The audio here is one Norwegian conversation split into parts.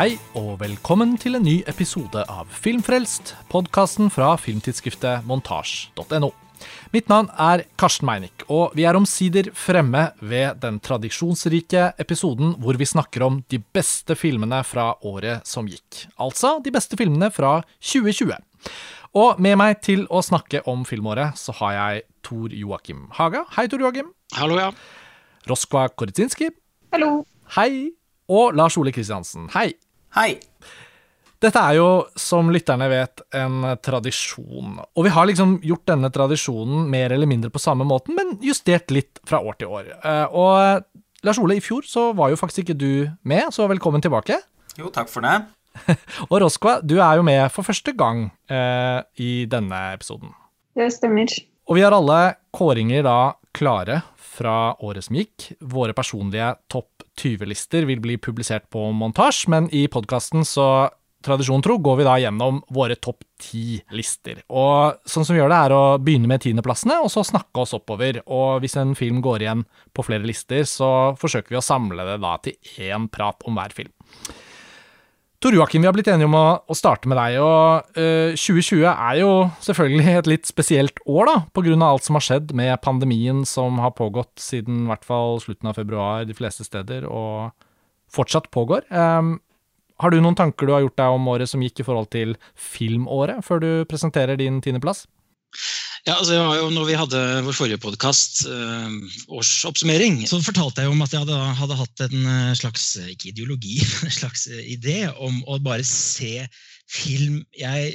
Hei og velkommen til en ny episode av Filmfrelst, podkasten fra filmtidsskriftet montasj.no. Mitt navn er Karsten Meinick, og vi er omsider fremme ved den tradisjonsrike episoden hvor vi snakker om de beste filmene fra året som gikk. Altså de beste filmene fra 2020. Og med meg til å snakke om filmåret, så har jeg Tor Joakim Haga. Hei, Tor Joakim. Hallo, ja. Roskva Koritsinski. Hallo. Hei. Og Lars Ole Kristiansen. Hei. Hei. Dette er jo, som lytterne vet, en tradisjon. Og vi har liksom gjort denne tradisjonen mer eller mindre på samme måten, men justert litt fra år til år. Eh, Og Lars Ole, i fjor så var jo faktisk ikke du med, så velkommen tilbake. Jo, takk for det. Og Roskva, du er jo med for første gang eh, i denne episoden. Det stemmer. Og vi har alle kåringer da klare fra året som gikk. Våre personlige topp 20-lister vil bli publisert på montasje, men i podkasten så tradisjon tro går vi da gjennom våre topp ti lister. Og sånn som vi gjør det, er å begynne med tiendeplassene, og så snakke oss oppover. Og hvis en film går igjen på flere lister, så forsøker vi å samle det da til én prat om hver film. Tor Joakim, vi har blitt enige om å, å starte med deg, og uh, 2020 er jo selvfølgelig et litt spesielt år, da, av alt som har skjedd med pandemien som har pågått siden i hvert fall slutten av februar de fleste steder, og fortsatt pågår. Um, har du noen tanker du har gjort deg om året som gikk i forhold til filmåret, før du presenterer din tiendeplass? Ja, altså jeg var jo, når vi hadde vår forrige podkast, årsoppsummering, så fortalte jeg om at jeg hadde, hadde hatt en eh, slags, ikke ideologi, men en slags eh, idé om å bare se film jeg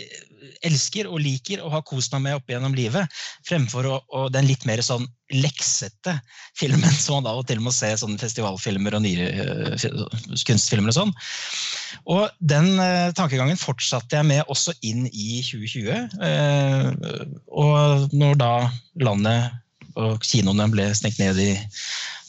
elsker og liker og har kost meg med opp gjennom livet, fremfor å, å den litt mer sånn leksete filmen som man av og til må se sånne festivalfilmer og nye uh, kunstfilmer og sånn. Og den uh, tankegangen fortsatte jeg med også inn i 2020. Uh, og når da landet og kinoene ble stengt ned i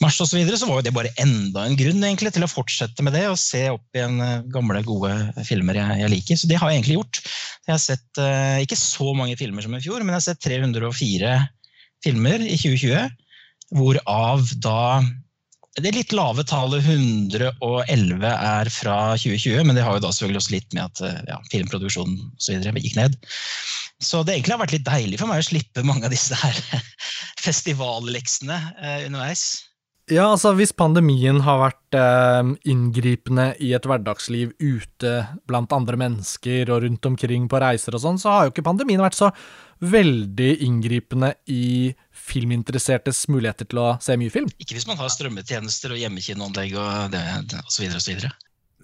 mars osv., så, videre, så var jo det bare enda en grunn egentlig til å fortsette med det og se opp igjen eh, gamle, gode filmer jeg, jeg liker. Så det har jeg egentlig gjort. Jeg har sett eh, ikke så mange filmer som i fjor, men jeg har sett 304 filmer i 2020, hvorav da det litt lave tallet 111 er fra 2020, men det har jo da selvfølgelig også litt med at eh, ja, filmproduksjonen og så gikk ned. Så det egentlig har vært litt deilig for meg å slippe mange av disse her festivalleksene eh, underveis. Ja, altså hvis pandemien har vært eh, inngripende i et hverdagsliv ute blant andre mennesker og rundt omkring på reiser og sånn, så har jo ikke pandemien vært så veldig inngripende i filminteressertes muligheter til å se mye film. Ikke hvis man har strømmetjenester og hjemmekinoanlegg og, det, og så videre og så videre.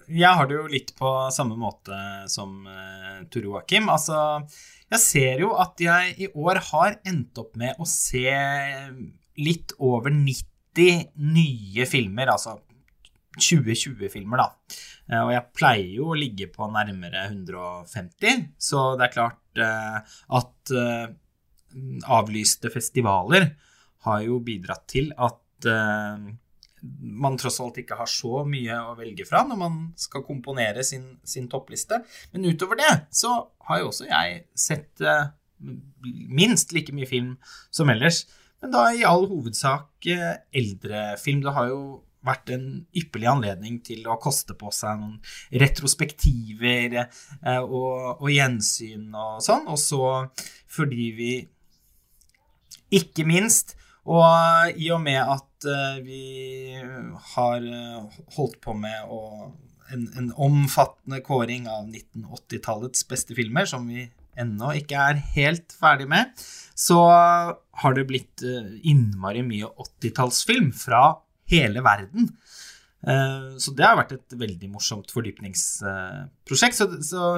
Jeg har det jo litt på samme måte som uh, Tor Joakim. Altså, jeg ser jo at jeg i år har endt opp med å se litt over 90 nye filmer, altså 2020-filmer, da. Eh, Og jeg pleier jo å ligge på nærmere 150, så det er klart uh, at uh, avlyste festivaler har jo bidratt til at eh, man tross alt ikke har så mye å velge fra når man skal komponere sin, sin toppliste. Men utover det så har jo også jeg sett eh, minst like mye film som ellers. Men da i all hovedsak eh, eldrefilm. Det har jo vært en ypperlig anledning til å koste på seg noen retrospektiver eh, og, og gjensyn og sånn. Og så fordi vi ikke minst og i og med at eh, vi har eh, holdt på med å, en, en omfattende kåring av 1980-tallets beste filmer, som vi ennå ikke er helt ferdig med, så har det blitt eh, innmari mye 80-tallsfilm fra hele verden. Eh, Så det har vært et veldig morsomt fordypningsprosjekt. Så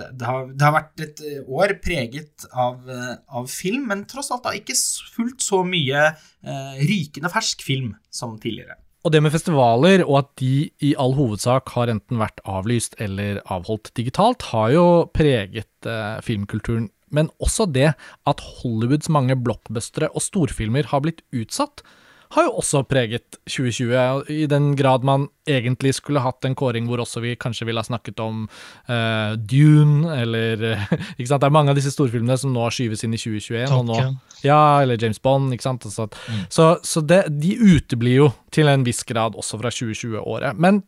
det, har, det har vært et eh, år preget av, eh, av film, men tross alt da ikke fullt så mye eh, rykende fersk film som tidligere. Og det med festivaler, og at de i all hovedsak har enten vært avlyst eller avholdt digitalt, har jo preget eh, filmkulturen. Men også det at Hollywoods mange blockbustere og storfilmer har blitt utsatt, har jo også preget 2020, i den grad man egentlig skulle hatt en kåring hvor også vi kanskje ville ha snakket om uh, Dune, eller Ikke sant, det er mange av disse storfilmene som nå skyves inn i 2021. og nå, ja, eller James Bond, ikke sant. Så, mm. Så, så det, de uteblir jo til en viss grad også fra 2020-året. Men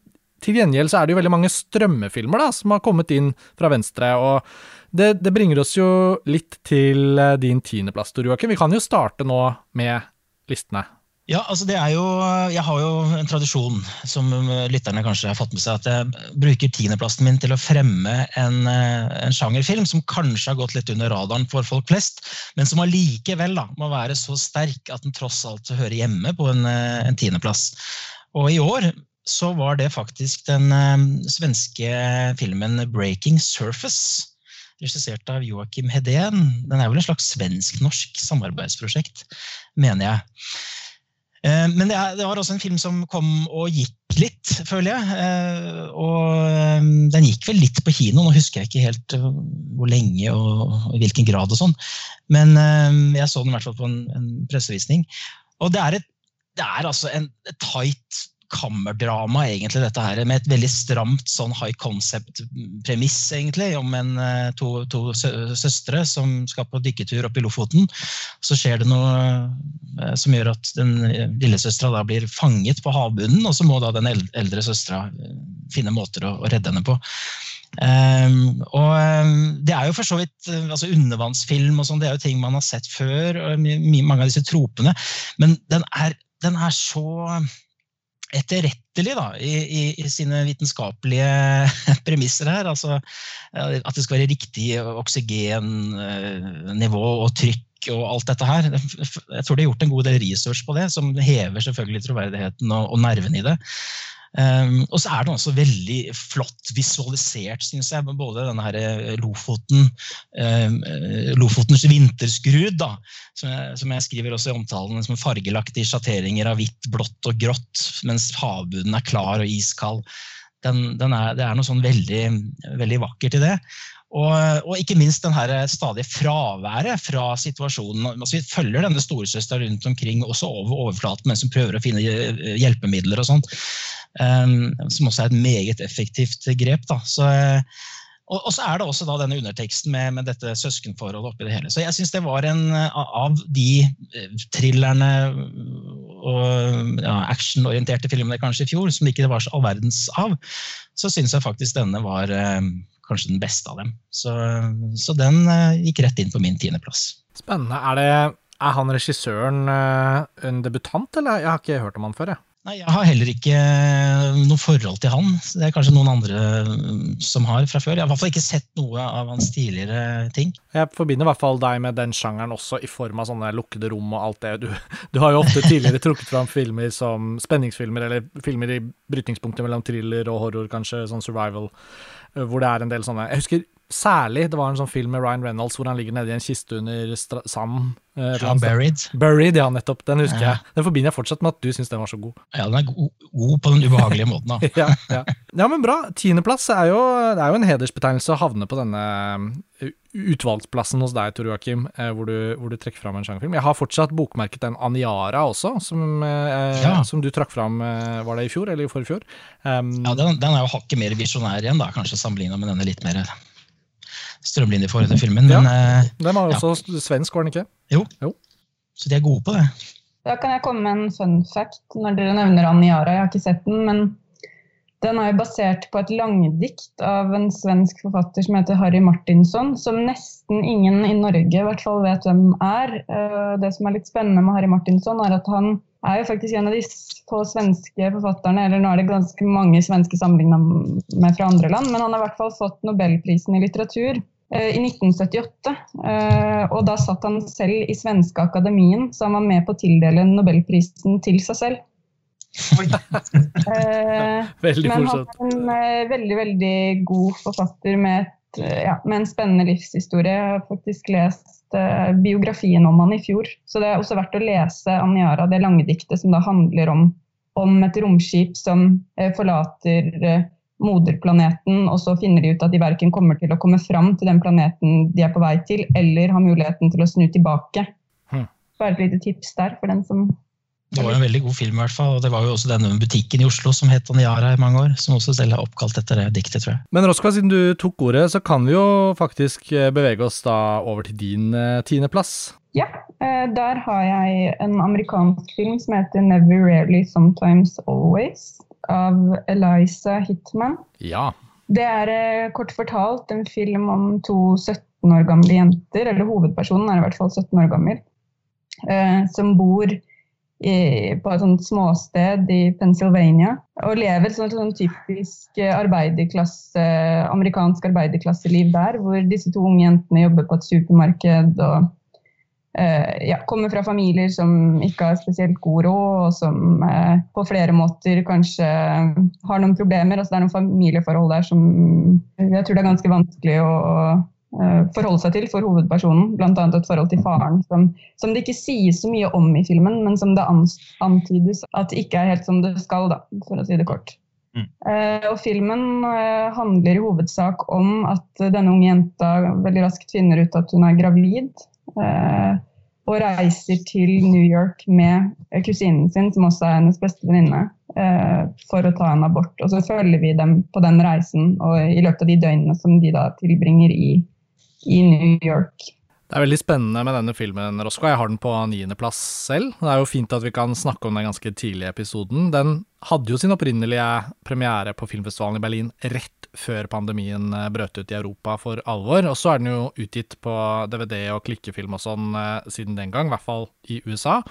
til gjengjeld så er det jo veldig mange strømmefilmer da, som har kommet inn fra venstre. og det, det bringer oss jo litt til eh, din tiendeplass, Tor Joakim. Vi kan jo starte nå med listene. Ja, altså det er jo, Jeg har jo en tradisjon, som lytterne kanskje har fått med seg, at jeg bruker tiendeplassen min til å fremme en, eh, en, sjangerfilm som kanskje har gått litt under radaren for folk flest, men som allikevel må være så sterk at den tross alt hører hjemme på en, eh, en tiendeplass. Og i år så var det faktisk den um, svenske filmen 'Breaking Surface'. Regissert av Joakim Hedén. Den er vel en slags svensk-norsk samarbeidsprosjekt, mener jeg. Eh, men det, er, det, var også en film som kom og gikk litt, føler jeg. Eh, og eh, den gikk vel litt på kino, nå husker jeg ikke helt hvor lenge og i hvilken grad. og sånn. Men jeg så den i hvert fall på en, en pressevisning. Og det er, et, det er altså en tight kammerdrama, egentlig, dette her, med et veldig stramt sånn high concept-premiss, egentlig, om en, eh, to, to, søstre som skal på dykketur opp i Lofoten. Så skjer det noe eh, som gjør at den lillesøstera da blir fanget på havbunnen, og så må da den eldre søstera eh, finne måter å, å redde henne på. Um, og um, Det er jo for så vidt altså undervannsfilm og sånn, det er jo ting man har sett før. og mange av disse tropene, Men den er, den er så etterrettelig da, i, i, i, sine vitenskapelige premisser her. Altså, at det skal være riktig oksygennivå og trykk og alt dette her. Jeg tror de har gjort en god del research på det, som hever selvfølgelig troverdigheten og, og nerven i det. Um, og så er den også veldig flott visualisert, syns jeg. Både denne her eh, Lofoten, um, Lofotens vinterskrud, da, som jeg, som jeg, skriver også i omtalen, som fargelagt i sjatteringer av hvitt, blått og grått, mens havbunnen er klar og iskald. Den, den er, det er noe sånn veldig, veldig vakkert i det. Og, og, ikke minst den her stadige fraværet fra situasjonen. Altså, vi følger denne storesøster rundt omkring også over overflaten mens hun prøver å finne eh, hjelpemidler og sånt. Um, som også er et meget effektivt grep. Så, og, og, så er det også denne underteksten med, med dette søskenforholdet oppi det hele. Så jeg syns det var en av de eh, thrillerne og ja, actionorienterte filmene kanskje i fjor som ikke det var så all verdens av, så syns jeg faktisk denne var um, kanskje den beste av dem. Så, så den uh, gikk rett inn på min tiendeplass. Spennende. Er, det, er han regissøren uh, en debutant, eller? Jeg har ikke hørt om han før. jeg. Nei, Jeg har heller ikke eh, noe forhold til han. Det er kanskje noen andre som har fra før. Jeg har i hvert fall ikke sett noe av hans tidligere ting. Jeg forbinder i hvert fall deg med den sjangeren også, i form av sånne lukkede rom og alt det. Du, du har jo ofte tidligere trukket fram filmer som spenningsfilmer, eller filmer i brytningspunktet mellom thriller og horror, kanskje, sånn survival. Eh, hvor det er en del sånne Jeg husker særlig det var en sånn film med Ryan Reynolds hvor han ligger nede i en kiste under sanden. Eh, ja, Buried. Buried, ja, nettopp. Den husker ja. jeg. Den forbinder jeg fortsatt med at du syns den var så god. Ja, den er god, god på den ubehagelige måten, da. ja, ja. ja, men bra. Tiendeplass er jo, det er jo en hedersbetegnelse å havne på denne eh, utvalgsplassen hos deg, Tor Joakim, hvor, hvor, du trekker fram en sjangerfilm. Jeg har fortsatt bokmerket den Aniara også, som, ja. som du trakk fram Var det i fjor eller i forfjor. Um, ja, den, den, er jo hakket mer visjonær igjen, da, kanskje sammenligna med denne litt mer strømlinjeform til filmen. Men, ja, eh, den var jo også ja. svensk, var den ikke? Jo. jo. Så de er gode på det. Da kan jeg komme med en fun fact når dere nevner Aniara. Jeg har ikke sett den, men den er jo basert på et langdikt av en svensk forfatter som heter Harry Martinsson, som nesten ingen i Norge i hvert fall vet hvem er. Eh, det som er litt spennende med Harry Martinsson, er at han er jo faktisk en av de få svenske forfatterne, eller nå er det ganske mange svenske sammenligna med fra andre land, men han har i hvert fall fått nobelprisen i litteratur eh, i 1978. Eh, og da satt han selv i svenske akademien, så han var med på å tildele nobelprisen til seg selv. Eh, veldig men han er en eh, veldig, veldig god forfatter med, et, ja, med en spennende livshistorie. Jeg har faktisk lest uh, biografien om han i fjor. Så det er også verdt å lese Aniara, det lange diktet som da handler om, om et romskip som uh, forlater uh, moderplaneten, og så finner de ut at de verken kommer til å komme fram til den planeten de er på vei til, eller har muligheten til å snu tilbake. Hm. Bare et lite tips der for den som det var en veldig god film, i hvert fall. Og det var jo også denne butikken i Oslo som het Aniara i mange år, som også selv er oppkalt etter det diktet, tror jeg. Men Roska, siden du tok ordet, så kan vi jo faktisk eh, bevege oss da over til din uh, tiendeplass. Ja, uh, der har jeg en amerikansk film som heter Never Rarely Sometimes Always av Eliza Hitman. Ja. Det er eh, kort fortalt en film om to 17 år gamle jenter, eller hovedpersonen er i hvert fall 17 år gammel, eh, som bor i, på et sånt småsted i Pennsylvania og lever sånn, sånn typisk arbeiderklasse, amerikansk arbeiderklasseliv der, hvor disse to unge jentene jobber på et supermarked og eh, ja, kommer fra familier som ikke har spesielt god råd, og som eh, på flere måter kanskje har noen problemer. Altså, det er noen familieforhold der som jeg tror det er ganske vanskelig å Eh, forholde seg til for hovedpersonen. Bl.a. et forhold til faren som, som, det ikke sies så mye om i filmen, men som det antydes at det ikke er helt som det skal, da, for å si det kort. Mm. Uh, og filmen uh, handler i hovedsak om at denne unge jenta veldig raskt finner ut at hun er gravid. Og reiser til New York med kusinen sin, som også er hennes beste venninne, for å ta en abort. Og så følger vi dem på den reisen og i løpet av de døgnene som de da tilbringer i i New York. Det er veldig spennende med denne filmen, Rosco. Jeg har den på niendeplass selv. Det er jo fint at vi kan snakke om den ganske tidlig i episoden. Den hadde jo sin opprinnelige premiere på filmfestivalen i Berlin rett før pandemien eh, brøt ut i Europa for alvor. Og så er den jo utgitt på DVD og klikkefilm og sånn eh, siden den gang, i hvert fall i USA.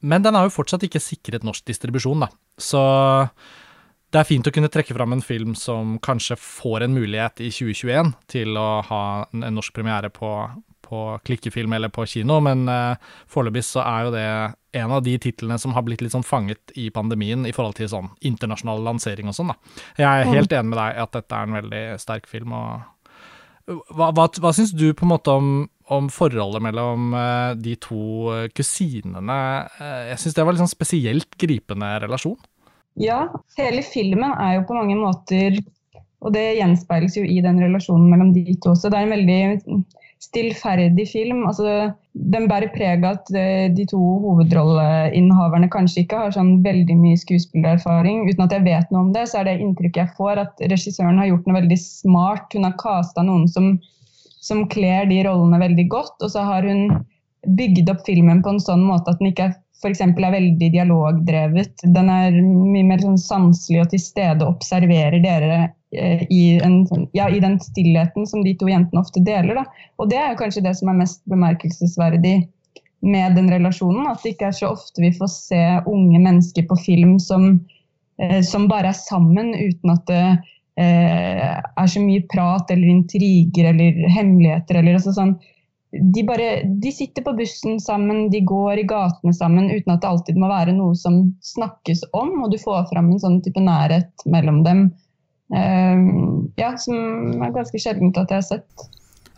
Men den har jo fortsatt ikke sikret norsk distribusjon, da. Så det er fint å kunne trekke fram en film som kanskje får en mulighet i 2021 til å ha en norsk premiere på, på klikkefilm eller på kino, men uh, foreløpig så er jo det en av de titlene som har blitt litt sånn fanget i pandemien i forhold til sånn internasjonal lansering og sånn, da. Jeg er mm. helt enig med deg at dette er en veldig sterk film, og hva, hva, hva syns du på en måte om, om forholdet mellom uh, de to kusinene? Uh, jeg syns det var litt sånn spesielt gripende relasjon. Ja, hele filmen er jo på mange måter Og det gjenspeiles jo i den relasjonen mellom de to også. Det er en veldig stillferdig film. Altså, den bærer preg av at eh, de to hovedrolleinnehaverne kanskje ikke har sånn veldig mye skuespillererfaring. Uten at jeg vet noe om det, så er det inntrykket jeg får at regissøren har gjort noe veldig smart. Hun har casta noen som, som kler de rollene veldig godt, og så har hun bygd opp filmen på en sånn måte at den ikke er f.eks. er veldig dialogdrevet. Den er mye mer sånn sanselig og til stede og observerer dere eh, i, en, ja, i, den stillheten som de to jentene ofte deler. Da. Og det er kanskje det som er mest bemerkelsesverdig med den relasjonen. At det ikke er så ofte vi får se unge mennesker på film som, eh, som bare er sammen uten at det eh, er så mye prat eller intriger eller hemmeligheter. eller altså sånn de, bare, de sitter på bussen sammen, de går i gatene sammen uten at det alltid må være noe som snakkes om, og du får fram en sånn type nærhet mellom dem. Uh, ja, som er ganske sjeldent at jeg har sett.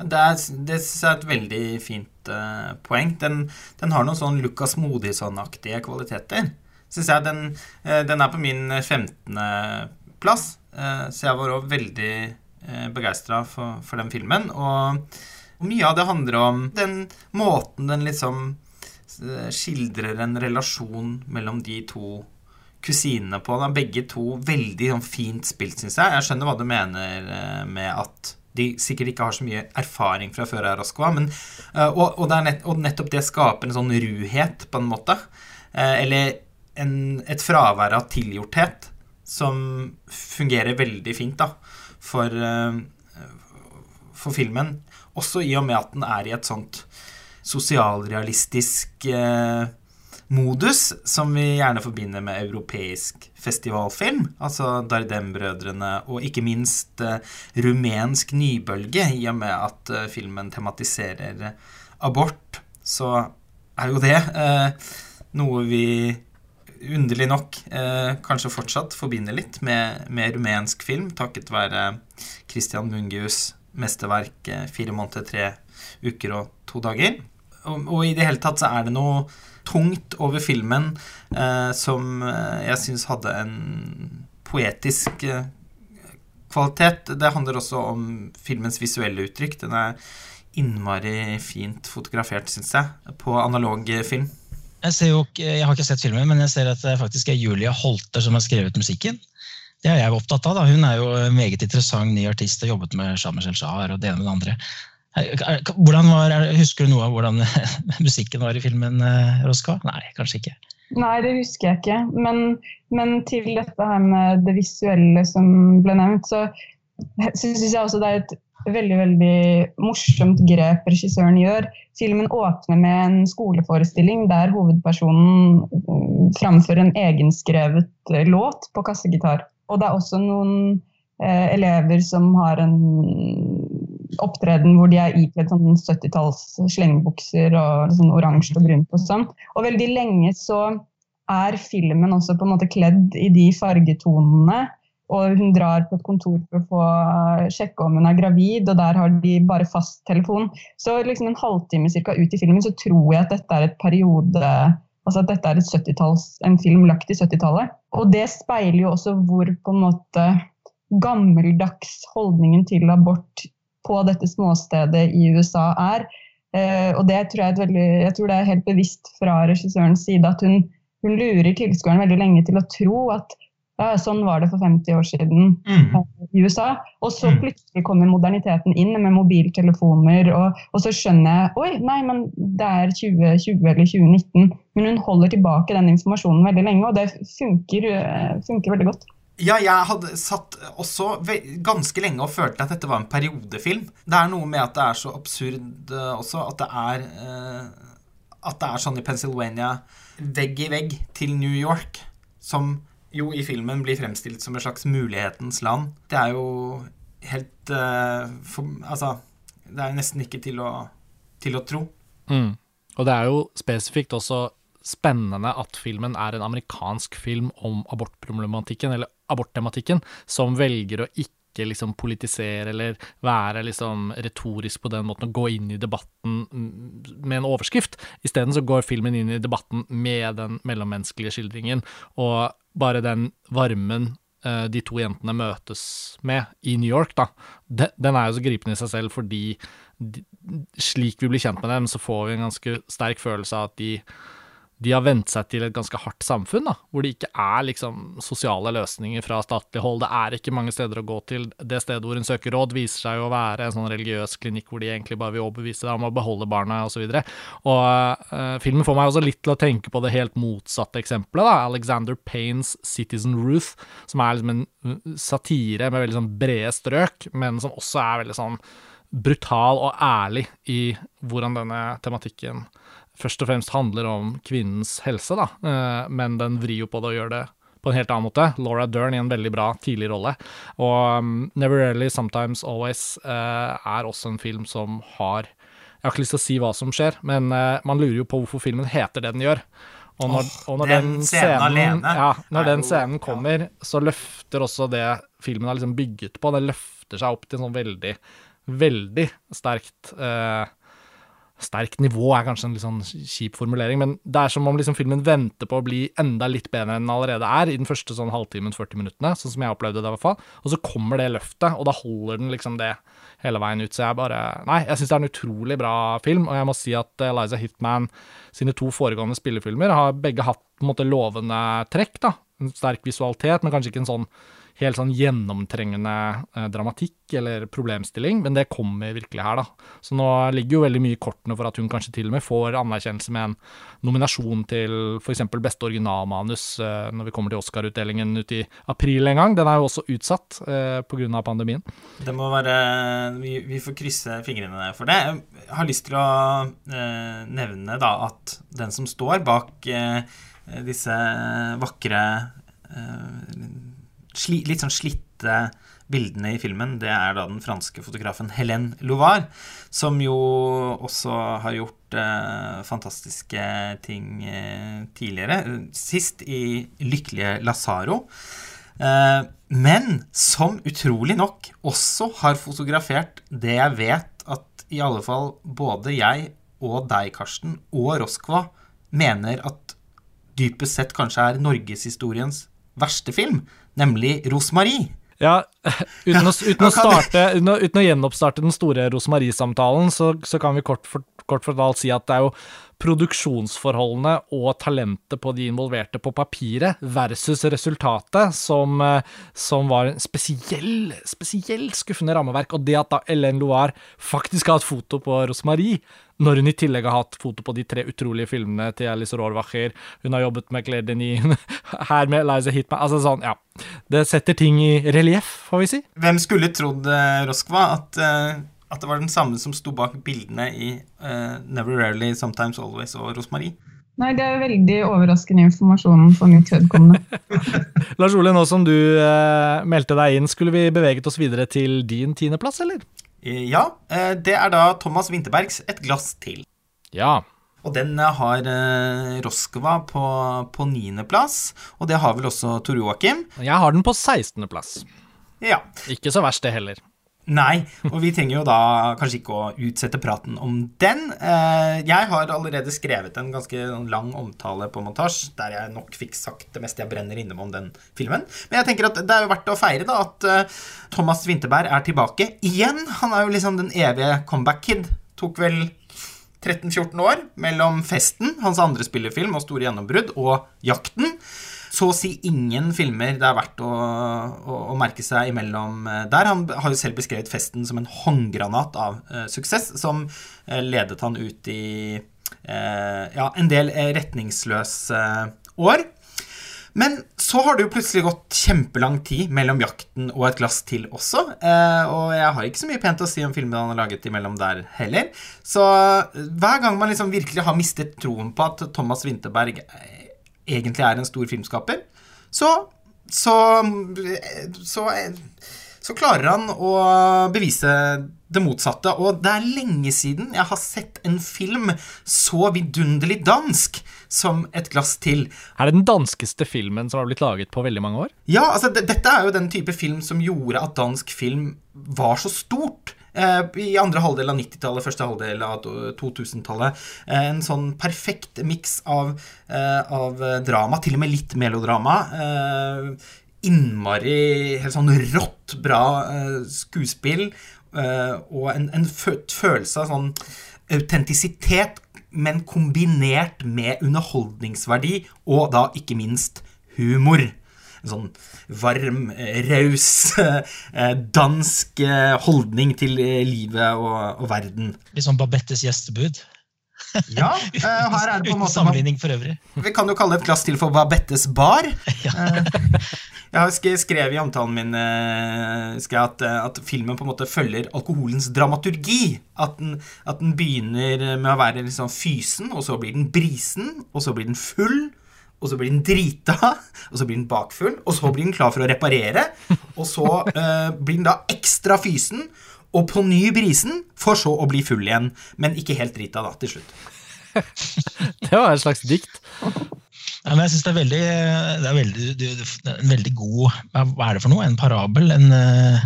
Det er, det er et veldig fint uh, poeng. Den, den, har noen sånn Lucas Modisson-aktige kvaliteter. Synes jeg den, uh, den, er på min 15. plass, uh, så jeg var òg veldig uh, begeistra for, for, den filmen. Og og mye av det handler om den måten den liksom eh, skildrer en relasjon mellom de to kusinene på. Da. Begge to veldig sånn, fint spilt, syns jeg. Jeg skjønner hva du mener eh, med at de sikkert ikke har så mye erfaring fra før av Raskva, men, eh, og, og, nett, og, nettopp det skaper en sånn ruhet, på en måte. Eller en, et fravær av tilgjorthet som fungerer veldig fint da, for, for filmen. Også i og med at den er i et sånt sosialrealistisk eh, modus som vi gjerne forbinder med europeisk festivalfilm. Altså Dardem-brødrene, og ikke minst eh, rumensk nybølge, i og med at eh, filmen tematiserer abort. Så er jo det eh, noe vi underlig nok eh, kanskje fortsatt forbinder litt med, med rumensk film, takket være Christian Mungius mesterverk eh, fire måneder, tre uker og to dager. Og, og, i det hele tatt så er det noe tungt over filmen eh, som eh, jeg syns hadde en poetisk eh, kvalitet. Det handler også om filmens visuelle uttrykk. Den er innmari fint fotografert, syns jeg, på analog film. Jeg, jo, jeg, har ikke sett filmen, men jeg ser at det faktisk er Julia Holter som har skrevet musikken. Det er jeg opptatt av. da. Hun er jo en meget interessant ny artist og jobbet med Shamer Shah og det ene med det andre. Var, husker du noe av hvordan musikken var i filmen, eh, Roska? Nei, kanskje ikke. Nei, det husker jeg ikke. Men, men til dette her med det visuelle som ble nevnt, så syns jeg også det er et veldig veldig morsomt grep regissøren gjør. Filmen åpner med en skoleforestilling der hovedpersonen mm, framfører en egenskrevet eh, låt på kassegitar. Og det er også noen eh, elever som har en opptreden hvor de er ikledd sånn 70-talls slengebukser og sånn oransje og brunt og sånn. Og veldig lenge så er filmen også på en måte kledd i de fargetonene. Og hun drar på et kontor for å få sjekke om hun er gravid, og der har de bare fasttelefon. Så liksom en halvtime cirka ut i filmen så tror jeg at dette er et periode Altså at dette er 70 en film lagt i 70-tallet. Og det speiler jo også hvor på en måte gammeldags holdningen til abort på dette småstedet i USA er. Eh, og det tror jeg, veldig, jeg tror det er helt bevisst fra regissørens side at hun, hun lurer tilskueren veldig lenge til å tro at ja, sånn var det for 50 år siden mm. i USA. Og så mm. plutselig kommer moderniteten inn med mobiltelefoner, og, og, så skjønner jeg Oi, nei, men det er 2020 eller 2019. Men hun holder tilbake den informasjonen veldig lenge, og det funker, eh, funker veldig godt. Ja, jeg hadde satt også ganske lenge og følte at dette var en periodefilm. Det er noe med at det er så absurd også, at det er At det er sånn i Pennsylvania, vegg i vegg til New York, som jo i filmen blir fremstilt som et slags mulighetens land. Det er jo helt uh, for, Altså, det er nesten ikke til å, til å tro. Mm. Og det er jo spesifikt også spennende at filmen er en amerikansk film om abortproblematikken, eller aborttematikken, som velger å ikke liksom politisere eller være liksom retorisk på den måten, og gå inn i debatten med en overskrift. Isteden så går filmen inn i debatten med den mellommenneskelige skildringen, og bare den varmen uh, de to jentene møtes med i New York, da, den er jo så gripende i seg selv fordi slik vi blir kjent med dem, så får vi en ganske sterk følelse av at de de har vent seg til et ganske hardt samfunn, da, hvor det ikke er liksom sosiale løsninger fra statlig hold. Det er ikke mange steder å gå til. Det stedet hvor hun søker råd, viser seg å være en sånn religiøs klinikk hvor de egentlig bare vil overbevise deg om å beholde barna, osv. Uh, filmen får meg også litt til å tenke på det helt motsatte eksempelet, da. Alexander Paynes Citizen Ruth, som er liksom en uh, satire med veldig sånn brede strøk, men som også er veldig sånn brutal og ærlig i hvordan denne tematikken først og fremst handler om kvinnens helse, da, eh, men den vrir jo på det og gjør det på en helt annen måte. Laura Dern i en veldig bra tidlig rolle. Og um, Never Rarely, Sometimes Always uh, er også en film som har Jeg har ikke lyst til å si hva som skjer, men uh, man lurer jo på hvorfor filmen heter det den gjør. Og når, oh, og når den, den, scenen, ja, når den scenen kommer, så løfter også det filmen har liksom bygget på. Det løfter seg opp til en sånn veldig, veldig sterkt uh, sterkt nivå er kanskje en litt sånn kjip formulering, men det er som om liksom filmen venter på å bli enda litt bedre enn den allerede er, i den første sånn halvtimen, 40 minuttene, sånn som jeg opplevde det i hvert fall. Og så kommer det løftet, og da holder den liksom det hele veien ut. Så jeg bare Nei, jeg syns det er en utrolig bra film, og jeg må si at Eliza Hitman sine to foregående spillefilmer har begge hatt på en måte lovende trekk, da. En sterk visualitet, men kanskje ikke en sånn helt sånn gjennomtrengende eh, dramatikk eller problemstilling, men det kommer virkelig her, da. Så nå ligger jo veldig mye i kortene for at hun kanskje til og med får anerkjennelse med en nominasjon til f.eks. beste originalmanus eh, når vi kommer til Oscar-utdelingen ute i april en gang. Den er jo også utsatt eh, pga. pandemien. Det må være vi, får krysse fingrene for det. Jeg har lyst til å eh, nevne da at den som står bak disse vakre eh, sli, litt sånn slitte bildene i filmen, det er da den franske fotografen Hélène Louvard, som jo også har gjort eh, fantastiske ting eh, tidligere. Sist i Lykkelige Lazaro. Eh, men som utrolig nok også har fotografert det jeg vet at i alle fall både jeg og deg, Karsten, og Roskva mener at dypest sett kanskje er norgeshistoriens verste film nemlig Rosmarie. Ja, uten å, uten å, starte, uten å, uten å gjenoppstarte den store Rosmarie-samtalen, så, så, kan vi kort, for, kort fortalt si at det er jo produksjonsforholdene og talentet på de involverte på papiret versus resultatet som, eh, som var en spesiell, spesielt skuffende rammeverk. Og det at da Hélène Loire faktisk har hatt foto på Rosmarie, når hun i tillegg har hatt foto på de tre utrolige filmene til Alice Rohrwacher, hun har jobbet med Claire Denis, her med Liza Hitman Altså sånn, ja. Det setter ting i relieff, får vi si. Hvem skulle trodd, eh, Roskva, at, uh, at det var den samme som sto bak bildene i uh, Never Rarely, Sometimes Always og Rosmarie? Nei, det er veldig overraskende informasjon for mitt vedkommende. Lars Ole, nå som du uh, meldte deg inn, skulle vi beveget oss videre til din tiendeplass, eller? Ja, det er da Thomas Winterbergs Et glass til. Ja. Og den har eh, Roskva på, på niendeplass, og det har vel også Tor Joakim. Jeg har den på sekstendeplass. Ja. Ikke så verst, det heller. Nei, og vi trenger jo da kanskje ikke å utsette praten om den. Eh, jeg har allerede skrevet en ganske lang omtale på montasje, der jeg nok fikk sagt det meste jeg brenner inne om den filmen. Men jeg tenker at det er jo verdt å feire da at eh, Thomas Winterberg er tilbake igjen. Han er jo liksom den evige comeback-kid. Tok vel 13-14 år mellom Festen, hans andre spillefilm og store gjennombrudd, og Jakten. Så å si ingen filmer det er verdt å, å, å, merke seg imellom eh, der. Han har jo selv beskrevet Festen som en håndgranat av uh, suksess, som uh, ledet han ut i uh, ja, en del retningsløse år. Men så har det jo plutselig gått kjempelang tid mellom jakten og et glass til også. Og jeg har ikke så mye pent å si om filmene han har laget imellom der heller. Så hver gang man liksom virkelig har mistet troen på at Thomas Winterberg egentlig er en stor filmskaper, så så, så, så klarer han å bevise det motsatte. Og det er lenge siden jeg har sett en film så vidunderlig dansk som Et glass til. Er det den danskeste filmen som har blitt laget på veldig mange år? Ja, altså dette er jo den type film som gjorde at dansk film var så stort. Eh, I andre halvdel av 90-tallet, første halvdel av 2000-tallet. Eh, en sånn perfekt miks av, eh, av, drama, til og med litt melodrama. Innmari helt sånn rått bra skuespill. Og en, en følelse av sånn autentisitet men kombinert med underholdningsverdi og da ikke minst humor. En sånn varm, raus, eh, dansk eh, holdning til eh, livet og, og verden. Litt sånn Babettes gjestebud? Ja, her er det på en måte Uten sammenligning for øvrig. Vi kan jo kalle et glass til for Babettes bar. Ja. Jeg har skrevet i omtalen min at, at, filmen på en måte følger alkoholens dramaturgi. At den, at den begynner med å være liksom fysen, og så blir den brisen, og så blir den full. Og så blir den drita, og så blir den bakfull, og så blir den klar for å reparere. Og så uh, blir den da ekstra fysen, og på ny brisen, for så å bli full igjen. Men ikke helt drita, da, til slutt. det var et slags dikt. Ja, men jeg synes det er, veldig, det er veldig, det er en veldig god Hva er det for noe? En parabel? En uh,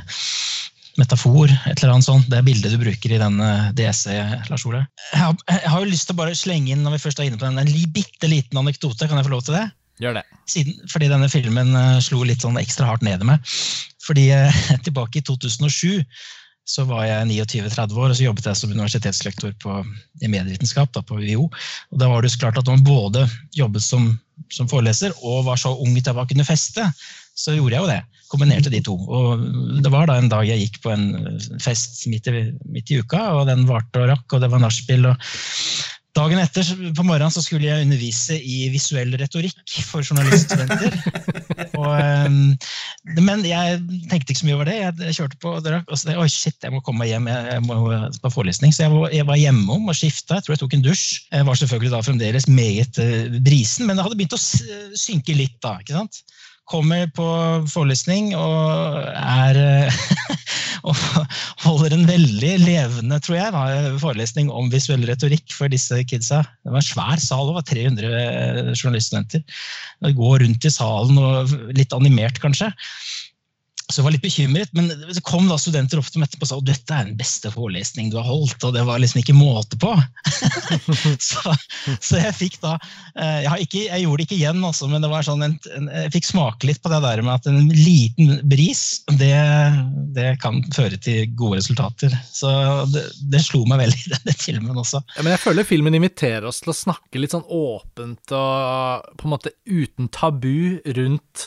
metafor? Et eller annet sånt. Det er bildet du bruker i den DC, Lars Ole. Jeg har, jeg har, jo lyst til å bare slenge inn når vi først er inne på den, en bitte liten anekdote. Kan jeg få lov til det? Gjør det. Siden, fordi denne filmen uh, slo litt sånn ekstra hardt ned i meg. Fordi tilbake i 2007 så var jeg 29-30 år, og så jobbet jeg som universitetslektor på, i medievitenskap da, på UiO. Og da var det så klart at man både jobbet som, som, foreleser og var så ung til å kunne feste, så gjorde jeg jo det. Kombinerte de to. Og det var da en dag jeg gikk på en fest midt i, midt i uka, og den varte og rakk, og det var nachspiel. og Dagen etter på morgenen så skulle jeg undervise i visuell retorikk for journaliststudenter. og, um, men jeg tenkte ikke så mye over det. Jeg, kjørte på og drakk, og så oi shit, jeg må komme meg hjem. Jeg, må på forelesning. Så jeg var, jeg var hjemom og skifta. Jeg tror jeg tok en dusj. Jeg var selvfølgelig da fremdeles meget uh, brisen, men det hadde begynt å synke litt da. ikke sant? Kommer på forelesning og er og holder en veldig levende tror jeg, forelesning om visuell retorikk for disse kidsa. Det var en svær sal, det var 300 journaliststudenter. Går rundt i salen og litt animert, kanskje. Så jeg var litt bekymret, men det kom da studenter opp til meg etterpå og sa at dette er den beste forelesning du har holdt, og det var liksom ikke måte på. så, så, jeg fikk da eh, jeg, ikke, jeg, gjorde det ikke igjen, også, men det var sånn en, en, jeg fikk smake litt på det der med at en liten bris, det, det kan føre til gode resultater. Så det, det slo meg veldig i denne filmen også. Ja, men jeg føler filmen inviterer oss til å snakke litt sånn åpent og på en måte uten tabu rundt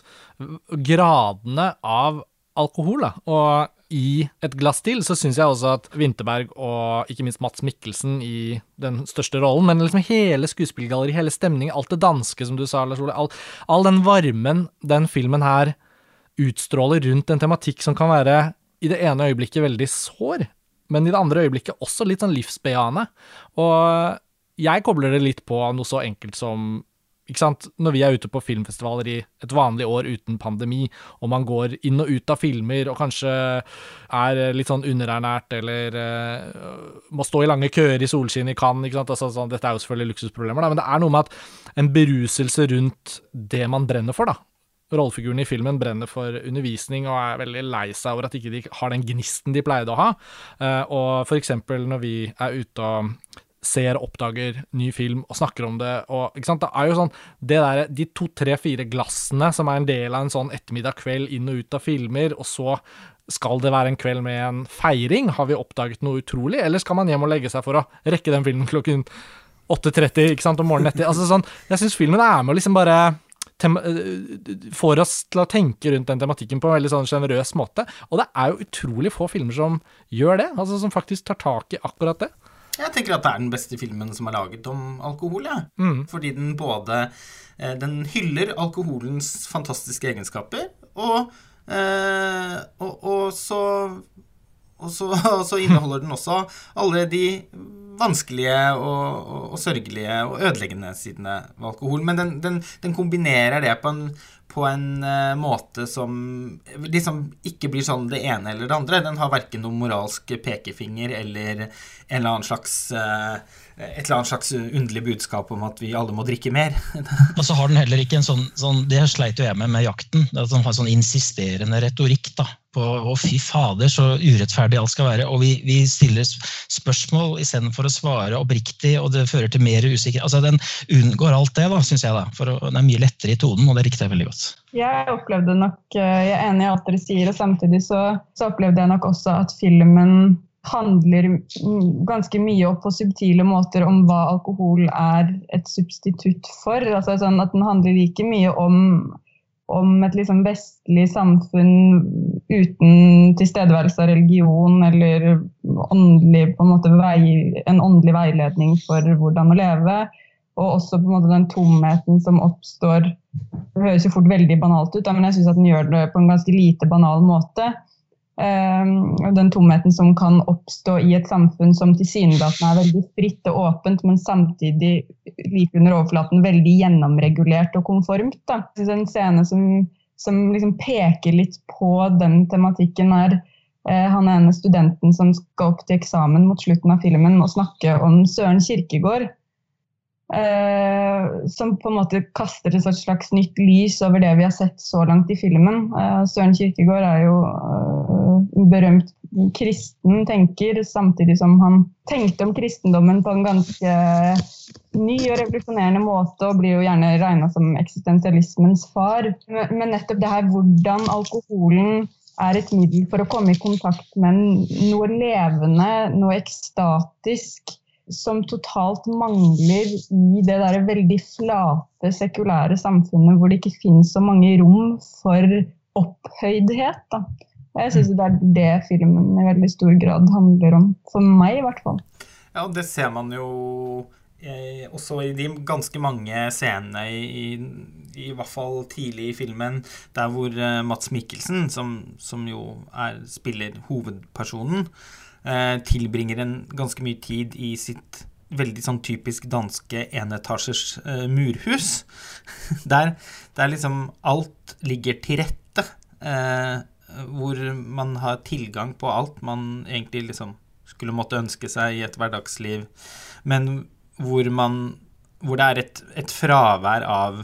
gradene av alkohol. Da. Og i Et glass til så syns jeg også at Winterberg og ikke minst Mats Mikkelsen i den største rollen, men liksom hele skuespillergalleriet, hele stemningen, alt det danske som du sa, Lars Ole, all, all den varmen den filmen her utstråler rundt en tematikk som kan være i det ene øyeblikket veldig sår, men i det andre øyeblikket også litt sånn livsbejaende. Og jeg kobler det litt på noe så enkelt som? Når vi er ute på filmfestivaler i et vanlig år uten pandemi, og man går inn og ut av filmer og kanskje er litt sånn underernært eller uh, må stå i lange køer i solskinn i Cannes? Altså, sånn, Dette er jo selvfølgelig luksusproblemer, da, men det er noe med at en beruselse rundt det man brenner for, da. Rollefiguren i filmen brenner for undervisning og er veldig lei seg over at ikke de ikke har den gnisten de pleide å ha. Uh, og for eksempel når vi er ute og ser, og oppdager ny film og snakker om det. Og? Det er jo sånn, det der, De to, tre, fire glassene som er en del av en sånn ettermiddag kveld inn og ut av filmer, og så skal det være en kveld med en feiring? Har vi oppdaget noe utrolig? Eller skal man hjem og legge seg for å rekke den filmen klokken 8.30 ikke sant, om morgenen etter? Altså sånn, Jeg syns filmen er med å liksom bare får oss til å tenke rundt den tematikken på en veldig sånn sjenerøs måte. Og det er jo utrolig få filmer som gjør det, altså som faktisk tar tak i akkurat det. Jeg tenker at det er den beste filmen som er laget om alkohol, ja. Mm. Fordi den både eh, Den hyller alkoholens fantastiske egenskaper, og, eh, og, og, så, og, så, og så inneholder den også alle de vanskelige og, og, og, sørgelige og ødeleggende sidene ved alkohol. Men den, den, den kombinerer det på en, på en uh, måte som liksom ikke blir sånn det ene eller det andre. Den har verken noen moralsk pekefinger eller en eller annen slags uh, et eller annet slags underlig budskap om at vi alle må drikke mer. og så har den heller ikke en sånn, sånn Det sleit jo jeg med med jakten. At den har sånn insisterende retorikk da, på å fy fader, så urettferdig alt skal være. Og vi, vi stiller spørsmål istedenfor å svare oppriktig, og det fører til mer usikkerhet. Altså, Den unngår alt det, da, syns jeg. da, for Den er mye lettere i tonen, og det likte jeg veldig godt. Jeg opplevde nok, eh, jeg er enig i alt dere sier, og samtidig så, så opplevde jeg nok også at filmen handler ganske mye og på subtile måter om hva alkohol er et substitutt for. Altså sånn at Den handler like mye om, om et liksom vestlig samfunn uten tilstedeværelse av religion eller åndelig, en, måte, vei, en åndelig veiledning for hvordan å leve. Og også på en måte den tomheten som oppstår. Det høres jo fort veldig banalt ut, men jeg syns den gjør det på en ganske lite banal måte. Ehm, den tomheten som kan oppstå i et samfunn som tilsynelatende er veldig fritt og åpent, men samtidig like under overflaten veldig gjennomregulert og konformt. Da. En scene som, som liksom peker litt på den tematikken, er eh, han ene studenten som skal opp til eksamen mot slutten av filmen og snakke om Søren Kirkegård. Uh, som på en måte kaster et slags nytt lys over det vi har sett så langt i filmen. Eh, Søren Kirkegård er jo eh, berømt kristen tenker, samtidig som han tenkte om kristendommen på en ganske ny og revolusjonerende måte, og blir jo gjerne regna som eksistensialismens far. Men nettopp det her hvordan alkoholen er et middel for å komme i kontakt med noe levende, noe ekstatisk som totalt mangler i det der veldig flate, sekulære samfunnet hvor det ikke finnes så mange rom for opphøydhet. Da. Jeg syns det er det filmen i veldig stor grad handler om. For meg, i hvert fall. Ja, det ser man jo eh, også i de ganske mange scenene i, i, i, hvert fall tidlig i filmen, der hvor eh, Mats Mikkelsen, som, som jo er, spiller hovedpersonen, tilbringer en ganske mye tid i sitt veldig sånn typisk danske enetasjers eh, murhus. Der, der, liksom alt ligger til rette. Eh, hvor man har tilgang på alt man egentlig liksom skulle måtte ønske seg i et hverdagsliv. Men hvor man Hvor det er et, et fravær av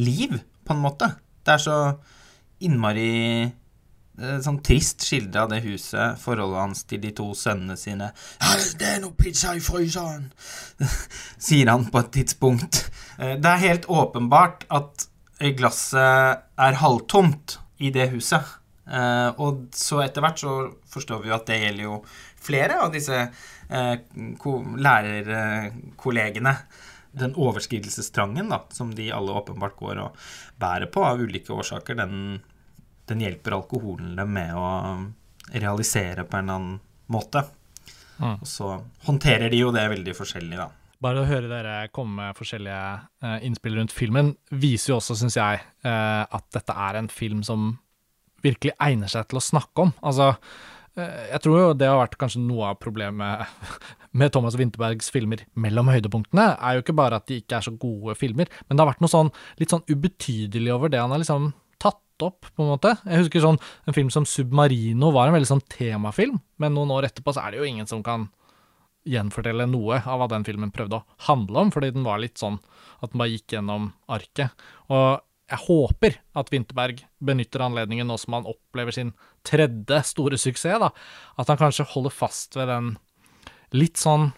liv, på en måte. Det er så innmari eh, sånn trist skildre av det huset, forholdet hans til de to sønnene sine. 'Det er noe pizza i fryseren', sier han på et tidspunkt. Eh, det er helt åpenbart at glasset er halvtomt i det huset. Eh, og så etter hvert så forstår vi jo at det gjelder jo flere av disse lærerkollegene den overskridelsestrangen da, som de alle åpenbart går og bærer på av ulike årsaker, den, den hjelper alkoholen dem med å realisere på en eller annen måte. Mm. Og så håndterer de jo det veldig forskjellig, da. Bare å høre dere komme med forskjellige uh, innspill rundt filmen, viser jo også, syns jeg, uh, at dette er en film som virkelig egner seg til å snakke om. Altså, uh, jeg tror jo det har vært kanskje noe av problemet med Thomas Winterbergs filmer mellom høydepunktene, er jo ikke bare at de ikke er så gode filmer, men det har vært noe sånn litt sånn ubetydelig over det han har liksom opp, på en måte. Jeg husker sånn en film som Submarino var en veldig sånn temafilm, men noen år etterpå så er det jo ingen som kan gjenfortelle noe av hva den filmen prøvde å handle om, fordi den var litt sånn at den bare gikk gjennom arket. Og jeg håper at Winterberg benytter anledningen nå som han opplever sin tredje store suksess, da, at han kanskje holder fast ved den litt sånn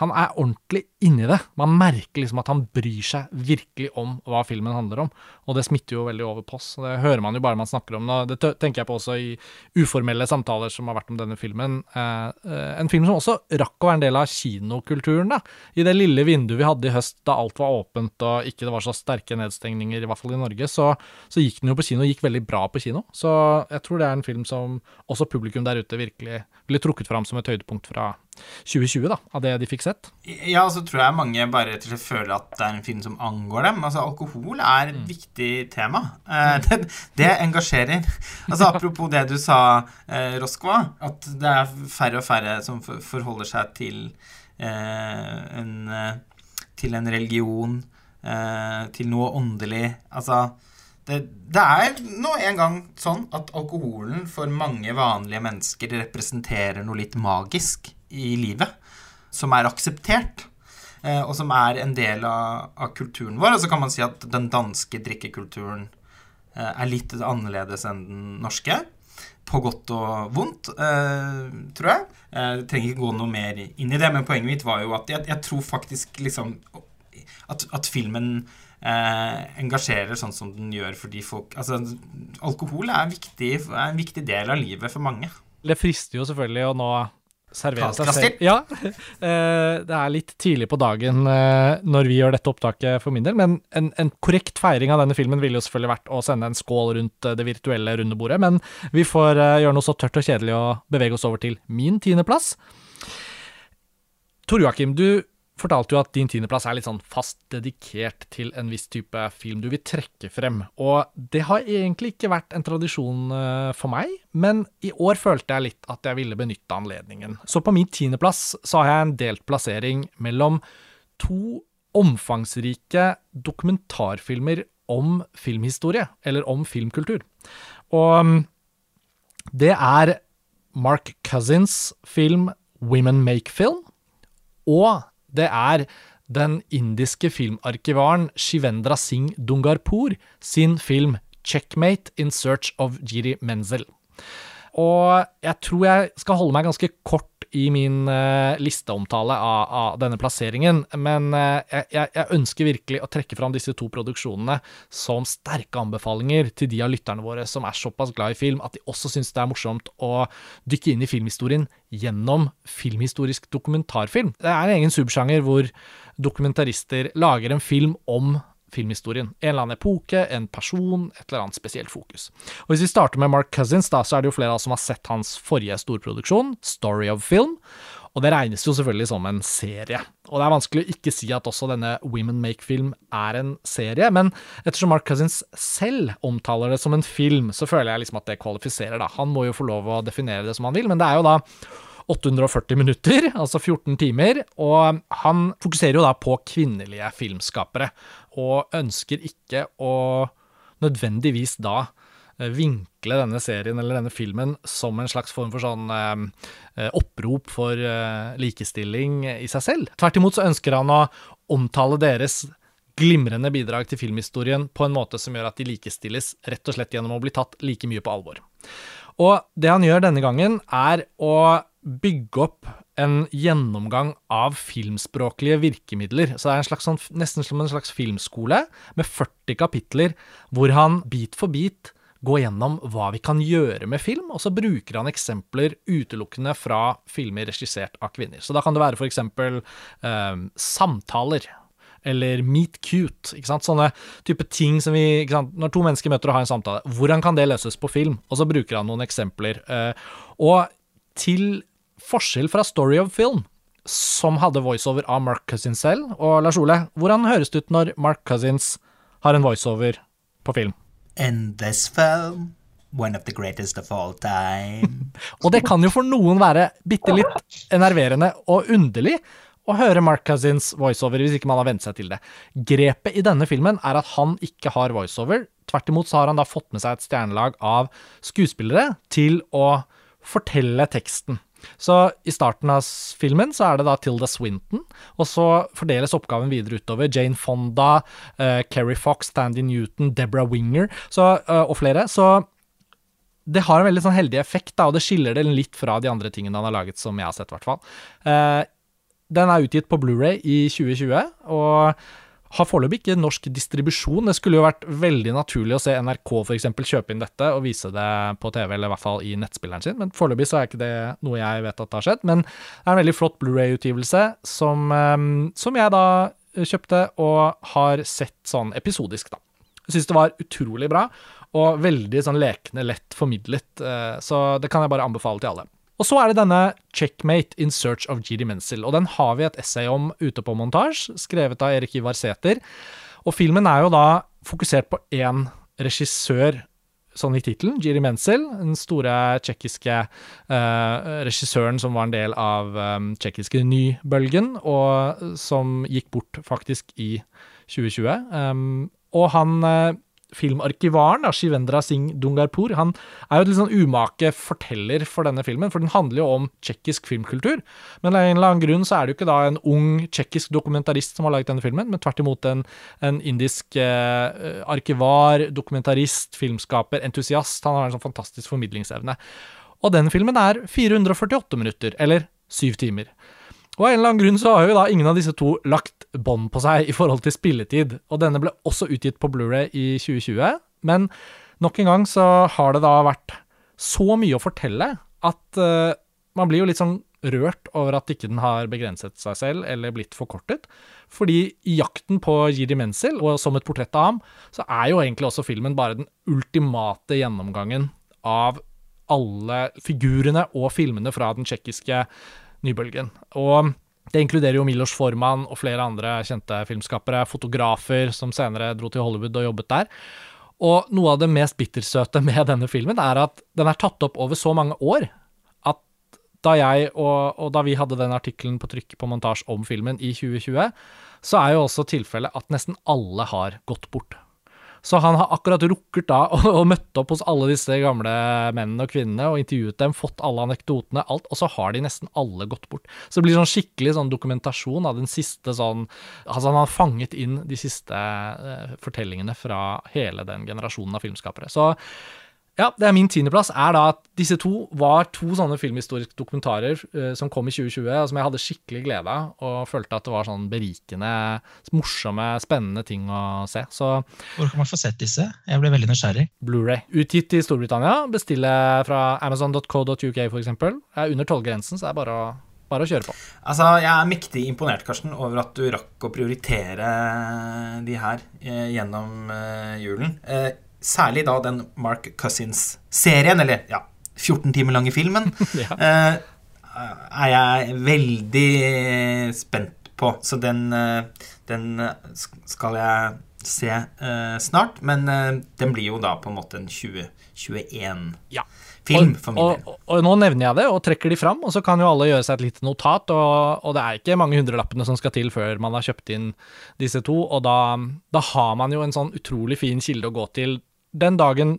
han er ordentlig inni det. Man merker liksom at han bryr seg virkelig om hva filmen handler om. Og det smitter jo veldig over på oss. Det hører man jo bare man snakker om det. Det tenker jeg på også i uformelle samtaler som har vært om denne filmen. Eh, eh, en film som også rakk å være en del av kinokulturen, da. I det lille vinduet vi hadde i høst da alt var åpent og ikke det var så sterke nedstengninger, i hvert fall i Norge, så, så gikk den jo på kino, gikk veldig bra på kino. Så jeg tror det er en film som også publikum der ute virkelig ville trukket fram som et høydepunkt fra 2020, da, av det de fikk sett? Ja, så tror jeg mange bare rett og slett føler at det er en film som angår dem. Altså, Alkohol er et mm. viktig tema. Eh, det, det, engasjerer. Altså, Apropos det du sa, eh, Roskva, at det er færre og færre som forholder seg til eh, en, eh, til en religion, eh, til noe åndelig. Altså det, det, er nå en gang sånn at alkoholen for mange vanlige mennesker representerer noe litt magisk i livet som er akseptert, eh, og som er en del av, av, kulturen vår. Og så kan man si at den danske drikkekulturen eh, er litt annerledes enn den norske. På godt og vondt, eh, tror jeg. Jeg trenger ikke gå noe mer inn i det, men poenget mitt var jo at jeg, jeg tror faktisk liksom at, at filmen eh, engasjerer sånn som den gjør fordi folk Altså, alkohol er, viktig, er en viktig del av livet for mange. Det frister jo selvfølgelig å nå servere seg selv. Ja, eh, det er litt tidlig på dagen eh, når vi gjør dette opptaket for min del, men en, en, korrekt feiring av denne filmen ville jo selvfølgelig vært å sende en skål rundt eh, det virtuelle rundebordet, men vi får gjøre noe så tørt og kjedelig og bevege oss over til min tiendeplass. Tor Joakim, du fortalte jo at din tiendeplass er litt sånn fast dedikert til en viss type film du vil trekke frem. Og det har egentlig ikke vært en tradisjon eh, for meg, men i år følte jeg litt at jeg ville benytte anledningen. Så på min tiendeplass så har jeg en delt plassering mellom to omfangsrike dokumentarfilmer om filmhistorie, eller om filmkultur. Og mm, det er Mark Cousins film Women Make Film og det er den indiske filmarkivaren Shivendra Singh Dungarpur sin film 'Checkmate in Search of Jiri Menzel'. Og jeg tror jeg skal holde meg ganske kort i min uh, listeomtale av, av, denne plasseringen, men uh, jeg, jeg, ønsker virkelig å trekke fram disse to produksjonene som sterke anbefalinger til de av lytterne våre som er såpass glad i film at de også syns det er morsomt å dykke inn i filmhistorien gjennom filmhistorisk dokumentarfilm. Det er en egen subsjanger hvor dokumentarister lager en film om filmhistorien. En eller annen epoke, en person, et eller annet spesielt fokus. Og Hvis vi starter med Mark Cousins, da, så er det jo flere av oss som har sett hans forrige storproduksjon, Story of Film. Og det regnes jo selvfølgelig som en serie. Og det er vanskelig å ikke si at også denne Women Make Film er en serie, men ettersom Mark Cousins selv omtaler det som en film, så føler jeg liksom at det kvalifiserer, da. Han må jo få lov å definere det som han vil, men det er jo da 840 minutter, altså 14 timer, og han fokuserer jo da på kvinnelige filmskapere, og ønsker ikke å nødvendigvis da eh, vinkle denne serien eller denne filmen som en slags form for sånn eh, eh, opprop for eh, likestilling i seg selv. Tvert imot så ønsker han å omtale deres glimrende bidrag til filmhistorien på en måte som gjør at de likestilles, rett og slett gjennom å bli tatt like mye på alvor. Og det han gjør denne gangen, er å bygge opp en gjennomgang av filmspråklige virkemidler. Så det er slags, sånn, nesten som en slags filmskole med 40 kapitler, hvor han bit for bit går gjennom hva vi kan gjøre med film, og så bruker han eksempler utelukkende fra filmer regissert av kvinner. Så da kan det være f.eks. Eh, samtaler eller meet cute. ikke sant? Sånne type ting som vi ikke sant? Når to mennesker møter og har en samtale, hvordan kan det løses på film? Og så bruker han noen eksempler. Eh, og til forskjell fra Story of Film, som hadde voiceover av Mark Cousins selv, og Lars Ole, hvordan høres det ut når Mark Cousins har en voiceover på film? In this film One of the greatest of all time. og det kan jo for noen være bitte litt enerverende og underlig, å høre Mark Cousins voiceover hvis ikke man har vent seg til det. Grepet i denne filmen er at han ikke har voiceover. Tvert imot så har han da fått med seg et stjernelag av skuespillere til å fortelle teksten. Så i starten av filmen så er det da Tilda Swinton, og så fordeles oppgaven videre utover. Jane Fonda, uh, Keri Fox, Tandy Newton, Deborah Winger så, uh, og flere. Så det har en veldig sånn heldig effekt, da, og det skiller det litt fra de andre tingene han har laget, som jeg har sett, i hvert fall. Uh, den er utgitt på Blu-ray i 2020, og har foreløpig ikke norsk distribusjon. Det skulle jo vært veldig naturlig å se NRK f.eks. kjøpe inn dette og vise det på TV, eller i hvert fall i nettspilleren sin, men foreløpig så er ikke det noe jeg vet at det har skjedd. Men det er en veldig flott Blu-ray-utgivelse som, ehm, som, jeg da kjøpte og har sett sånn episodisk, da. Jeg syns det var utrolig bra, og veldig sånn lekende lett formidlet, eh, så det kan jeg bare anbefale til alle. Og så er det denne Checkmate in search of G.D. Menzel, og den har vi et essay om ute på montasje, skrevet av Erik Ivar Sæther. Og filmen er jo da fokusert på én regissør, sånn i tittelen, Giri Menzel, den store tsjekkiske uh, regissøren som var en del av um, tsjekkiske nybølgen, og som gikk bort faktisk i 2020. Um, og han uh, filmarkivaren, da, Shivendra Singh Dungarpur, han er jo et litt sånn umake forteller for denne filmen, for den handler jo om tsjekkisk filmkultur. Men av en eller annen grunn så er det jo ikke da en ung tsjekkisk dokumentarist som har laget denne filmen, men tvert imot en, en indisk eh, arkivar, dokumentarist, filmskaper, entusiast. Han har en sånn fantastisk formidlingsevne. Og den filmen er 448 minutter, eller syv timer. Og av en eller annen grunn så har jo da ingen av disse to lagt bånd på seg i forhold til spilletid, og denne ble også utgitt på Blu-ray i 2020, men nok en gang så har det da vært så mye å fortelle at uh, man blir jo litt sånn rørt over at ikke den har begrenset seg selv eller blitt forkortet. Fordi i jakten på Jiri Menzel, og som et portrett av ham, så er jo egentlig også filmen bare den ultimate gjennomgangen av alle figurene og filmene fra den tsjekkiske nybølgen. Og det inkluderer jo Milos Forman og flere andre kjente filmskapere, fotografer som senere dro til Hollywood og jobbet der. Og noe av det mest bittersøte med denne filmen er at den er tatt opp over så mange år at da jeg og, og da vi hadde den artikkelen på trykk på montasje om filmen i 2020, så er jo også tilfellet at nesten alle har gått bort. Så han har akkurat rukket da og møtt opp hos alle disse gamle mennene og kvinnene og intervjuet dem, fått alle anekdotene, alt, og så har de nesten alle gått bort. Så det blir sånn skikkelig sånn dokumentasjon av den siste sånn Altså han har fanget inn de siste uh, fortellingene fra hele den generasjonen av filmskapere. Så ja, det er min tiendeplass. Er da at disse to var to sånne filmhistoriske dokumentarer uh, som kom i 2020, og som jeg hadde skikkelig glede av, og følte at det var sånn berikende, morsomme, spennende ting å se. Så Hvor kan man få sett disse? Jeg ble veldig nysgjerrig. Blu-ray. Utgitt i Storbritannia. Bestille fra amazon.co.uk, for eksempel. Er under tollgrensen, så det er bare å bare å kjøre på. Altså, Jeg er mektig imponert Karsten, over at du rakk å prioritere de her eh, gjennom eh, julen. Eh, særlig da den Mark Cousins-serien, eller ja, 14 timer lange filmen, ja. eh, er jeg veldig spent på. Så den, eh, den skal jeg se eh, snart. Men den blir jo da på en måte en 2021. Ja. For min og, og, og, nå nevner jeg det, og trekker de fram, og så kan jo alle gjøre seg et lite notat. Og, og det er ikke mange hundrelappene som skal til før man har kjøpt inn disse to. Og da, da har man jo en sånn utrolig fin kilde å gå til den dagen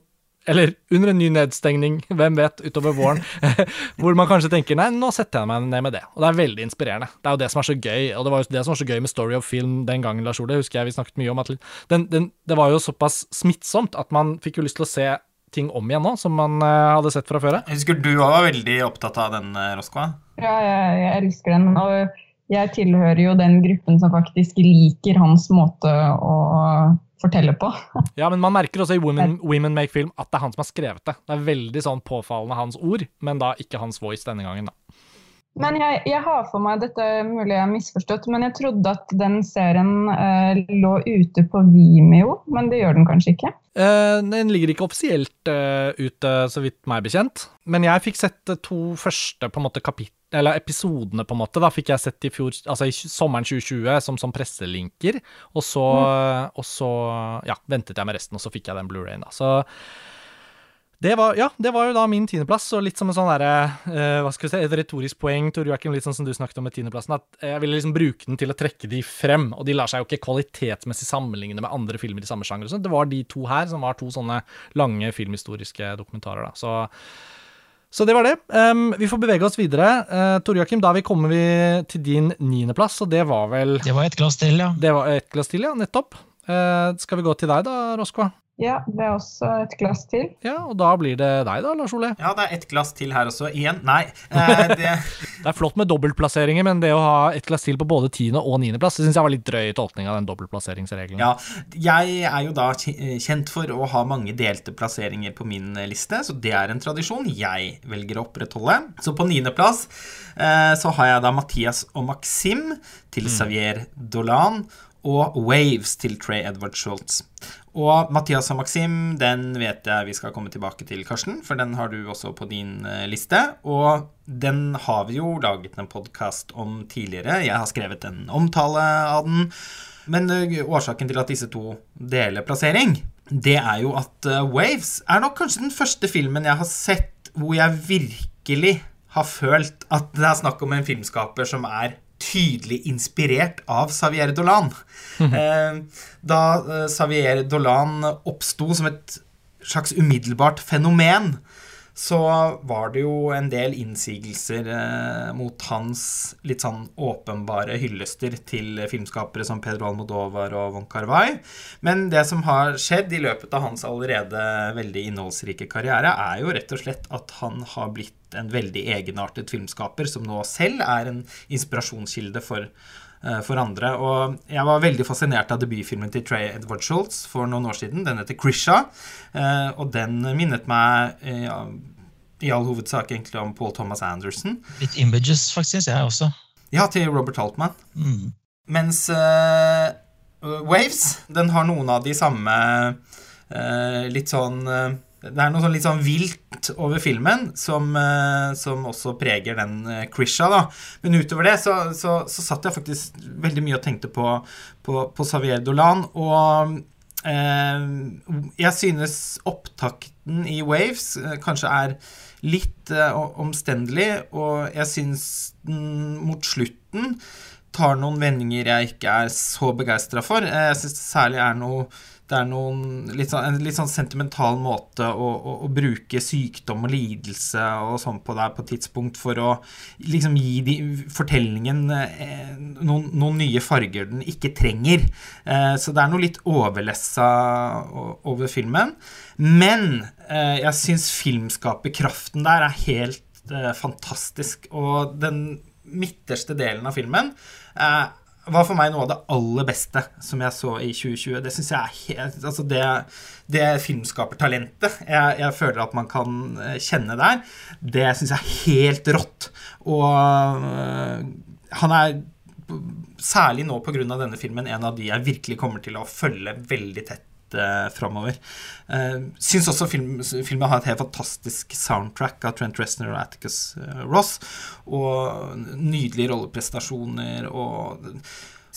eller under en ny nedstengning, hvem vet, utover våren, hvor man kanskje tenker nei, nå setter jeg meg ned med det. Og det er veldig inspirerende. Det er jo det som er så gøy, og det var jo det som var så gøy med Story of Film den gangen, Lars Ole, husker jeg vi snakket mye om at den, den, det var jo såpass smittsomt at man fikk jo lyst til å se ting om igjen nå, som man uh, hadde sett fra før av. Jeg husker du òg var veldig opptatt av den, eh, Roskva? Ja, jeg, jeg elsker den. og jeg tilhører jo den gruppen som faktisk liker hans måte å fortelle på. ja, men man merker også i Women, Women, Make Film at det er han som har skrevet det. Det er veldig sånn påfallende hans ord, men da ikke hans voice denne gangen, da. Men jeg, jeg har for meg, dette mulig jeg har misforstått, men jeg trodde at den serien eh, lå ute på Vimeo, men det gjør den kanskje ikke? Eh, den ligger ikke offisielt eh, ute, så vidt meg bekjent. Men jeg fikk sett to første på en måte kapit eller episodene, på en måte. Da fikk jeg sett i fjor, altså i sommeren 2020 som, som presselinker. Og så, mm. og så ja, ventet jeg med resten, og så fikk jeg den Blu-rayen. da. Så det var, ja, det var jo da min tiendeplass, og litt som en sånn derre uh, Hva skal vi si, et retorisk poeng, Tor Joakim, litt sånn som du snakket om med tiendeplassen, at jeg ville liksom bruke den til å trekke de frem. Og de lar seg jo ikke kvalitetsmessig sammenligne med andre filmer i samme sjanger. Det var de to her som var to sånne lange filmhistoriske dokumentarer, da. Så, så det var det. Um, vi får bevege oss videre. Uh, Tore Joakim, da vi kommer vi til din niendeplass, og det var vel Det var et glass til, ja. Det var et glass til, ja. Nettopp. Uh, skal vi gå til deg da, Roskva? Ja, det er også et glass til. Ja, Og da blir det deg, da, Lars Ole? Ja, det er et glass til her også. Igjen, nei. Eh, det... det... er flott med dobbeltplasseringer, men det å ha et glass til på både tiende- og niendeplass, det syns jeg var litt drøy tolkning av den dobbeltplasseringsregelen. Ja, jeg er jo da kjent for å ha mange delte plasseringer på min liste, så det er en tradisjon jeg velger å opprettholde. Så på niendeplass eh, så har jeg da Mathias og Maxim til mm. Xavier Dolan og Waves til Trey Edward Schultz. Og Mathias og Maxim, den vet jeg vi skal komme tilbake til, Karsten, for den har du også på din eh, liste. Og den har vi jo laget en podkast om tidligere. Jeg har skrevet en omtale av den. Men eh, årsaken til at disse to deler plassering, det er jo at eh, Waves er nok kanskje den første filmen jeg har sett hvor jeg virkelig har følt at det er snakk om en filmskaper som er tydelig inspirert av Xavier Dolan. Eh, da eh, Xavier Dolan oppsto som et slags umiddelbart fenomen, så var det jo en del innsigelser eh, mot hans litt sånn åpenbare hyllester til filmskapere som Pedro Almodovar og Von Carvai. Men det som har skjedd i løpet av hans allerede veldig innholdsrike karriere, er jo rett og slett at han har blitt en veldig egenartet filmskaper, som nå selv er en inspirasjonskilde for for andre. Og jeg var veldig fascinert av debutfilmen til Trey Edward Schultz for noen år siden. Den heter Krisha, eh, og den minnet meg ja, i all hovedsak egentlig om Paul Thomas Anderson. Litt images, faktisk, jeg også. Ja, til Robert Altman. Mm. Mens uh, Waves, den har noen av de samme uh, litt sånn uh, Det er noe sånn litt sånn vilt over filmen som, som også preger den Krisha, da. Men utover det så, så, så, satt jeg faktisk veldig mye og tenkte på, på, på Xavier Dolan, og jeg synes opptakten i Waves kanskje er litt eh, omstendelig, og jeg syns den mot slutten tar noen vendinger jeg ikke er så begeistra for. Eh, jeg syns det særlig er noe det er noen, litt sånn, en litt sånn sentimental måte å, å, å, bruke sykdom og lidelse og sånn på der på et tidspunkt for å liksom gi de, fortellingen eh, noen, noen, nye farger den ikke trenger. Eh, så det er noe litt overlessa over filmen. Men eh, jeg syns filmskaperkraften der er helt eh, fantastisk. Og den midterste delen av filmen eh, var for meg noe av det aller beste som jeg så i 2020. Det syns jeg er helt Altså, det, det filmskapertalentet jeg, jeg føler at man kan eh, kjenne der, det syns jeg er helt rått. Og øh, han er særlig nå pga. denne filmen en av de jeg virkelig kommer til å følge veldig tett uh, framover. Eh, syns også film, filmen har et helt fantastisk soundtrack av Trent Reznor og Atticus eh, Ross. Og nydelige rolleprestasjoner og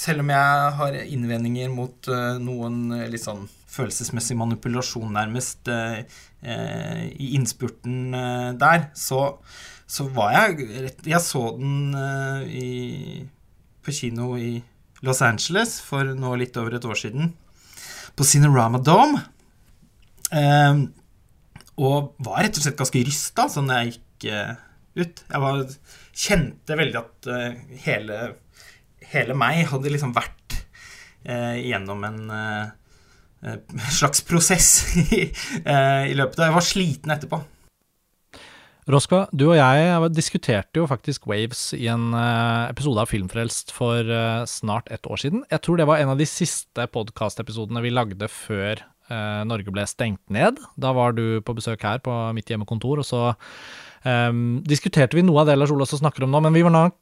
Selv om jeg har innvendinger mot eh, noen litt sånn følelsesmessig manipulasjon, nærmest, i innspurten der, så, så var jeg Jeg så den i, på kino i Los Angeles for nå litt over et år siden på Cinerama Dome. Eh, og var rett og slett ganske rysta sånn jeg gikk eh, ut. Jeg var, kjente veldig at eh, hele, hele meg hadde liksom vært uh, gjennom en slags prosess i, i løpet av Jeg var sliten etterpå. Roska, du og jeg diskuterte jo faktisk Waves i en episode av Filmfrelst for snart et år siden. Jeg tror det var en av de siste podkastepisodene vi lagde før eh, Norge ble stengt ned. Da var du på besøk her på mitt hjemmekontor, og så um, diskuterte vi noe av det Lars Olav snakker om nå, men vi var nok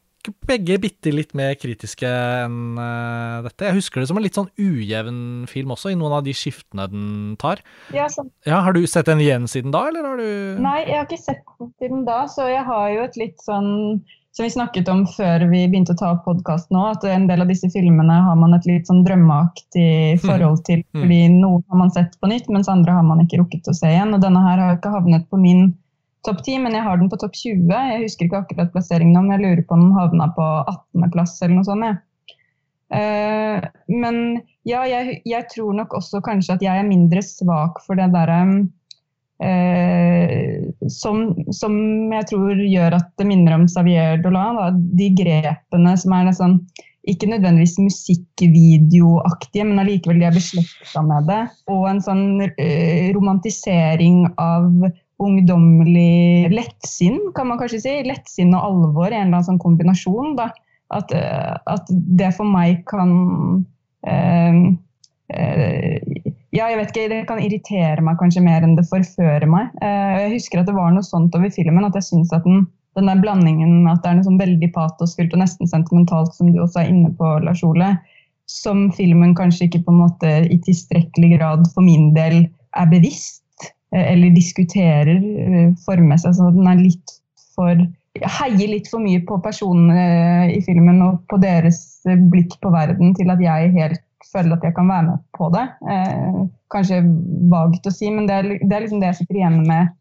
begge bitte litt mer kritiske enn uh, dette. Jeg husker det som en litt sånn ujevn film også, i noen av de skiftene den tar. Ja, ja, Har du sett den igjen siden da, eller har du Nei, jeg har ikke sett den siden da, så jeg har jo et litt sånn som vi snakket om før vi begynte å ta opp podkast nå, at en del av disse filmene har man et litt sånn drømmeaktig forhold til. Mm. fordi Noen har man sett på nytt, mens andre har man ikke rukket å se igjen. og Denne her har ikke havnet på min topp 10, men jeg har den på topp 20. Jeg husker ikke akkurat plasseringen om, jeg lurer på om den havna på 18.-plass eller noe sånt. Uh, men ja, jeg, jeg, tror nok også kanskje at jeg er mindre svak for det derre Eh, som, som, jeg tror gjør at det minner om Xavier Dolan. Da. De grepene som er nesten ikke nødvendigvis musikkvideoaktige, men allikevel de er beslekta med det. Og en sånn eh, romantisering av ungdommelig lettsinn, kan man kanskje si. Lettsinn og alvor en eller annen sånn kombinasjon. Da. At, eh, at det for meg kan eh, eh, ja, jeg vet ikke, Det kan irritere meg kanskje mer enn det forfører meg. Jeg husker at det var noe sånt over filmen, at jeg syns at den, den der blandingen at det er noe sånn veldig patosfylt og nesten sentimentalt, som du også er inne på, Lars Ole, som filmen kanskje ikke på en måte i tilstrekkelig grad for min del er bevisst eller diskuterer eh, formessig. Altså, den er litt for heier litt for mye på personene i filmen og på deres blikk på verden til at jeg helt føler at jeg kan være med på det. Eh, kanskje vagt å si, men det er, det er, liksom det jeg sitter igjen med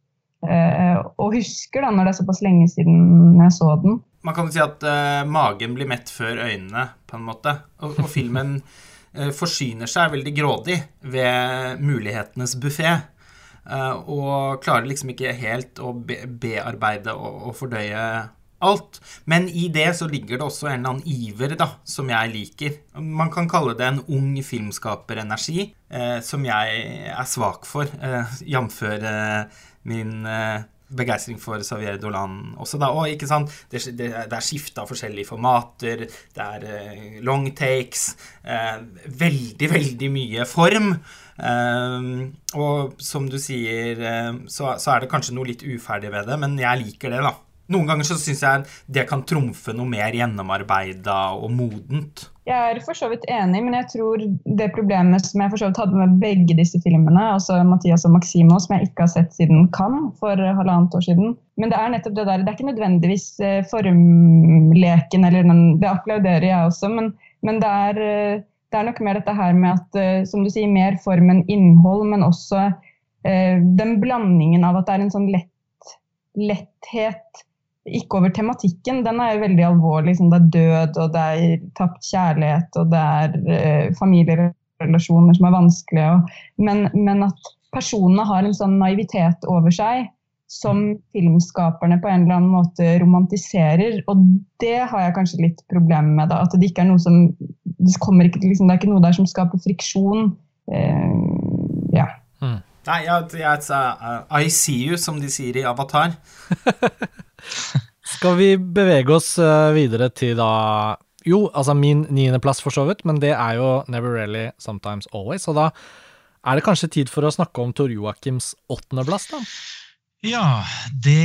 eh, og husker da, når det er såpass lenge siden jeg så den. Man kan jo si at eh, magen blir mett før øynene, på en måte. Og, og filmen forsyner seg veldig grådig ved mulighetenes buffé. Uh, og klarer liksom ikke helt å bearbeide og, fordøye alt. Men i det så ligger det også en eller annen iver da, som jeg liker. Man kan kalle det en ung filmskaperenergi, eh, som jeg er svak for, eh, jf. Eh, min eh, begeistring for Xavier Dolan også, da. Og ikke sant, det, det, det er skifta forskjellige formater, det er eh, long takes, eh, veldig, veldig mye form. Uh, og som du sier, uh, så, så, er det kanskje noe litt uferdig ved det, men jeg liker det, da. Noen ganger så syns jeg det kan trumfe noe mer gjennomarbeida og modent. Jeg er for så vidt enig, men jeg tror det problemet som jeg for så vidt hadde med begge disse filmene, altså Mathias og Maximo, som jeg ikke har sett siden Cannes for halvannet år siden Men det er nettopp det der, det er ikke nødvendigvis eh, formleken, eller den, det applauderer jeg også, men, men det, er, eh, det, er, nok mer dette her med at, eh, som du sier, mer form enn innhold, men også eh, den blandingen av at det er en sånn lett, letthet ikke over tematikken. Den er jo veldig alvorlig. Liksom det er død, og det er tapt kjærlighet, og det er uh, familierelasjoner som er vanskelige. Og, men, men, at personene har en sånn naivitet over seg som filmskaperne på en eller annen måte romantiserer. Og det har jeg kanskje litt problemer med. Da, at det ikke er noe som det, ikke, liksom, det er ikke noe der som skaper friksjon. Uh, ja. Hmm. Nei, jeg, jeg, jeg, I see you, som de sier i Avatar. Skal vi bevege oss eh, videre til da Jo, altså min niendeplass, for så vidt, men det er jo Never Really, Sometimes Always. Og da er det kanskje tid for å snakke om Tor Joakims åttendeplass, da? Ja, det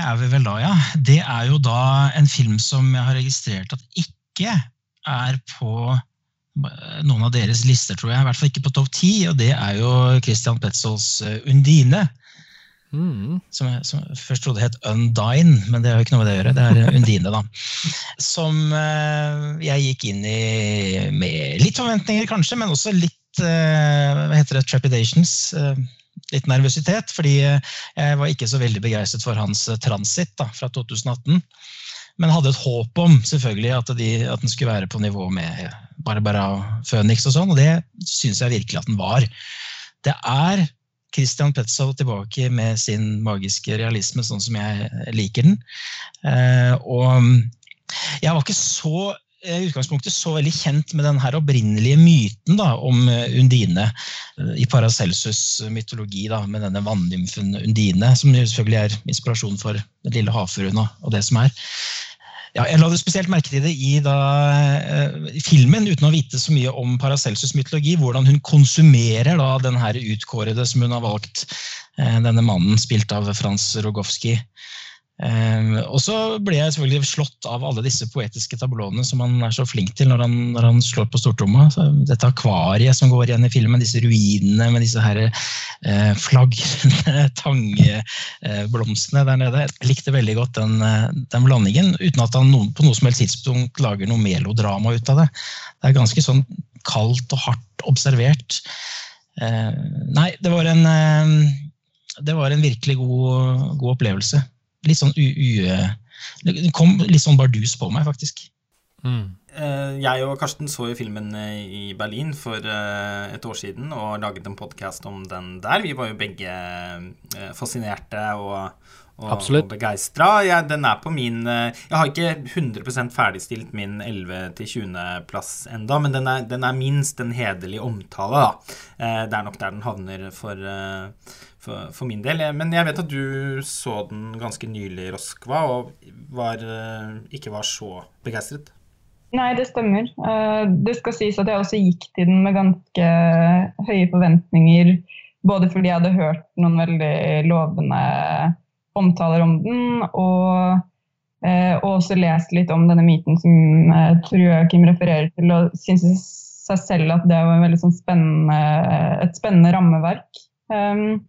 er vi vel da, ja. Det er jo da en film som jeg har registrert at ikke er på noen av deres lister, tror jeg. I hvert fall ikke på topp ti, og det er jo Christian Petzols eh, Undine. Mm. Som, jeg, som først trodde het Undine, men det har jo ikke noe med det å gjøre. Det er Undine, da. Som eh, jeg gikk inn i med litt forventninger, kanskje, men også litt eh, hva heter det, trepidations. Eh, litt nervøsitet, fordi jeg var ikke så veldig begeistret for hans transit da, fra 2018. Men hadde et håp om selvfølgelig at, de, at den skulle være på nivå med Barbara Phoenix og sånn, og det syns jeg virkelig at den var. Det er Christian Petzold tilbake med sin magiske realisme, sånn som jeg liker den. Og jeg var ikke så i utgangspunktet så veldig kjent med den her opprinnelige myten da, om Undine i Paracelsus' mytologi, da, med denne vannymfen Undine, som selvfølgelig er inspirasjon for den lille havfruen og det som er. Ja, jeg la det spesielt merke til det i da, eh, filmen, uten å vite så mye om Paracelsus' mytologi. Hvordan hun konsumerer da, den her utkårede som hun har valgt, Eh, denne mannen spilt av Frans Rogowski. Um, og så ble jeg selvfølgelig slått av alle disse poetiske tablåene som han er så flink til når han, når han slår på stortromma. Dette akvariet som går igjen i filmen, disse ruinene med disse her eh, flagrende tangblomstene uh, der nede. Jeg likte veldig godt den, uh, den blandingen, uten at han på noe som helst tidspunkt lager noe melodrama ut av det. Det er ganske sånn kaldt og hardt observert. nei, det var en, det var en virkelig god, god opplevelse litt sånn u... Det kom litt sånn bardus på meg, faktisk. Mm. Eh, jeg og Karsten så jo filmen eh, i Berlin for eh, et år siden og laget en podkast om den der. Vi var jo begge fascinerte og, og, og begeistra. Ja, den er på min Jeg har ikke 100% ferdigstilt min 11.-20.-plass enda, men den er, den er, minst en hederlig omtale, da. Det er nok der den havner for for, for, min del. Men jeg vet at du så den ganske nylig, Roskva, og var, eh, ikke var så begeistret. Nei, det stemmer. Eh, det skal sies at jeg også gikk til den med ganske høye forventninger. Både fordi jeg hadde hørt noen veldig lovende omtaler om den, og, eh, og også lest litt om denne myten som Tor Joakim refererer til, og syntes seg selv at det var sånn spennende, et spennende rammeverk. Um,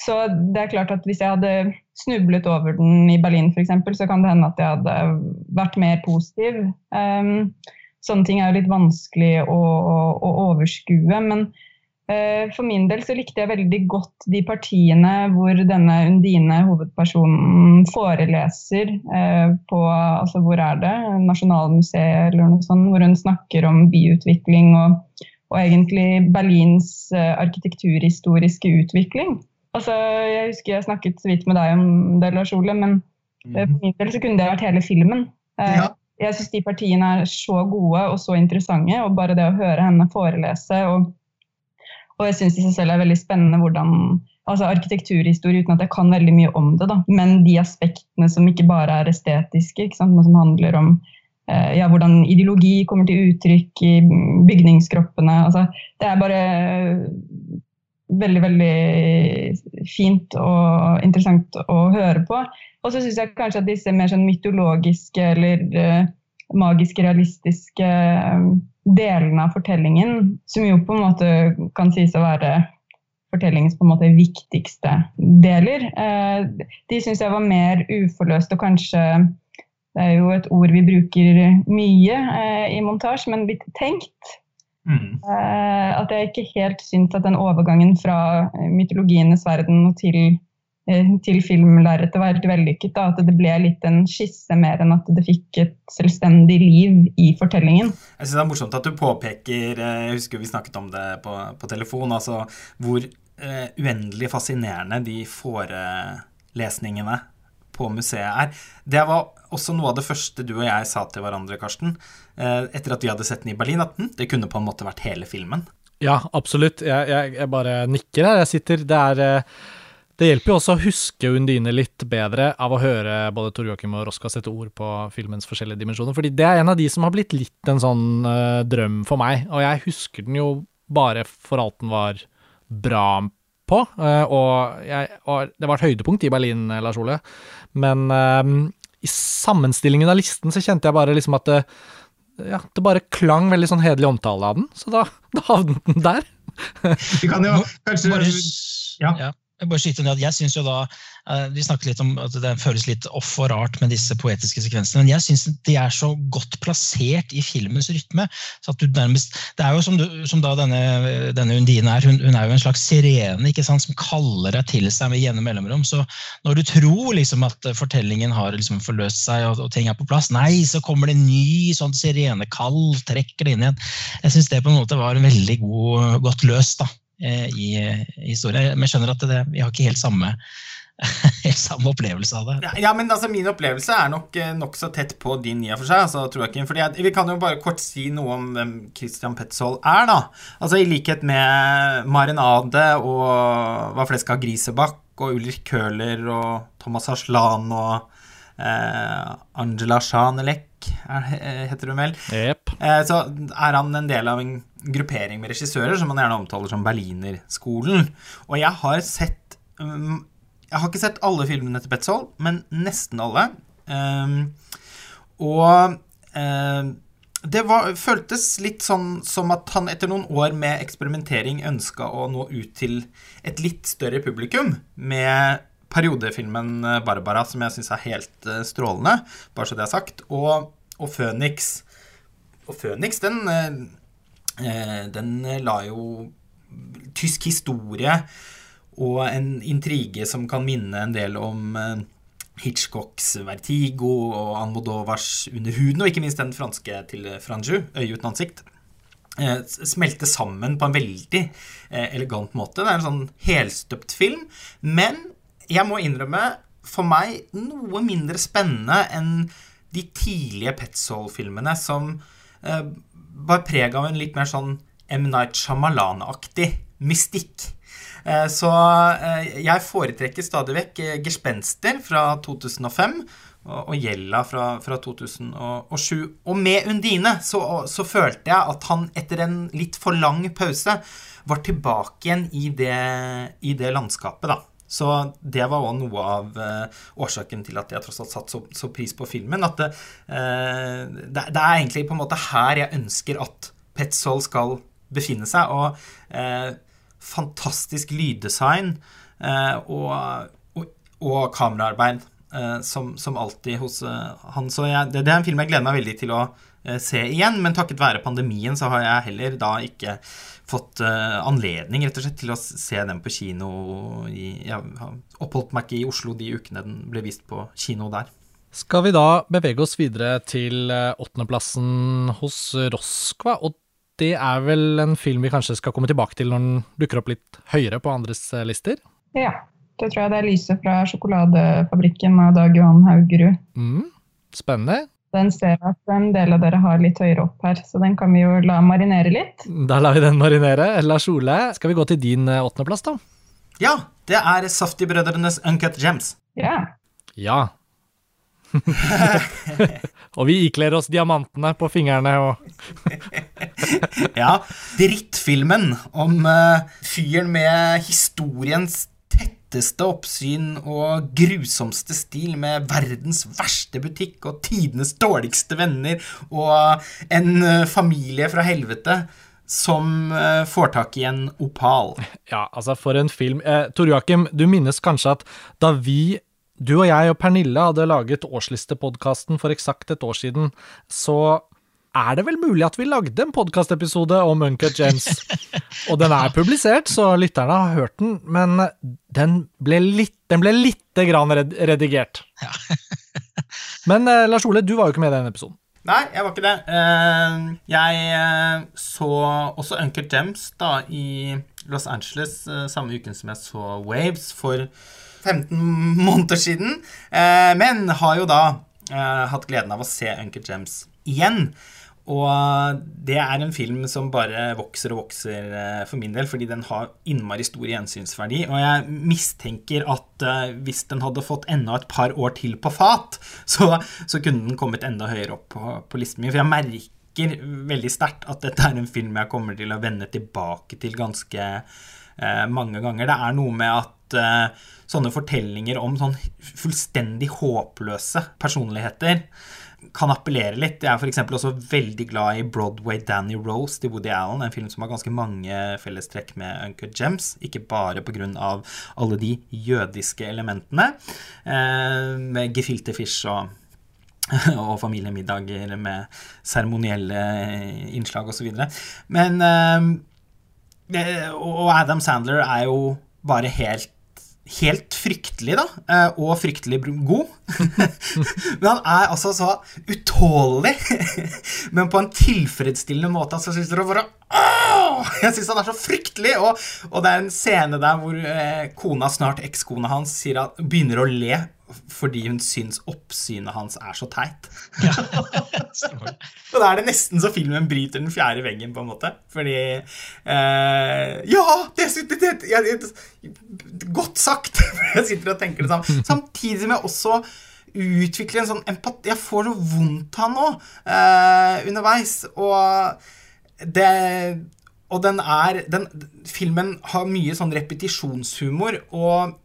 så det er klart at hvis jeg hadde snublet over den i Berlin f.eks., så kan det hende at jeg hadde vært mer positiv. Um, sånne ting er jo litt vanskelig å, å, å overskue. Men uh, for min del så likte jeg veldig godt de partiene hvor denne Undine, hovedpersonen, foreleser uh, på altså hvor er det, Nasjonalmuseet eller noe sånt, hvor hun snakker om byutvikling og, og egentlig Berlins uh, arkitekturhistoriske utvikling. Altså, jeg husker jeg snakket så vidt med deg om det, Lars Ole, men mm. for min del så kunne det vært hele filmen. Eh, ja. Jeg syns de partiene er så gode og så interessante, og bare det å høre henne forelese og, og jeg syns i seg selv er veldig spennende hvordan altså arkitekturhistorie uten at jeg kan veldig mye om det, da. Men de aspektene som ikke bare er estetiske, men som handler om eh, ja, hvordan ideologi kommer til uttrykk i bygningskroppene. Altså, det er bare veldig, veldig fint og interessant å høre på. Og så syns jeg kanskje at disse mer sånn mytologiske eller uh, magisk realistiske uh, delene av fortellingen, som jo på en måte kan sies å være fortellingens på en måte viktigste deler, uh, de syns jeg var mer uforløst og kanskje det er jo et ord vi bruker mye i montasje, men litt tenkt. Mm. Uh, at jeg ikke helt syns at den overgangen fra eh, mytologienes verden til, uh, til filmlerretet var helt vellykket. Da. At det ble litt en skisse mer enn at det fikk et selvstendig liv i fortellingen. Jeg synes Det er morsomt at du påpeker Jeg husker vi snakket om det på, på telefon. altså Hvor uh, uendelig fascinerende de forelesningene på museet er. Det var også noe av det første du og jeg sa til hverandre, Karsten, eh, etter at vi hadde sett den i Berlin, at det kunne på en måte vært hele filmen. Ja, absolutt. Jeg, jeg, jeg bare nikker her. Jeg sitter Det er eh, det hjelper jo også å huske Undine litt bedre av å høre både Tor Joakim og Roska sette ord på filmens forskjellige dimensjoner, fordi det er en av de som har blitt litt en sånn uh, drøm for meg, og jeg husker den jo bare for alt den var bra på, uh, og, jeg, og, det var et høydepunkt i Berlin, Lars Ole, men um, i sammenstillingen av listen så kjente jeg bare liksom at det, ja, det bare klang veldig sånn hederlig omtale av den, så da, da havnet den der. Vi kan jo kanskje ja. Jeg bare skyte ned at jeg synes jo da Eh, vi snakket litt om at det føles litt off og rart med disse poetiske sekvensene, men jeg syns de er så godt plassert i filmens rytme. så at du nærmest, Det er jo som, du, som da denne, denne Undine er, hun, hun, er jo en slags sirene ikke sant, som kaller deg til seg med gjennom mellomrom. Så når du tror liksom at fortellingen har liksom forløst seg og, og, ting er på plass, nei, så kommer det en ny sånn sirenekall, trekker det inn igjen. Jeg syns det på en måte var veldig god, godt løst. da. I historien. Men jeg skjønner at det, vi har ikke helt samme, helt samme opplevelse av det. Ja, men altså, Min opplevelse er nok nokså tett på din i og for seg. Altså, tror jeg ikke, fordi jeg, Vi kan jo bare kort si noe om hvem Christian Petzold er. da. Altså, I likhet med Marinade og Hva flest av grisebakk og Ulrik Køhler og Thomas Aslan og eh, Angela Sjanelek, heter hun vel. Yep. Eh, så er han en del av en gruppering med regissører som man gjerne omtaler som Berlinerskolen. Og jeg har sett um, Jeg har ikke sett alle filmene til Betzold, men nesten alle. Um, og um, det var, føltes litt sånn som at han etter noen år med eksperimentering ønska å nå ut til et litt større publikum med periodefilmen Barbara, som jeg syns er helt uh, strålende, bare så det er sagt, og, og 'Føniks'. Og 'Føniks', den, uh, den la jo tysk historie og en intrige som kan minne en del om uh, Hitchcocks Vertigo og Almodovars Under huden, og ikke minst den franske til Franju, Øye uten ansikt, smelte sammen på en veldig elegant måte. Det er en sånn helstøpt film, men jeg må innrømme, for meg noe mindre spennende enn de tidlige Petzold-filmene, som eh, var preg av en litt mer sånn M. Night Shyamalan-aktig mystikk. Eh, så eh, jeg foretrekker stadig vekk Gespenster fra 2005 og, og Gjella fra, fra, 2007. Og med Undine så, så, følte jeg at han etter en litt for lang pause var tilbake igjen i det, i det landskapet, da. Så det var òg noe av uh, årsaken til at jeg tross alt satte så, så, pris på filmen. At uh, det, det, er egentlig på en måte her jeg ønsker at Petzold skal befinne seg. Og eh, fantastisk lyddesign og, og, og, kameraarbeid som, som, alltid hos han. Så jeg, det, det, er en film jeg gleder meg veldig til å se igjen, men takket være pandemien så har jeg heller da ikke fått uh, anledning rett og slett til å se den på kino. I, jeg har oppholdt meg ikke i Oslo de ukene den ble vist på kino der. Skal vi da bevege oss videre til eh, åttendeplassen hos Roskva? Og det er vel en film vi kanskje skal komme tilbake til når den dukker opp litt høyere på andres eh, lister? Ja. Det tror jeg det er lyset fra sjokoladefabrikken av Dag Johan Haugerud. Mm, spennende. Den ser jeg at en del av dere har litt høyere opp her, så den kan vi jo la marinere litt. Da lar vi den marinere. Lars Ole, skal vi gå til din eh, åttendeplass, da? Ja, det er Safti-brødrenes Uncut Gems. Ja. Ja. og vi ikler oss diamantene på fingrene og Ja. Drittfilmen om uh, fyren med historiens tetteste oppsyn og grusomste stil med verdens verste butikk og tidenes dårligste venner og en eh, familie fra helvete som eh, får tak i en opal. Ja, altså, for en film. Eh, Tor Joakim, du minnes kanskje at da vi du og jeg og Pernille hadde laget årslistepodkasten for eksakt et år siden, så er det vel mulig at vi lagde en podkastepisode om Uncut James. Og den er publisert, så lytterne har hørt den, men den ble litt, den ble lite grann redigert. Ja. men eh, Lars Ole, du var jo ikke med i den episoden. Nei, jeg var ikke det. Eh, jeg eh, så også Uncut James da i Los Angeles samme uken som jeg så Waves for 15 måneder siden. Men har jo da hatt gleden av å se Uncut James igjen. Og det er en film som bare vokser og vokser eh, for min del, fordi den har innmari stor gjensynsverdi. Og jeg mistenker at uh, hvis den hadde fått enda et par år til på fat, så, så kunne den kommet enda høyere opp på, på listen min. For jeg merker veldig sterkt at dette er en film jeg kommer til å vende tilbake til ganske eh, mange ganger. Det er noe med at eh, sånne fortellinger om sånn fullstendig håpløse personligheter kan appellere litt. Jeg er f.eks. også veldig glad i Broadway Danny Rose til Woody Allen, en film som har ganske mange fellestrekk med Uncut Gems, ikke bare pga. alle de jødiske elementene, eh, med gefilte fish og og familiemiddager med seremonielle innslag osv. Men eh, Og Adam Sandler er jo bare helt helt fryktelig, da, eh, og fryktelig god. men han er altså så utålelig, men på en tilfredsstillende måte. Altså, synes dere bare Åh! Jeg syns han er så fryktelig! Og, og, det er en scene der hvor eh, kona, snart ekskona hans, at, begynner å le fordi hun syns oppsynet hans er så teit. Ja. og da er det nesten så filmen bryter den fjerde veggen, på en måte. Fordi eh, Ja! Det, det, det, det, Godt sagt! jeg sitter og tenker det samme. Samtidig som jeg også utvikler en sånn empati Jeg får så vondt av nå eh, underveis. Og det Og den er den, Filmen har mye sånn repetisjonshumor, og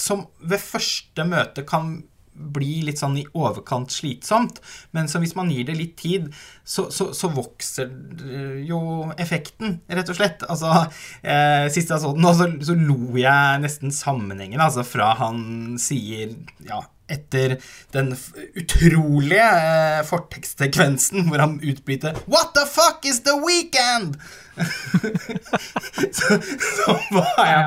som ved første møte kan bli litt sånn i overkant slitsomt, men så hvis man gir det litt tid, så, så, så vokser jo effekten, rett og slett. Altså, eh, Sist jeg så den, så, så lo jeg nesten sammenhengen, altså fra han sier ja, etter den utrolige eh, fortekstsekvensen hvor han utbryter What the fuck is the weekend? så, så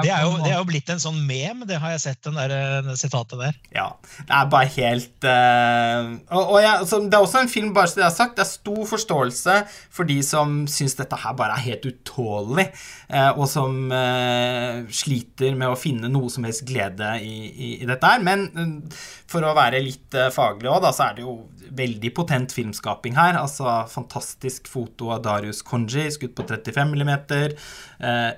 det, er jo, det, er jo, blitt en sånn mem, det har jeg sett, den der, det sitatet der. Ja. Det er bare helt uh, Og, og jeg, altså, Det er også en film, bare så det er sagt, det er stor forståelse for de som syns dette her bare er helt utålelig, og som uh, sliter med å finne noe som helst glede i, i, i dette her. Men for å være litt faglig òg, så er det jo veldig potent filmskaping her. Altså fantastisk foto av Darius Konji, skutt på 35 mm. Eh,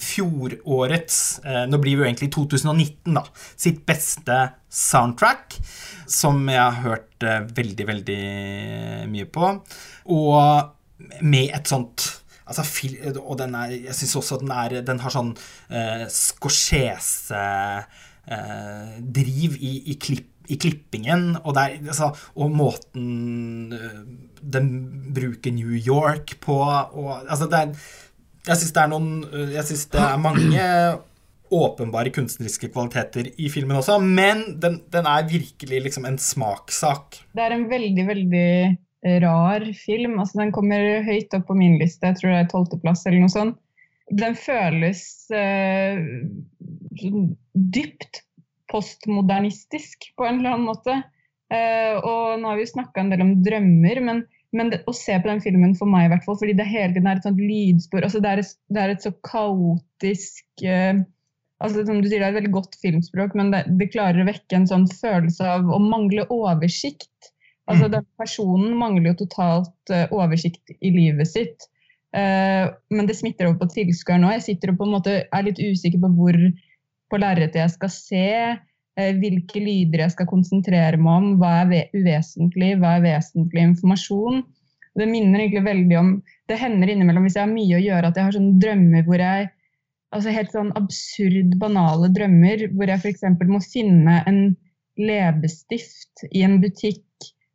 fjorårets, eh, nå blir vi jo egentlig 2019, da, sitt beste soundtrack, som jeg har hørt eh, veldig, veldig mye på. Og med et sånt Altså, og den er, jeg syns også den, er, den har sånn uh, Scorsese-driv uh, i, i klipp i klippingen, og, der, altså, og måten uh, den bruker New York på og, altså, er, Jeg syns det er noen Jeg syns det er mange åpenbare kunstneriske kvaliteter i filmen også, men den, den er virkelig liksom en smakssak. Det er en veldig, veldig rar film. Altså, den kommer høyt opp på min liste, jeg tror det er tolvteplass eller noe sånt. Den føles eh, dypt postmodernistisk på en eller annen måte. Eh, og nå har vi jo snakka en del om drømmer, men, men det, å se på den filmen for meg, i hvert fall, fordi det hele tiden er et sånt lydspor altså det, er et, det er et så kaotisk eh, altså som du sier, Det er et veldig godt filmspråk, men det, det, klarer å vekke en sånn følelse av å mangle oversikt. Altså mm. Den personen mangler jo totalt uh, oversikt i livet sitt. men det smitter over på tilskueren òg. Jeg sitter og på en måte er litt usikker på hvor på lerretet jeg skal se, Uh, hvilke lyder jeg skal konsentrere meg om, hva er uvesentlig, hva er vesentlig informasjon. Det minner egentlig veldig om Det hender innimellom hvis jeg har mye å gjøre, at jeg har sånne drømmer hvor jeg altså Helt sånn absurd banale drømmer, hvor jeg f.eks. må finne en leppestift i en butikk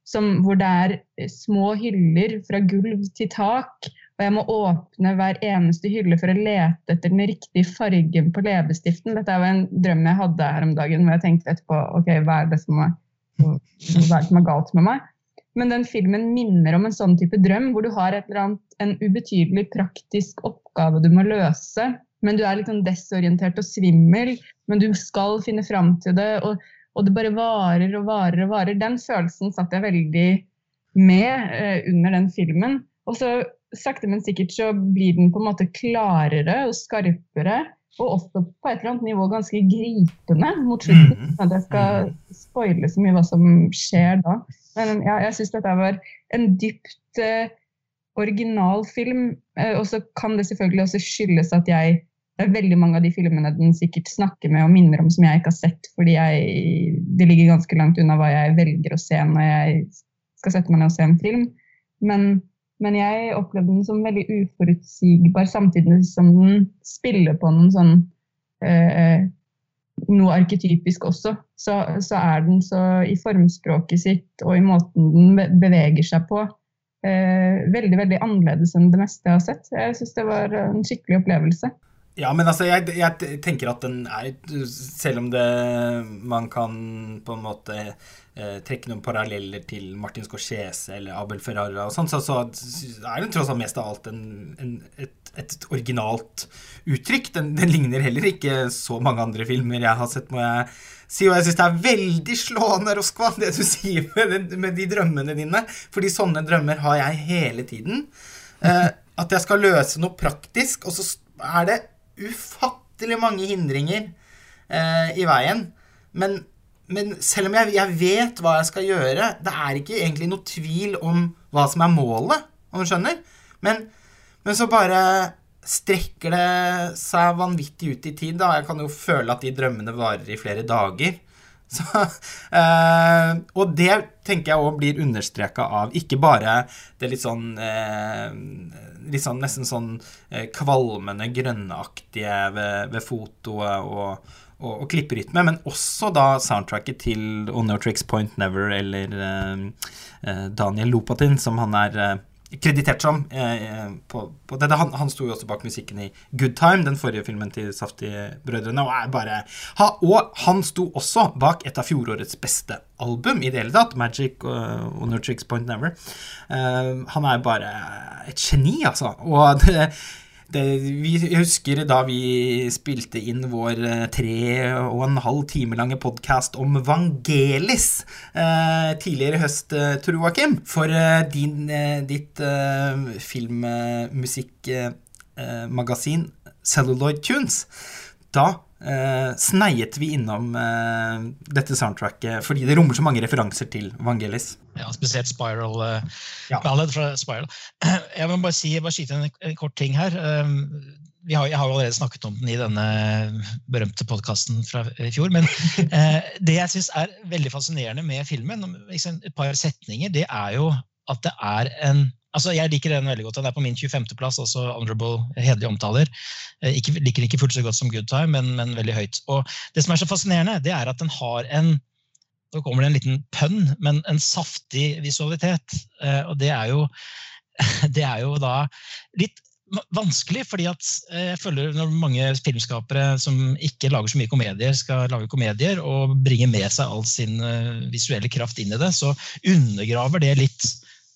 som, hvor det er små hyller fra gulv til tak, og jeg må åpne hver eneste hylle for å lete etter den riktige fargen på leppestiften. Dette var en drøm jeg hadde her om dagen, hvor jeg tenkte etterpå ok, hva er det som er, hva er, det som er galt med meg? Men den filmen minner om en sånn type drøm, hvor du har annet, en ubetydelig praktisk oppgave du må løse. Men du er litt sånn desorientert og svimmel, men du skal finne fram til det. Og, og, det bare varer og varer og varer. Den følelsen satt jeg veldig med eh, under den filmen. Og så sakte, men sikkert så blir den på en måte klarere og skarpere. Og også på et eller annet nivå ganske gripende mot slutten. Mm. At jeg skal spoile så mye hva som skjer da. Men ja, jeg syns dette var en dypt eh, original film. Eh, og så kan det selvfølgelig også skyldes at jeg det er veldig mange av de filmene den sikkert snakker med og minner om som jeg ikke har sett, fordi jeg, det ligger ganske langt unna hva jeg velger å se når jeg skal sette meg ned og se en film. Men men jeg opplevde den som veldig uforutsigbar, samtidig som den spiller på noen sånn eh, noe arketypisk også. Så, så, er den så i formspråket sitt og i måten den beveger seg på eh, veldig veldig annerledes enn det meste jeg har sett. Jeg syns det var en skikkelig opplevelse. Ja, men altså, jeg, jeg, tenker at den er Selv om det man kan på en måte eh, trekke noen paralleller til Martin Scorsese eller Abel Ferrara og sånn, så, så, er den tross alt mest av alt en, en, et, et, originalt uttrykk. Den, den, ligner heller ikke så mange andre filmer jeg har sett, må jeg si. Og jeg syns det er veldig slående, Roskva, det du sier med, med de drømmene dine. Fordi sånne drømmer har jeg hele tiden. Eh, at jeg skal løse noe praktisk, og så er det ufattelig mange hindringer eh, i veien. Men, men selv om jeg, jeg, vet hva jeg skal gjøre, det er ikke egentlig noe tvil om hva som er målet, om du skjønner. Men, men så bare strekker det seg vanvittig ut i tid, da. Jeg kan jo føle at de drømmene varer i flere dager. Så, eh, og det tenker jeg òg blir understreka av ikke bare det litt sånn eh, Litt sånn nesten sånn eh, kvalmende grønnaktige ved, ved fotoet og, og, og, klipperytme, men også da soundtracket til On No Tricks Point Never eller eh, eh, Daniel Lopatin, som han er eh, kreditert som. Eh, på, på det, han, han sto jo også bak musikken i Good Time, den forrige filmen til Saftig-brødrene. Og, bare, og han sto også bak et av fjorårets beste album i det hele tatt, Magic uh, og No Tricks Point Never. Uh, han er bare et geni, altså. Og det det, vi, jeg husker da vi spilte inn vår eh, tre og en halv time lange podkast om Vangelis eh, tidligere i høst, eh, Tor Joakim. For eh, din, eh, ditt eh, filmmusikkmagasin Celluloid Tunes. Da sneiet vi innom dette soundtracket fordi det rommer så mange referanser til Vangelis. Ja, spesielt Spiral. uh, ja. Ballad fra Spiral. Jeg må bare si, bare skyte en, kort ting her. Um, har, jeg har jo allerede snakket om den i denne berømte podkasten fra i fjor. Men uh, det jeg syns er veldig fascinerende med filmen, liksom et par setninger, det er jo at det er en Altså, jeg liker den veldig godt. Den er på min 25.-plass, altså honorable hederlige omtaler. Eh, liker den ikke fullt så godt som Good Time, men, men, veldig høyt. Og Det som er så fascinerende, det er at den har en så kommer det en liten pønn, men en saftig visualitet. Eh, og det er jo, det er jo da litt vanskelig, fordi at eh, jeg føler når mange filmskapere som ikke lager så mye komedier, skal lage komedier og bringe med seg all sin visuelle kraft inn i det, så undergraver det litt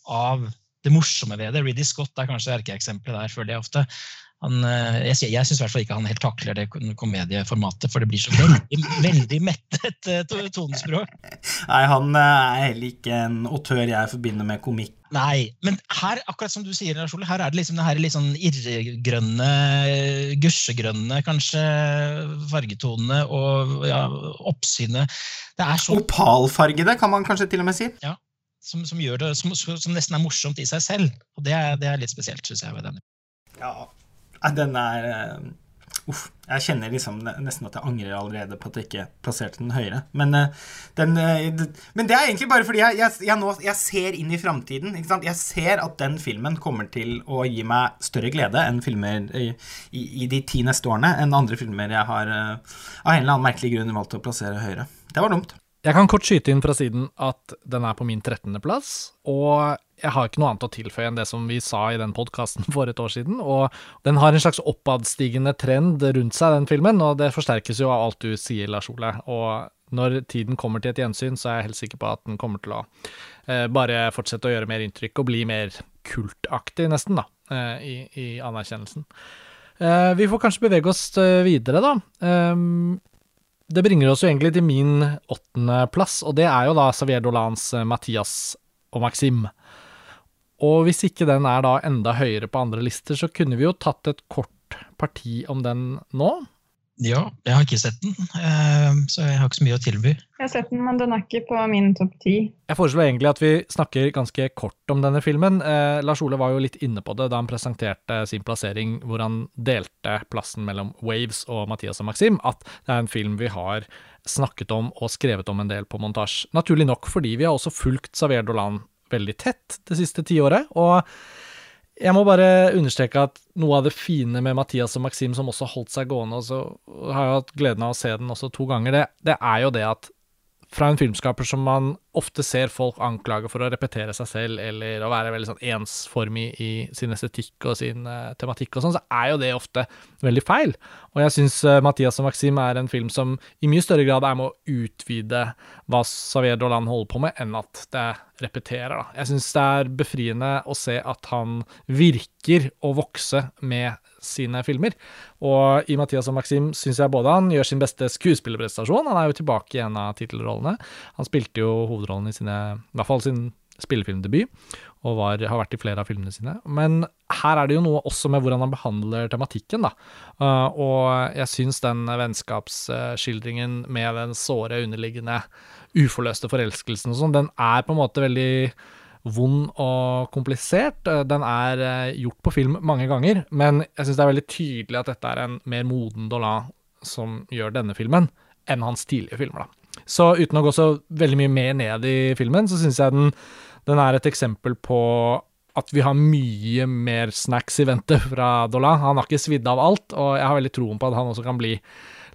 av det morsomme ved det. Ridley Scott er kanskje erkeeksempelet der, føler jeg ofte. Han, eh, jeg jeg syns ikke han helt takler det komedieformatet, for det blir så veldig, veldig mettet eh, tonespråk. Nei, han eh, er heller ikke en autør jeg forbinder med komikk. Nei, men her akkurat som du sier, her er det liksom det her litt sånn irregrønne, gusjegrønne kanskje, fargetonene og ja, oppsynet. Det er så Opalfargede, kan man kanskje til og med si. Ja, som, som, det, som, som, nesten er morsomt i seg selv. Og det er, det er litt spesielt, syns jeg. ved denne. Ja, den er uh, Uff. Jeg kjenner liksom nesten at jeg angrer allerede på at jeg ikke plasserte den høyere. Men, uh, den, uh, men det er egentlig bare fordi jeg, jeg, jeg, nå, jeg ser inn i framtiden. Jeg ser at den filmen kommer til å gi meg større glede enn filmer i, i, i de ti neste årene enn andre filmer jeg har av en eller annen merkelig grunn valgt å plassere høyere. Det var dumt. Jeg kan kort skyte inn fra siden at den er på min 13.-plass, og jeg har ikke noe annet å tilføye enn det som vi sa i den podkasten for et år siden. Og den har en slags oppadstigende trend rundt seg, den filmen, og det forsterkes jo av alt du sier, Lars Ole. Og når tiden kommer til et gjensyn, så er jeg helt sikker på at den kommer til å eh, bare fortsette å gjøre mer inntrykk og bli mer kultaktig, nesten, da, eh, i, i, anerkjennelsen. Eh, vi får kanskje bevege oss eh, videre, da. Um, det bringer oss jo egentlig til min åttendeplass, og det er jo da Xavier Dolans eh, Mathias og Maxim. Og hvis ikke den er da enda høyere på andre lister, så kunne vi jo tatt et kort parti om den nå. Ja, jeg har ikke sett den, eh, så jeg har ikke så mye å tilby. Jeg har sett den, men den er ikke på min topp ti. Jeg foreslår egentlig at vi snakker ganske kort om denne filmen. Eh, Lars Ole var jo litt inne på det da han presenterte sin plassering, hvor han delte plassen mellom Waves og Mathias og Maxim, at det er en film vi har snakket om og skrevet om en del på montasje. Naturlig nok fordi vi har også fulgt Saver Dolan veldig tett det siste tiåret. og jeg må bare understreke at noe av det fine med Mathias og Maxim, som også holdt seg gående, og så har jeg hatt gleden av å se den også to ganger, det, det er jo det at fra en filmskaper som man ofte ser folk anklage for å repetere seg selv, eller å være veldig sånn ensformig i sin estetikk og sin uh, tematikk og sånn, så er jo det ofte veldig feil. Og jeg syns uh, Mathias og Maxim er en film som i mye større grad er med å utvide hva Xavier Dolan holder på med, enn at det repeterer, da. Jeg syns det er befriende å se at han virker å vokse med sine filmer. Og i Mathias og Maxim syns jeg både han gjør sin beste skuespillerprestasjon, han er jo tilbake i en av tittelrollene. Han spilte jo hovedrollen i sine, i hvert fall sin spillefilmdebut. og var, har vært i flere av filmene sine. Men her er det jo noe også med hvordan han behandler tematikken, da. Uh, og jeg syns den vennskapsskildringen med den såre, underliggende, uforløste forelskelsen og sånn, den er på en måte veldig vond og komplisert. Uh, den er uh, gjort på film mange ganger, men jeg syns det er veldig tydelig at dette er en mer moden Dolan som gjør denne filmen, enn hans tidlige filmer, da. Så uten å gå så veldig mye mer ned i filmen, så syns jeg den den er et eksempel på at vi har mye mer snacks i vente fra Dolan. Han har ikke svidd av alt, og jeg har veldig troen på at han også kan bli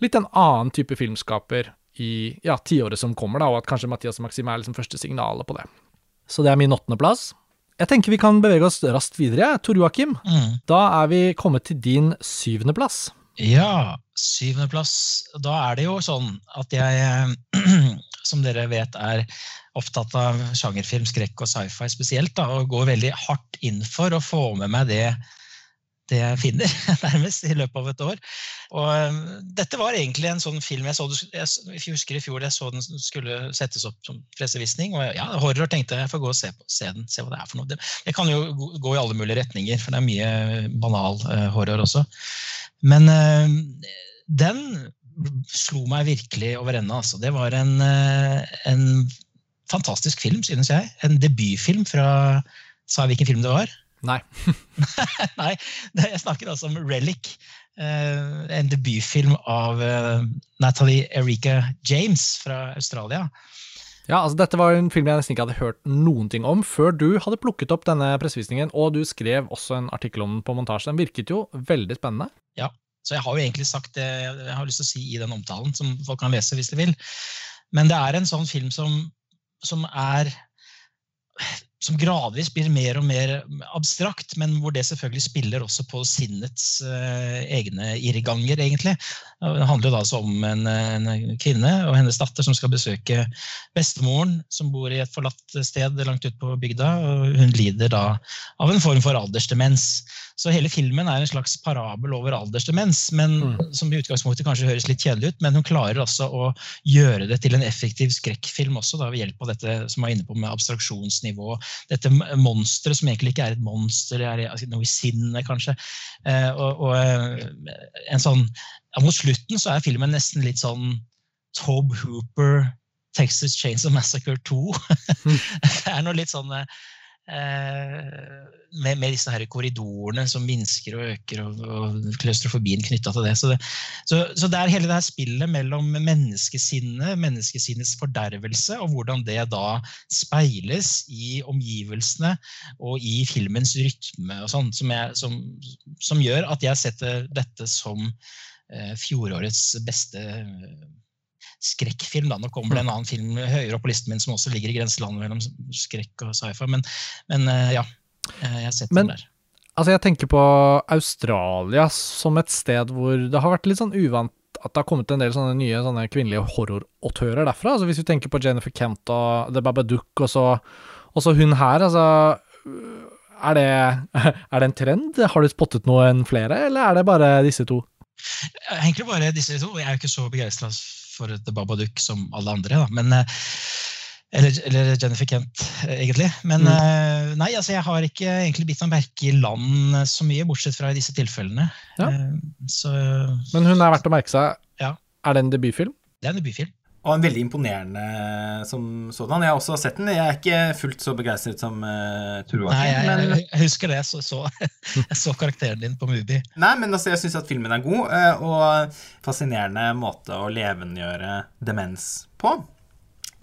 litt en annen type filmskaper i ja, tiåret som kommer, da, og at kanskje Mathias Maxim er liksom første signalet på det. Så det er min åttendeplass. Jeg tenker vi kan bevege oss raskt videre. Tor Joakim, mm. da er vi kommet til din syvendeplass. Ja, syvendeplass. Da er det jo sånn at jeg, som dere vet, er opptatt av sjangerfilm, skrekk og sci-fi spesielt, da, og går veldig hardt inn for å få med meg det, det jeg finner, nærmest, i løpet av et år. Og um, dette var egentlig en sånn film jeg så jeg, husker i fjor jeg så den skulle settes opp som pressevisning. og ja, Horror tenkte jeg, jeg får gå og se, på, se den, se hva det er for noe. Det, det, kan jo gå i alle mulige retninger, for det er mye banal uh, horror også. Men uh, den slo meg virkelig over ende. Altså. Det var en, uh, en fantastisk film, synes jeg. En debutfilm fra Sa jeg hvilken film det var? Nei. Nei, Jeg snakker altså om Relic. Uh, en debutfilm av uh, Natalie Erika James fra Australia. Ja, altså Dette var en film jeg nesten ikke hadde hørt noen ting om før du hadde plukket opp denne pressevisningen, og du skrev også en artikkel om den på montasje. Den virket jo veldig spennende. Ja, så jeg har jo egentlig sagt det jeg har lyst til å si i den omtalen, som folk kan lese hvis de vil. Men det er en sånn film som som er som gradvis blir mer og mer abstrakt, men hvor det selvfølgelig spiller også på sinnets uh, egne irrganger, egentlig. Det handler jo da altså om en, en, kvinne og hennes datter som skal besøke bestemoren, som bor i et forlatt sted langt ute på bygda. og Hun lider da av en form for aldersdemens. Så hele filmen er en slags parabel over aldersdemens, men, mm. som i utgangspunktet kanskje høres litt kjedelig ut, men hun klarer altså å gjøre det til en effektiv skrekkfilm også, da, ved hjelp av dette som er inne på med abstraksjonsnivå. Dette monsteret som egentlig ikke er et monster, det er altså, noe i sinnet, kanskje. Eh, og, og eh, en sånn, ja, Mot slutten så er filmen nesten litt sånn Tobe Hooper, Texas Chains of Massacre 2. Mm. det er noe litt sånn eh, med, med, disse her korridorene som minsker og øker, og, og klaustrofobien knytta til det. Så, det. så, så det er hele det her spillet mellom menneskesinnet, menneskesinnets fordervelse, og hvordan det da speiles i omgivelsene og i filmens rytme, og sånt, som, som, som, gjør at jeg setter dette som eh, fjorårets beste skrekkfilm. Da. Nå kommer det en mm. annen film høyere opp på listen min som også ligger i grenselandet mellom skrekk og sci-fi, men, men, eh, ja. Eh, jeg har sett men, den der. Altså, jeg tenker på Australia som et sted hvor det har vært litt sånn uvant at det har kommet en del sånne nye sånne kvinnelige horrorautører derfra. Altså Hvis vi tenker på Jennifer Kent og The Babadook, og så, og så hun her, altså er det, er det en trend? Har du spottet noen flere, eller er det bare disse to? Egentlig bare disse to. Jeg er jo ikke så begeistra for The Babadook som alle andre. Da. Men, eh, eller, eller, Jennifer Kent, eh, egentlig. Men mm. Eh, nei, altså, jeg har ikke egentlig bitt meg merke i land så mye, bortsett fra i disse tilfellene. Ja. Så, Men hun er verdt å merke seg. Ja. Er det en debutfilm? Det er en debutfilm. Og en veldig imponerende som sådan. Jeg har også sett den. Jeg er ikke fullt så begeistret som uh, Turo Nei, jeg, men... jeg, husker det. Så, så, jeg så karakteren din på Mubi. Nei, men altså, jeg syns at filmen er god, uh, og fascinerende måte å levendegjøre demens på.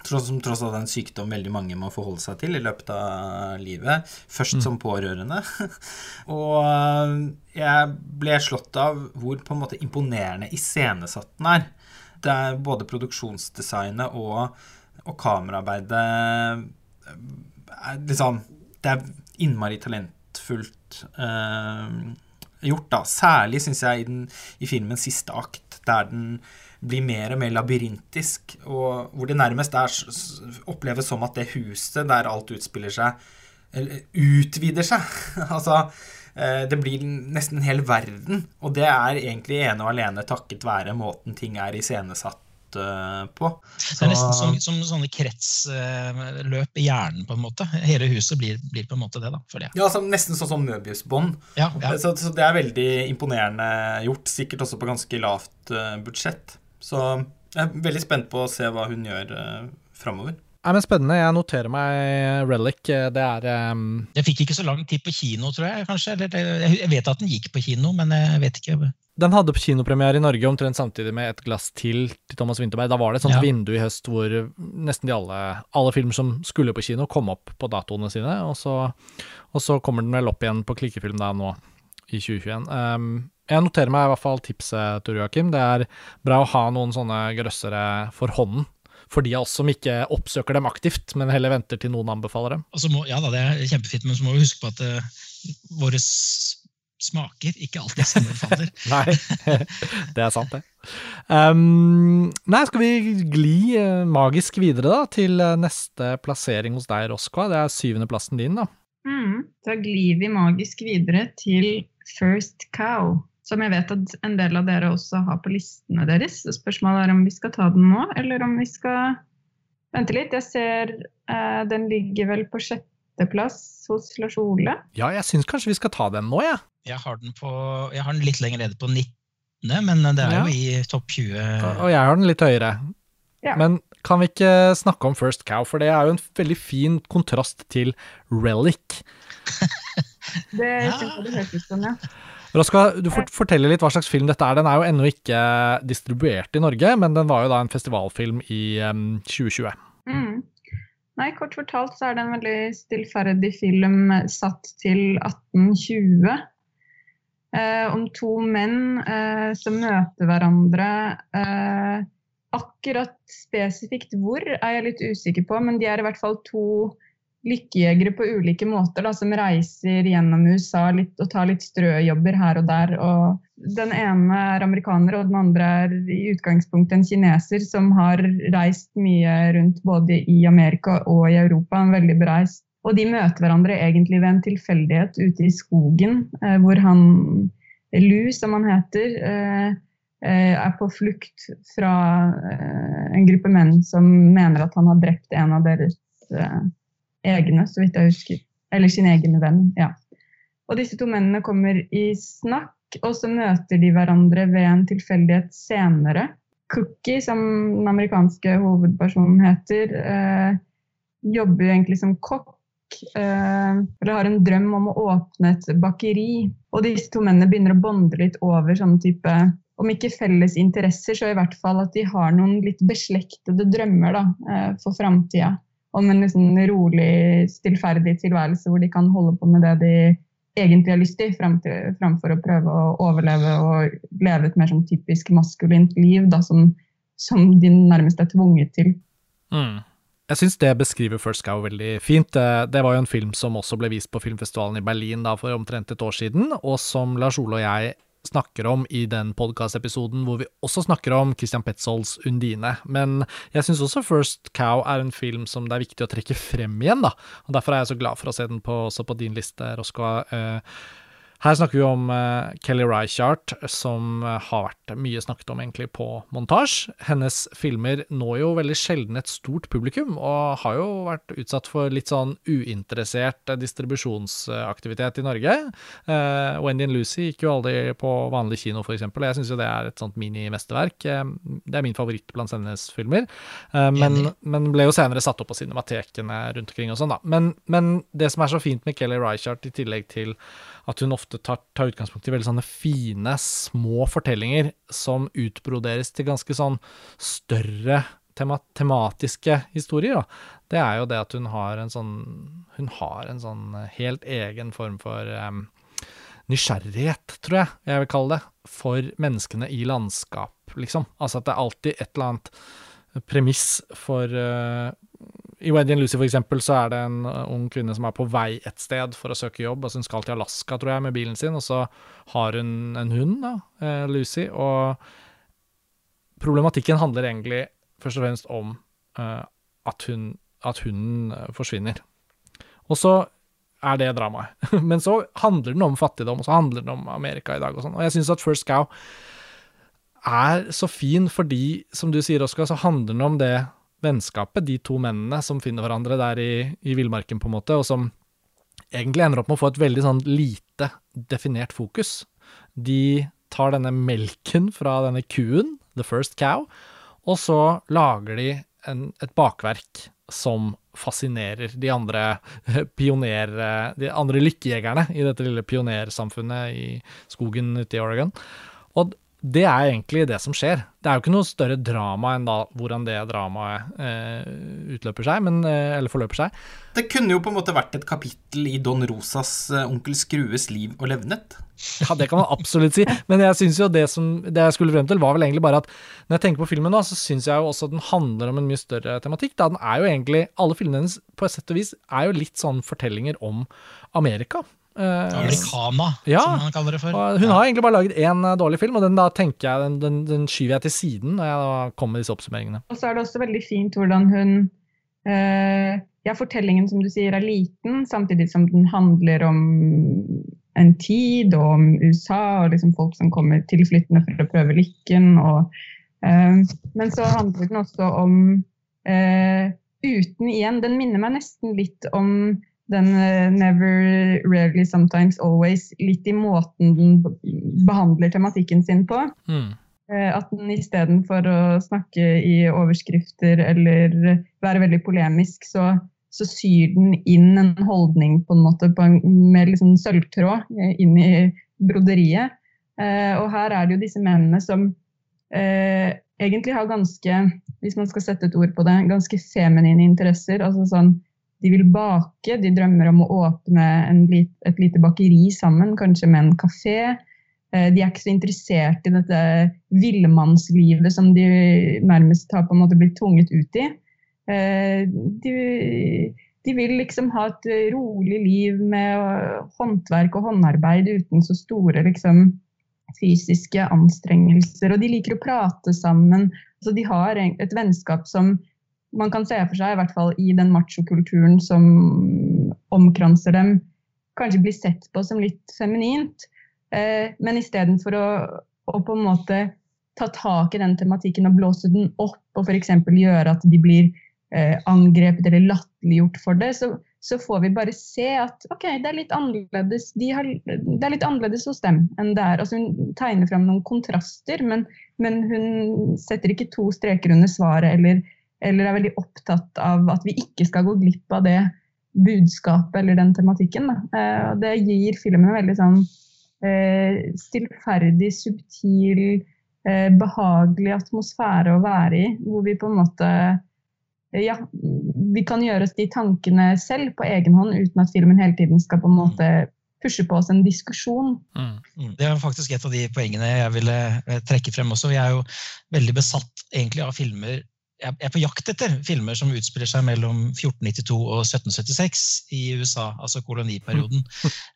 Tross, tross alt en sykdom veldig mange må forholde seg til i løpet av livet. Først mm. som pårørende. og eh, jeg ble slått av hvor på en måte imponerende iscenesatt den er det er både produksjonsdesignet og, og kameraarbeidet liksom, Det er innmari talentfullt uh, gjort, da. Særlig, syns jeg, i, den, i filmens siste akt, der den blir mer og mer labyrintisk, og hvor det nærmest er, oppleves som at det huset der alt utspiller seg, utvider seg. altså Eh, det blir nesten en hel verden. Og det er egentlig ene og alene takket være måten ting er iscenesatt uh, på. Så... Det er nesten som, som sånne kretsløp i hjernen, på en måte. Hele huset blir, blir på en måte det, da. føler jeg. Ja, altså, nesten sånn som Møbiusbånd. Ja, ja. så, så, det er veldig imponerende gjort. Sikkert også på ganske lavt uh, budsjett. Så jeg er veldig spent på å se hva hun gjør uh, framover. Nei, men Spennende. Jeg noterer meg Relic. Det er um... Det fikk ikke så lang tid på kino, tror jeg. kanskje. jeg vet at den gikk på kino, men jeg vet ikke. Den hadde kinopremiere i Norge omtrent samtidig med Et glass til til Thomas Winterberg. Da var det et sånt ja. vindu i høst hvor nesten de alle, alle filmer som skulle på kino, kom opp på datoene sine. Og så, og så kommer den vel opp igjen på klikkefilm da nå i 2021. Um, jeg noterer meg i hvert fall tipset, Tor Joakim. Det er bra å ha noen sånne grøssere for hånden for de av oss som ikke oppsøker dem aktivt, men heller venter til noen anbefaler dem. Må, ja da, det er kjempefint, men så må vi huske på at uh, våre smaker ikke alltid sammenfaller. nei, det er sant, det. Um, nei, skal vi gli uh, magisk videre da, til uh, neste plassering hos deg, Roskva? Det er syvendeplassen din, da. Mm, da glir vi magisk videre til First Cow som jeg vet at en del av dere også har på listene deres. Spørsmålet er om vi skal ta den nå, eller om vi skal vente litt. Jeg ser eh, den ligger vel på sjetteplass hos Lars Ole. Ja, jeg syns kanskje vi skal ta den nå, jeg. Ja. Jeg har den, på, jeg har den litt lenger nede på 19., men det er ja. jo i topp 20. Og jeg har den litt høyere. Ja. Men kan vi ikke snakke om First Cow, for det er jo en veldig fin kontrast til Relic. det syns jeg det høres ut som, ja. Raska, du får fortelle litt hva slags film dette er. Den er jo ennå ikke distribuert i Norge, men den var jo da en festivalfilm i um, 2020. Mm. Nei, kort fortalt så er det en veldig stillferdig film satt til 1820. Eh, om to menn eh, som møter hverandre. Eh, akkurat spesifikt hvor er jeg litt usikker på, men de er i hvert fall to lykkejegere på ulike måter da, som reiser gjennom USA litt, og tar litt strøjobber her og der. Og den ene er amerikaner, og den andre er i utgangspunktet en kineser som har reist mye rundt både i Amerika og i Europa. En veldig bereist. Og de møter hverandre egentlig ved en tilfeldighet ute i skogen, eh, hvor han Lu, som han heter, eh, eh, er på flukt fra en gruppe menn som mener at han har drept en av deres egne, så vidt jeg husker. Eller sin egen venn. ja. Og disse to mennene kommer i snakk, og så møter de hverandre ved en tilfeldighet senere. Cookie, som den amerikanske hovedpersonen heter, eh, jobber jo egentlig som kokk. Eh, eller har en drøm om å åpne et bakeri. Og disse to mennene begynner å bonde litt over sånn type om ikke felles interesser, så i hvert fall at de har noen litt beslektede drømmer da, eh, for framtida om en liksom rolig, stillferdig tilværelse hvor de kan holde på med det de egentlig har lyst til, framfor å prøve å overleve og leve et mer sånn typisk maskulint liv da, som, som, de nærmest er tvunget til. Mm. Jeg syns det beskriver First Cow veldig fint. Det var jo en film som også ble vist på filmfestivalen i Berlin da for omtrent et år siden, og som Lars Ole og jeg snakker om i den podkastepisoden hvor vi også snakker om Christian Petzolds Undine. Men jeg syns også First Cow er en film som det er viktig å trekke frem igjen, da. Og derfor er jeg så glad for å se den på, også på din liste, Roskva. Uh, her snakker vi om uh, Kelly Reichardt, som uh, har vært mye snakket om egentlig på montasje. Hennes filmer når jo veldig sjelden et stort publikum, og har jo vært utsatt for litt sånn uinteressert distribusjonsaktivitet i Norge. Uh, Wendy and Lucy gikk jo aldri på vanlig kino, f.eks., jeg syns jo det er et sånt mini-mesterverk. det er min favoritt blant hennes filmer, men, men, ble jo senere satt opp på cinematekene rundt omkring og sånn, da. Men, men det som er så fint med Kelly Reichardt, i tillegg til at hun ofte tar, tar, utgangspunkt i veldig sånne fine, små fortellinger som utbroderes til ganske sånn større tema, tematiske historier. Da. Det er jo det at hun har en sånn Hun har en sånn helt egen form for um, nysgjerrighet, tror jeg jeg vil kalle det, for menneskene i landskap, liksom. Altså at det er alltid et eller annet premiss for uh, i Wendy and Lucy for eksempel, så er det en uh, ung kvinne som er på vei et sted for å søke jobb. altså Hun skal til Alaska, tror jeg, med bilen sin, og så har hun en hund, da, uh, Lucy. Og problematikken handler egentlig først og fremst om uh, at, hun, at hunden forsvinner. Og så er det dramaet. Men så handler den om fattigdom, og så handler den om Amerika i dag og sånn. Og jeg syns at First Cow er så fin fordi, som du sier, Oskar, så handler den om det vennskapet, de to mennene som finner hverandre der i, i villmarken, på en måte, og som egentlig ender opp med å få et veldig sånn lite definert fokus. De tar denne melken fra denne kuen, the first cow, og så lager de en, et bakverk som fascinerer de andre pioner... De andre lykkejegerne i dette lille pionersamfunnet i skogen ute i Oregon. Og det er egentlig det som skjer. Det er jo ikke noe større drama enn da hvordan det dramaet eh, utløper seg, men, eh, eller forløper seg. Det kunne jo på en måte vært et kapittel i Don Rosas eh, Onkel Skrues liv og levnet. Ja, det kan man absolutt si, men jeg synes jo det som det jeg skulle frem til, var vel egentlig bare at når jeg tenker på filmen nå, så syns jeg jo også at den handler om en mye større tematikk. Da den er jo egentlig Alle filmene hennes på et sett og vis er jo litt sånn fortellinger om Amerika. Uh, Americana, ja, som man kaller det for. hun ja. har egentlig bare laget én uh, dårlig film, og den da tenker jeg, den, den, den, skyver jeg til siden når jeg da kommer med disse oppsummeringene. Og så er det også veldig fint hvordan hun uh, Ja, fortellingen som du sier er liten, samtidig som den handler om en tid og om USA og liksom folk som kommer tilflyttende for å prøve lykken. Og, men så handler den også om Uten igjen Den minner meg nesten litt om den uh, never, rarely, sometimes, always, litt i måten den behandler tematikken sin på. Mm. At den istedenfor å snakke i overskrifter eller være veldig polemisk, så, så syr den inn en holdning på en måte på en, med liksom sølvtråd uh, inn i broderiet. og her er det jo disse mennene som egentlig har ganske, hvis man skal sette et ord på det, ganske feminine interesser. altså sånn de vil bake, de drømmer om å åpne en, et lite bakeri sammen, kanskje med en kafé. Eh, de er ikke så interessert i dette villmannslivet som de nærmest har på en måte blitt tvunget ut i. Eh, de, de vil liksom ha et rolig liv med håndverk og håndarbeid uten så store liksom, fysiske anstrengelser. Og de liker å prate sammen. Altså, de har et vennskap som man kan se for seg, i hvert fall i den machokulturen som omkranser dem, kanskje blir sett på som litt feminint. Eh, men istedenfor å, å på en måte ta tak i den tematikken og blåse den opp og f.eks. gjøre at de blir eh, angrepet eller latterliggjort for det, så, så, får vi bare se at ok, det er litt annerledes, de har, det er litt annerledes hos dem enn det er. Altså, hun tegner fram noen kontraster, men, men hun setter ikke to streker under svaret eller eller er veldig opptatt av at vi ikke skal gå glipp av det budskapet eller den tematikken. Eh, det gir filmen en veldig sånn eh, stillferdig, subtil, eh, behagelig atmosfære å være i. Hvor vi på en måte ja, vi kan gjøre oss de tankene selv på egen hånd, uten at filmen hele tiden skal på en måte pushe på oss en diskusjon. Mm, mm. Det er faktisk et av de poengene jeg ville trekke frem også. Jeg er jo veldig besatt egentlig av filmer jeg er på jakt etter filmer som utspiller seg mellom 1492 og 1776 i USA, altså koloniperioden.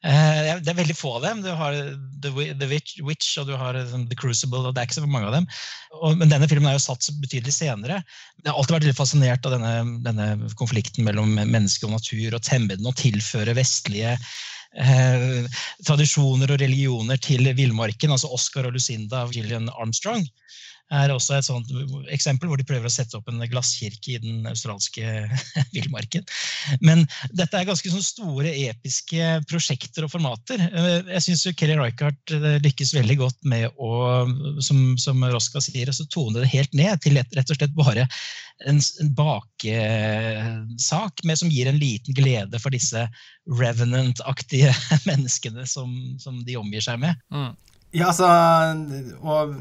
Uh, det er veldig få av dem. Du har The Witch og du har liksom, The Crucible, og det er ikke så mange av dem. men denne filmen er jo satt betydelig senere. Jeg har alltid vært litt fascinert av denne, denne konflikten mellom menneske og natur, og temme den og tilføre vestlige eh, tradisjoner og religioner til villmarken. Altså Oscar og Lucinda av Gillian Armstrong er også et sånt eksempel hvor de prøver å sette opp en glasskirke i den australske villmarken. Men dette er ganske sånn store, episke prosjekter og formater. Eh, jeg syns Kelly Reichardt eh, lykkes veldig godt med å, som, som Roska sier, så tone det helt ned til rett og slett bare en, en bakesak som gir en liten glede for disse revenant-aktige menneskene som, som, de omgir seg med. Mm. Ja, altså Og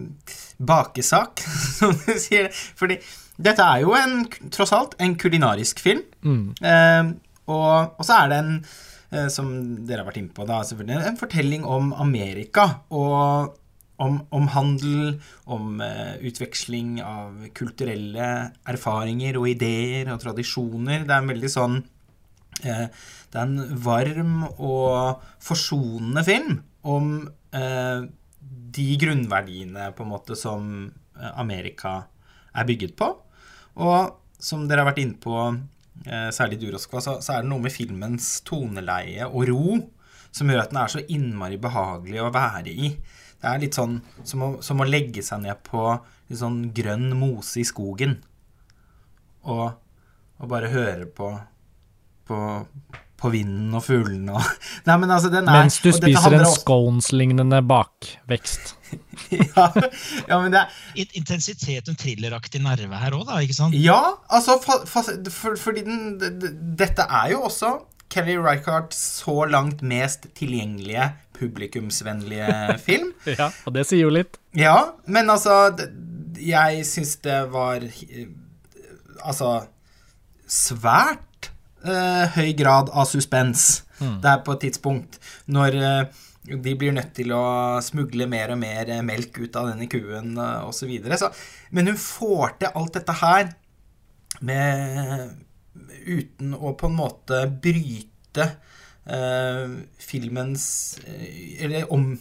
bakesak, som du sier. Fordi dette er jo en, tross alt en kulinarisk film. Mm. Eh, og, og, så er det en, eh, som dere har vært inne på, da, selvfølgelig, en fortelling om Amerika. Og om, om handel, om eh, utveksling av kulturelle erfaringer og ideer og tradisjoner. Det er en veldig sånn eh, Det er en varm og forsonende film om eh, de grunnverdiene på en måte som eh, Amerika er bygget på. Og som dere har vært inne på, eh, særlig du, Roskva, så, så, er det noe med filmens toneleie og ro som gjør at den er så innmari behagelig å være i. Det er litt sånn som å, som å legge seg ned på litt sånn grønn mose i skogen og, og bare høre på, på på vinden og fuglene og Nei, men altså, den er Mens du spiser en scones-lignende bakvekst. ja, ja, men det er Intensitet og thrilleraktig nerve her òg, da. ikke sant? Ja, altså fa, fa, for, Fordi den, dette er jo også Kelly Reichardt så langt mest tilgjengelige publikumsvennlige film. Ja, og det sier jo litt. Ja, men altså Jeg syns det var eh, Altså svært eh, høy grad av suspens der på et tidspunkt når eh, de blir nødt til å smugle mer og mer eh, melk ut av denne kuen uh, osv. Men hun får til alt dette her med Uten å på en måte bryte eh, filmens eh, Eller om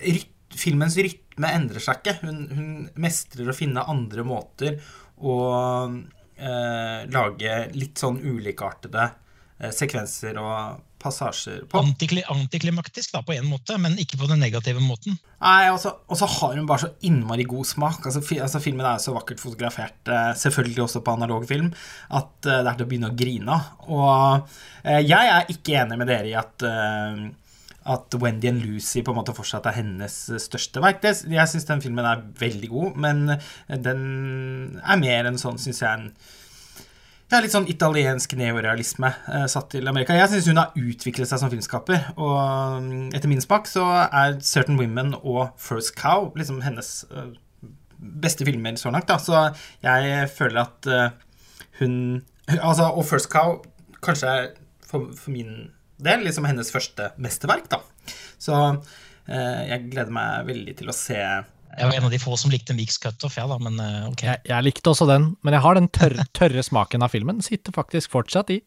ryt, Filmens rytme endrer seg ikke. Hun, hun mestrer å finne andre måter å eh, lage litt sånn ulikartede eh, sekvenser og passasjer på. Antikli antiklimaktisk da, på en måte, men ikke på den negative måten. Nei, og så- og så har hun bare så innmari god smak. Altså, fi, altså Filmen er jo så vakkert fotografert, eh, selvfølgelig også på analog film, at eh, det er til å begynne å grine av. Og eh, jeg er ikke enig med dere i at eh, at Wendy and Lucy på en måte fortsatt er hennes største verk. Jeg syns den filmen er veldig god, men den er mer enn sånn, syns jeg, en ja, litt sånn italiensk neorealisme eh, satt til Amerika. Jeg syns hun har utviklet seg som filmskaper, og mm, etter min smak så er Certain Women og First Cow liksom hennes eh, beste filmer så langt, da. Så jeg føler at eh, hun Altså, og First Cow kanskje er for, for min del liksom hennes første mesterverk, da. Så eh, jeg gleder meg veldig til å se Jeg var en av de få som likte Mix Cutoff, ja da, men eh, ok. Jeg, jeg likte også den, men jeg har den tørre, tørre smaken av filmen. Sitter faktisk fortsatt i.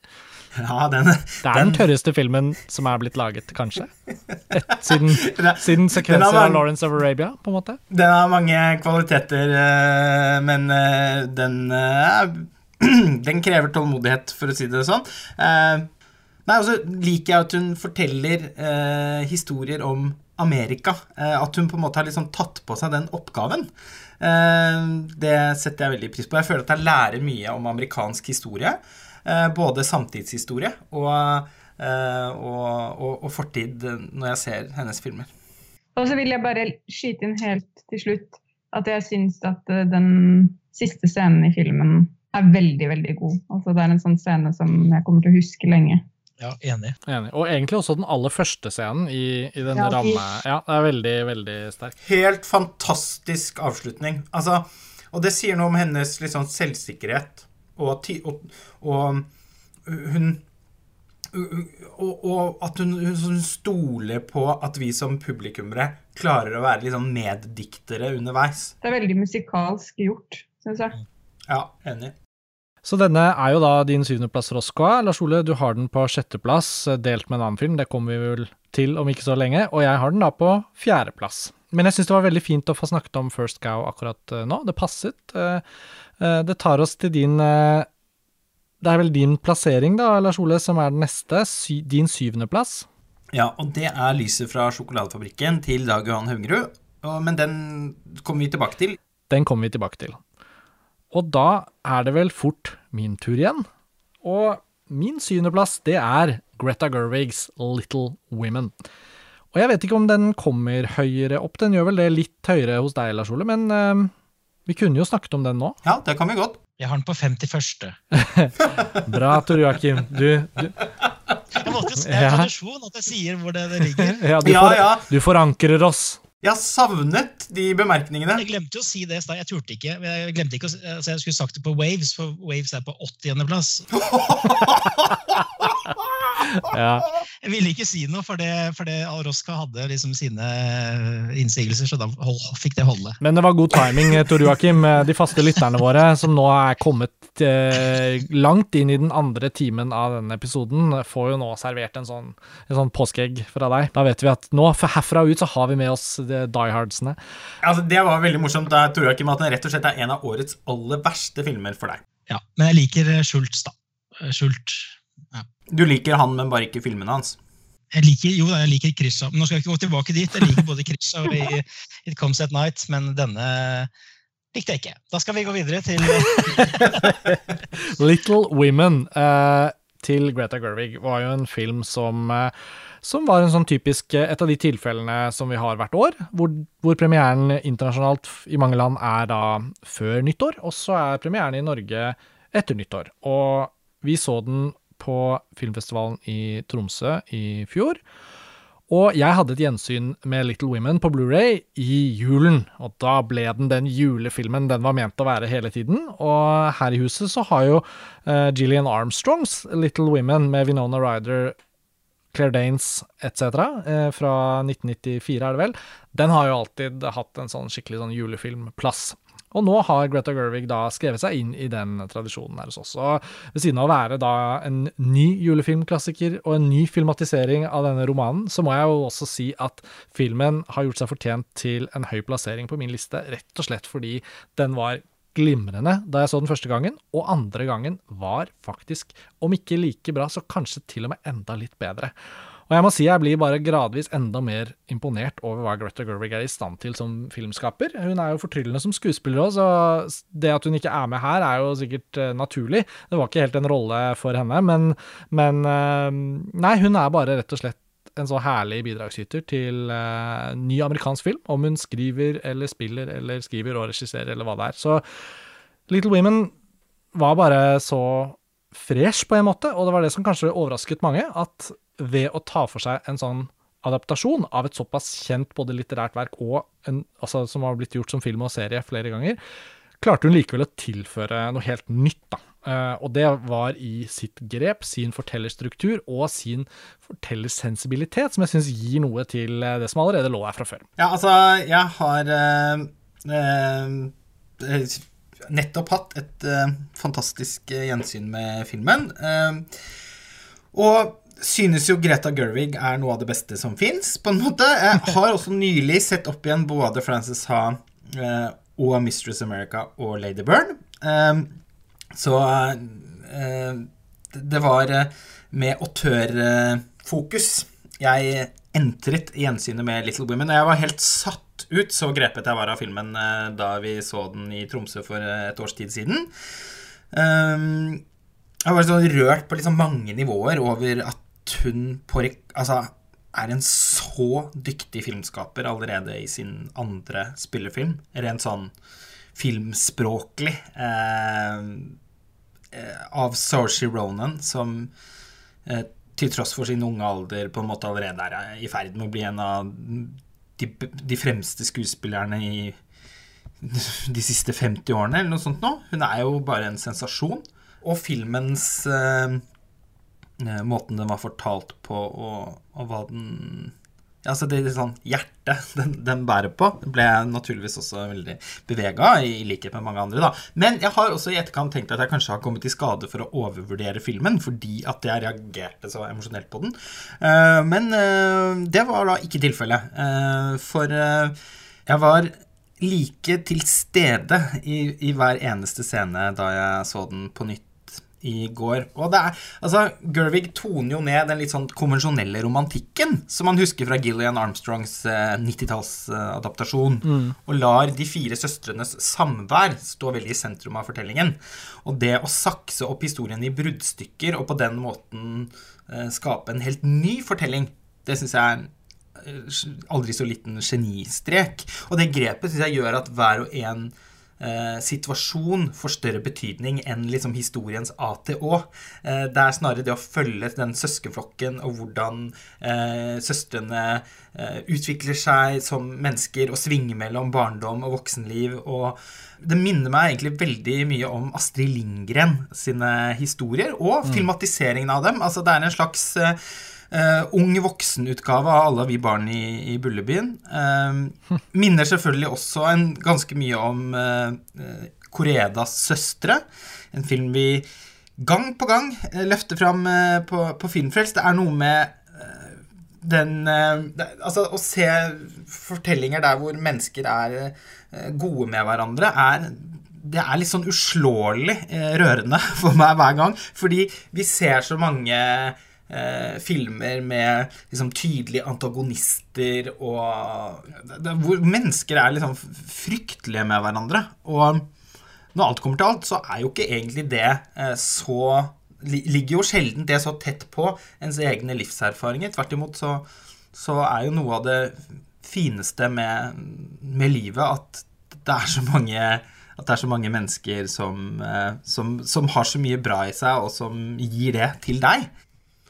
Ja, den, Det er den tørreste filmen som er blitt laget, kanskje. Et, siden, Den- siden sekvenser mange, av Lawrence of Arabia, på en måte. Den har mange kvaliteter, eh, men eh, den Den krever tålmodighet, for å si det sånn. Nei, altså liker jeg at hun forteller eh, historier om Amerika. Eh, at hun på en måte har liksom tatt på seg den oppgaven. Eh, det setter jeg veldig pris på. Jeg føler at jeg lærer mye om amerikansk historie. Eh, både samtidshistorie og, eh, og, og, og fortid når jeg ser hennes filmer. Og så vil jeg bare skyte inn helt til slutt at jeg syns at eh, den siste scenen i filmen er veldig, veldig god. Altså Det er en sånn scene som jeg kommer til å huske lenge. Ja, enig. Enig. Og egentlig også den aller første scenen i, i denne Ja, ramme. Ja, det er veldig, veldig sterk. Helt fantastisk avslutning. Altså, og det sier noe om hennes sånn selvsikkerhet, og, og, og hun og, og at hun, hun stoler på at vi som publikummere klarer å være sånn meddiktere underveis. Det er veldig musikalsk gjort, syns jeg. Ja, enig. Så denne er jo da din syvendeplass, Roskva. Lars Ole, du har den på sjetteplass, eh, delt med en annen film. Det kommer vi vel til om ikke så lenge. Og jeg har den da på fjerdeplass. Men jeg syns det var veldig fint å få snakket om First Cow akkurat eh, nå. Det passet. Eh, Det tar oss til din Det er vel din plassering, da, Lars Ole, som er den neste. Sy din syvendeplass. Ja, og det er lyset fra sjokoladefabrikken til Dag Johan Haugerud. Men den kommer vi tilbake til. Den kommer vi tilbake til. Og da er det vel fort min tur igjen. Og min syvendeplass, det er Greta Gerwigs Little Women. Og jeg vet ikke om den kommer høyere opp, den gjør vel det litt høyere hos deg, Lars Ole, men uh, vi kunne jo snakket om den nå. Ja, det kan vi godt. Jeg har den på 51. Bra, Tor Joakim. Du, du, Jeg måtte, det er Ja. tradisjon at jeg sier hvor det, det ligger. ja, du, Ja, ja. du forankrer oss. Jeg har savnet de bemerkningene. Jeg glemte jo å si det i stad. Jeg turte ikke. Jeg glemte ikke å, si- altså jeg skulle sagt det på Waves, for Waves er på 80.-plass. Ja. Jeg ville ikke si noe, for det, for det Alroska hadde liksom sine innsigelser, så da hold, fikk det holde. Men det var god timing, Tor Joakim. De faste lytterne våre, som nå er kommet eh, langt inn i den andre timen av denne episoden, får jo nå servert en sånn, en sånn påskeegg fra deg. Da vet vi at nå, for herfra ut, så har vi med oss de diehardsene. Altså, det var veldig morsomt. Da tror jeg ikke at den rett og slett er en av årets aller verste filmer for deg. Ja, Men jeg liker eh, Schultz, da. Schultz. Ja. Du liker han, men bare ikke filmene hans. Jeg liker, jo, jeg liker Krysha, men nå skal jeg ikke gå tilbake dit. Jeg liker både Krysha og i It Comes At Night, men denne likte jeg ikke. Da skal vi gå videre til Little Women eh, til Greta Gerwig var jo en film som, eh, som var en sånn typisk eh, et av de tilfellene som vi har hvert år, hvor, hvor premieren internasjonalt i mange land er da før nyttår, og så er premieren i Norge etter nyttår. Og vi så den på filmfestivalen i Tromsø i fjor. Og jeg hadde et gjensyn med Little Women på Blu-ray i julen. Og da ble den den julefilmen den var ment å være hele tiden. Og her i huset så har jo uh, Gillian Armstrongs Little Women med Vinona Ryder, Claire Danes etc. Uh, fra 1994, er det vel. Den har jo alltid hatt en sånn skikkelig sånn julefilmplass. Og nå har Greta Gerwig da skrevet seg inn i den tradisjonen her hos oss. Og ved siden av å være da en ny julefilmklassiker og en ny filmatisering av denne romanen, så må jeg jo også si at filmen har gjort seg fortjent til en høy plassering på min liste, rett og slett fordi den var glimrende da jeg så den første gangen, og andre gangen var faktisk, om ikke like bra, så kanskje til og med enda litt bedre. Og jeg må si jeg blir bare gradvis enda mer imponert over hva Greta Gerwig er i stand til som filmskaper. Hun er jo fortryllende som skuespiller òg, så det at hun ikke er med her, er jo sikkert uh, naturlig. Det var ikke helt en rolle for henne, men, men uh, Nei, hun er bare rett og slett en så herlig bidragsyter til uh, ny amerikansk film, om hun skriver eller spiller eller skriver og regisserer eller hva det er. Så Little Women var bare så fresh på en måte, og det var det som kanskje overrasket mange, at ved å ta for seg en sånn adaptasjon av et såpass kjent både litterært verk og en, altså, som har blitt gjort som film og serie flere ganger, klarte hun likevel å tilføre noe helt nytt. da. Uh, og det var i sitt grep, sin fortellerstruktur og sin fortellersensibilitet, som jeg syns gir noe til uh, det som allerede lå her fra før. Ja, altså, jeg har uh, nettopp hatt et fantastisk gjensyn med filmen. og synes jo Greta Gerwig er noe av det beste som fins, på en måte. Jeg har også nylig sett opp igjen både Frances Ha eh, og Mistress America og Lady Byrne. Eh, så eh, det var eh, med autørfokus jeg entret gjensynet med Little Women. Jeg var helt satt ut, så grepet jeg var av filmen eh, da vi så den i Tromsø for eh, et års tid siden. jeg var sånn rørt på liksom mange nivåer over at hun på, altså, er en så dyktig filmskaper allerede i sin andre spillefilm. Rent sånn filmspråklig. Eh, eh av Saoirse Ronan, som eh, til tross for sin unge alder på en måte allerede er i ferd med å bli en av de, de fremste skuespillerne i de siste 50 årene, eller noe sånt nå. Hun er jo bare en sensasjon. Og filmens eh, Eh, måten den var fortalt på, og, og hva den Altså det, sånn hjertet den, den, bærer på, ble jeg naturligvis også veldig bevega, i likhet med mange andre. da. Men jeg har også i etterkant tenkt at jeg kanskje har kommet i skade for å overvurdere filmen, fordi at jeg reagerte så emosjonelt på den. Uh, men uh, det var da ikke tilfellet. For jeg var like til stede i, i hver eneste scene da jeg så den på nytt i går. Og det er, altså, Gervig toner jo ned den litt sånn konvensjonelle romantikken som man husker fra Gillian Armstrongs eh, 90-tallsadaptasjon, mm. og lar de fire søstrenes samvær stå veldig i sentrum av fortellingen. Og det å sakse opp historien i bruddstykker og på den måten eh, skape en helt ny fortelling, det syns jeg er eh, aldri så liten genistrek. Og det grepet syns jeg gjør at hver og en eh, situasjon får større betydning enn liksom historiens ATÅ. Eh, det er snarere det å følge den søskenflokken og hvordan eh, søstrene utvikler seg som mennesker og svinger mellom barndom og voksenliv. og det minner meg egentlig veldig mye om Astrid Lindgren sine historier, og mm. filmatiseringen av dem. Altså, det er en slags Uh, ung voksenutgave av Alle vi barn i, i Bullebyen. Uh, minner selvfølgelig også en, ganske mye om uh, Koredas søstre. En film vi gang på gang løfter fram på, på Filmfrelst. Det er noe med den det, Altså, å se fortellinger der hvor mennesker er gode med hverandre, er det er litt sånn uslåelig rørende for meg hver gang. Fordi vi ser så mange eh, filmer med liksom, tydelige antagonister og det, det, Hvor mennesker er liksom fryktelige med hverandre. Og når alt kommer til alt, så er jo ikke egentlig det eh, så Ligger jo sjelden det så tett på ens egne livserfaringer. Tvert imot så, så er jo noe av det fineste med, med livet at det er så mange at det er så mange mennesker som, eh, som, som, har så mye bra i seg, og som gir det til deg.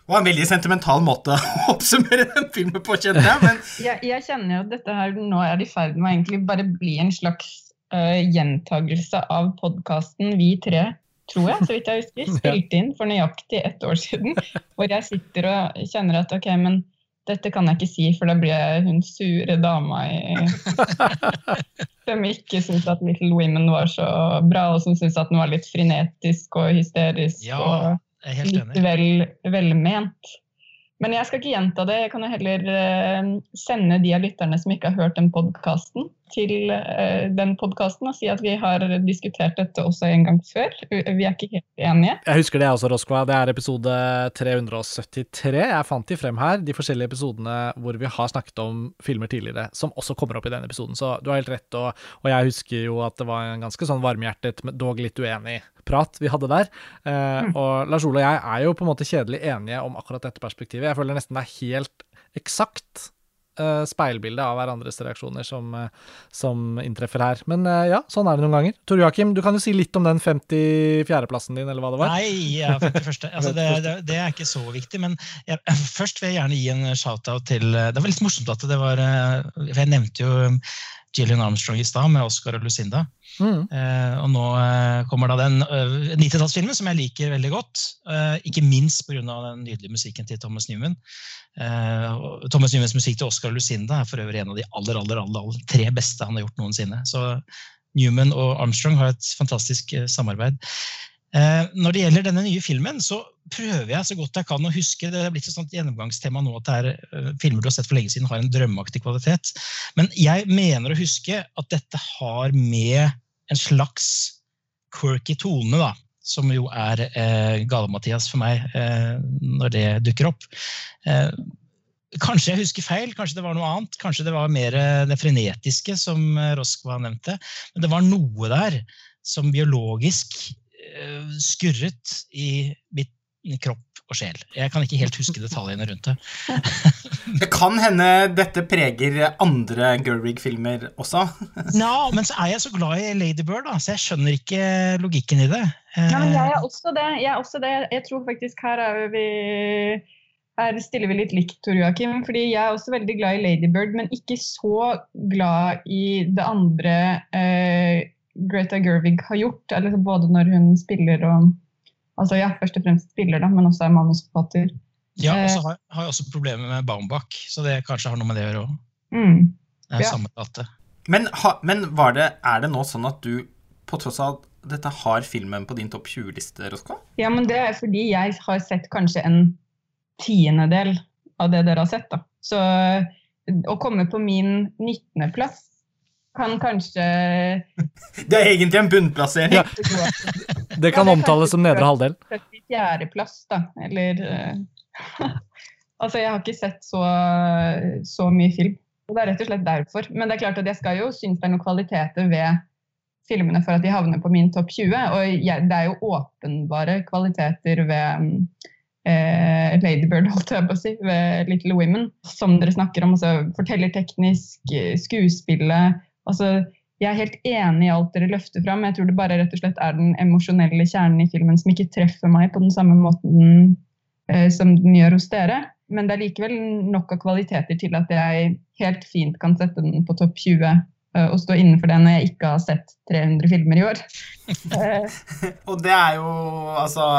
Og en veldig sentimental måte å oppsummere den filmen på, kjenner jeg. Men... jeg, jeg kjenner jo at dette her nå er i ferd med å egentlig bare bli en slags uh, gjentagelse av podkasten Vi tre tror jeg, så vidt jeg husker, spilte inn for nøyaktig ett år siden. Hvor jeg sitter og kjenner at ok, men dette kan jeg ikke si, for da blir jeg hun sure dama i Som ikke syntes at Little Women var så bra, og som syntes at den var litt frinetisk og hysterisk ja, og litt vel, velment. Men jeg skal ikke gjenta det. Jeg kan jo heller uh, sende de av lytterne som ikke har hørt den podkasten, til uh, den podkasten og si at vi har diskutert dette også en gang før. Vi er ikke helt enige. Jeg husker det også, Roskva. Det er episode 373. Jeg fant de frem her, de forskjellige episodene hvor vi har snakket om filmer tidligere, som også kommer opp i denne episoden. Så du har helt rett, og, og jeg husker jo at det var en ganske sånn varmhjertet, dog litt uenig prat vi hadde der. Eh, mm. Og Lars Ole og jeg er jo på en måte kjedelig enige om akkurat dette perspektivet. Jeg føler nesten det er helt eksakt eh, speilbilde av hverandres reaksjoner som, uh, som inntreffer her. Men eh, ja, sånn er det noen ganger. Tor Joakim, du kan jo si litt om den 54.-plassen din, eller hva det var? Nei, ja, 51. Altså, det, det, det, er ikke så viktig. Men jeg, først vil jeg gjerne gi en shout-out til Det var litt morsomt at det var For jeg nevnte jo Gillian Armstrong i stad, med Oscar og Lucinda. Mm. Eh, og nå uh, kommer da den uh, eh, 90-tallsfilmen som jeg liker veldig godt. Eh, ikke minst pga. den nydelige musikken til Thomas Newman. Thomas Newmans musikk til Oscar og Lucinda er for øvrig en av de aller, aller, aller, aller tre beste han har gjort noensinne. Så Newman og Armstrong har et fantastisk samarbeid. Når det gjelder denne nye filmen, så prøver jeg så godt jeg kan å huske Det er blitt et sånt gjennomgangstema nå at det er filmer du har sett for lenge siden, har en drømmeaktig kvalitet. Men jeg mener å huske at dette har med en slags quirky tone, da, som jo er eh, Gale-Mathias for meg eh, når det dukker opp. Eh, kanskje jeg husker feil, kanskje det var noe annet. Kanskje det var mer eh, det frenetiske, som eh, Roskva nevnte. Men det var noe der som biologisk eh, skurret i mitt kropp og sjel. Jeg kan ikke helt huske detaljene rundt det. det kan hende dette preger andre Gerwig-filmer også. Nå, men så er jeg så glad i Lady Bird, da, så jeg skjønner ikke logikken i det. Ja, men jeg er også det. Jeg, er også det. jeg tror faktisk her er vi her stiller vi litt likt, Tor Joakim. fordi Jeg er også veldig glad i Lady Bird, men ikke så glad i det andre eh, Greta Gervig har gjort. Altså både når hun spiller og Altså ja, først og fremst spiller, da, men også er manusforfatter. Ja, og så eh, har, har jeg også problemer med Baumbach, så det kanskje har noe med det å gjøre òg. Mm. Det er ja. samme gate. Men, ha, men det, er det nå sånn at du, på tross av dette, har filmen på din topp 20-liste, Rosko? Ja, men det er fordi jeg har sett kanskje en tiendedel av det dere har sett, da. Så å komme på min 19.-plass kan kanskje Det er egentlig en bunnplassering. Ja. Det kan omtales som nedre halvdel. 74.-plass, da. Eller uh, Altså, jeg har ikke sett så, så mye film. Og det er rett og slett derfor. Men det er klart at jeg skal jo synes det er noen kvaliteter ved filmene for at de havner på min topp 20. Og jeg, det er jo åpenbare kvaliteter ved eh, Ladybird, holdt jeg på å si, ved Little Women, som dere snakker om. Altså fortellerteknisk, skuespillet, Altså, jeg er helt enig i alt dere løfter fram. Jeg tror det bare rett og slett er den emosjonelle kjernen i filmen som ikke treffer meg på den samme måten eh, som den gjør hos dere. Men det er likevel nok av kvaliteter til at jeg helt fint kan sette den på topp 20 eh, og stå innenfor det når jeg ikke har sett 300 filmer i år. og det er jo altså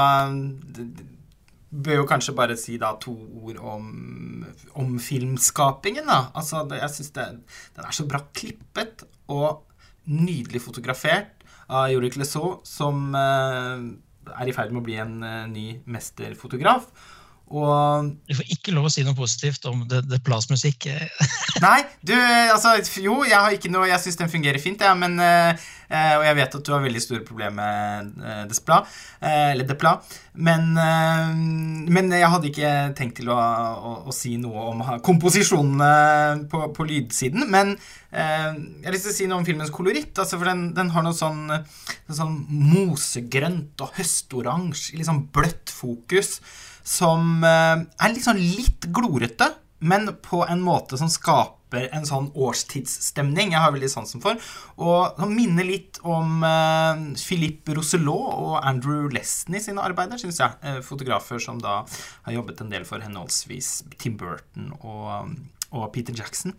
bør jo kanskje bare si da to ord om, om filmskapingen. da. Altså, det, jeg syns den er så bra klippet og nydelig fotografert av Jorik Lesaux, som eh, er i ferd med å bli en eh, ny mesterfotograf. Og Du får ikke lov å si noe positivt om The, The Plas musikk. Nei, du, altså Jo, jeg har ikke noe Jeg syns den fungerer fint, ja, men eh, eh, Og jeg vet at du har veldig store problemer med eh, Despla, eh, eller Depla, men eh, Men jeg hadde ikke tenkt til å, å, å si noe om komposisjonene på, på lydsiden, men jeg har lyst til å si noe om filmens koloritt, altså, for den, den har noe sånn, noe sånn mosegrønt og høstoransje, litt sånn bløtt fokus som eh, er sånn litt glorete, men på en måte som skaper en sånn årstidsstemning jeg har veldig sansen for. Og som minner litt om eh, Philippe Rousselot og Andrew Lesney sine arbeider, syns jeg. Eh, fotografer som da har jobbet en del for henholdsvis Tim Burton og, og Peter Jackson.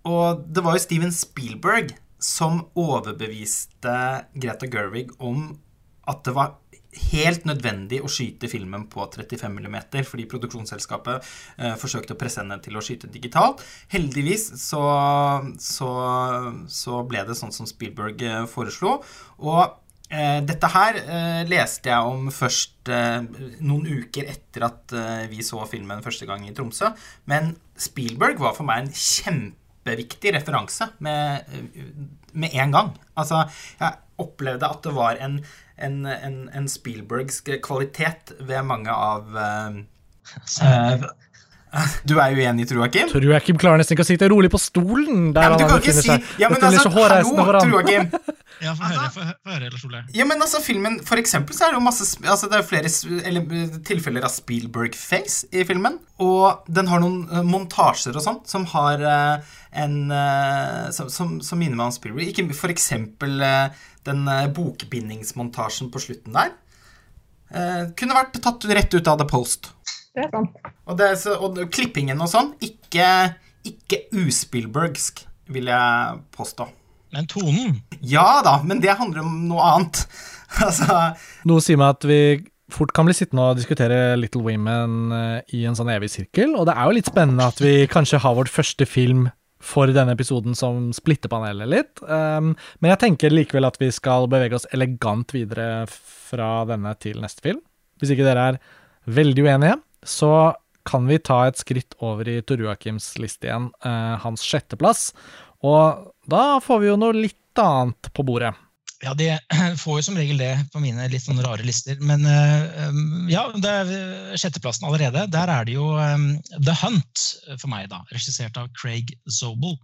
Og det var jo Steven Spielberg som overbeviste Greta Gerwig om at det var helt nødvendig å skyte filmen på 35 mm, fordi produksjonsselskapet eh, forsøkte å presse henne til å skyte digitalt. Heldigvis så, så, så ble det sånn som Spielberg eh, foreslo. Og eh, dette her eh, leste jeg om først eh, noen uker etter at eh, vi så filmen første gang i Tromsø. Men Spielberg var for meg en kjempeviktig referanse med, med en gang. Altså, jeg opplevde at det var en, en, en, en Spielbergsk kvalitet ved mange av eh, eh, Du er uenig, tror jeg, Kim? Tror Joakim klarer nesten ikke å sitte rolig på stolen der Ja, men du kan ikke si. Ja, men altså, for hallo. Joakim. Ja, få høre, for, hø- høre, Lars Ja, men altså, filmen For eksempel så er det jo masse Altså, det er flere eller, eh, tilfeller av Spielberg-face i filmen. Og den har noen montasjer og sånt som har en som, som, som minner meg om Spielberg. Ikke for eksempel eh, den eh, bokbindingsmontasjen på slutten der. Eh, kunne vært tatt rett ut av The Post. Det er sant. Og, det, er så, og klippingen og sånn, ikke, ikke uspilbergsk, vil jeg påstå. Men tonen Ja da, men det handler om noe annet. altså Noe sier meg at vi fort kan bli sittende og diskutere Little Women eh, i en sånn evig sirkel, og det er jo litt spennende at vi kanskje har vårt første film for denne episoden som splitter panelet litt. Um, men jeg tenker likevel at vi skal bevege oss elegant videre fra denne til neste film. Hvis ikke dere er veldig uenige, så kan vi ta et skritt over i Tor Joakims liste igjen, uh, hans sjetteplass. Og da får vi jo noe litt annet på bordet. Ja, de får jo som regel det på mine litt sånne rare lister. Men eh, um, ja, det er eh, sjetteplassen allerede. Der er det jo um, The Hunt for meg, da. Regissert av Craig Zobel.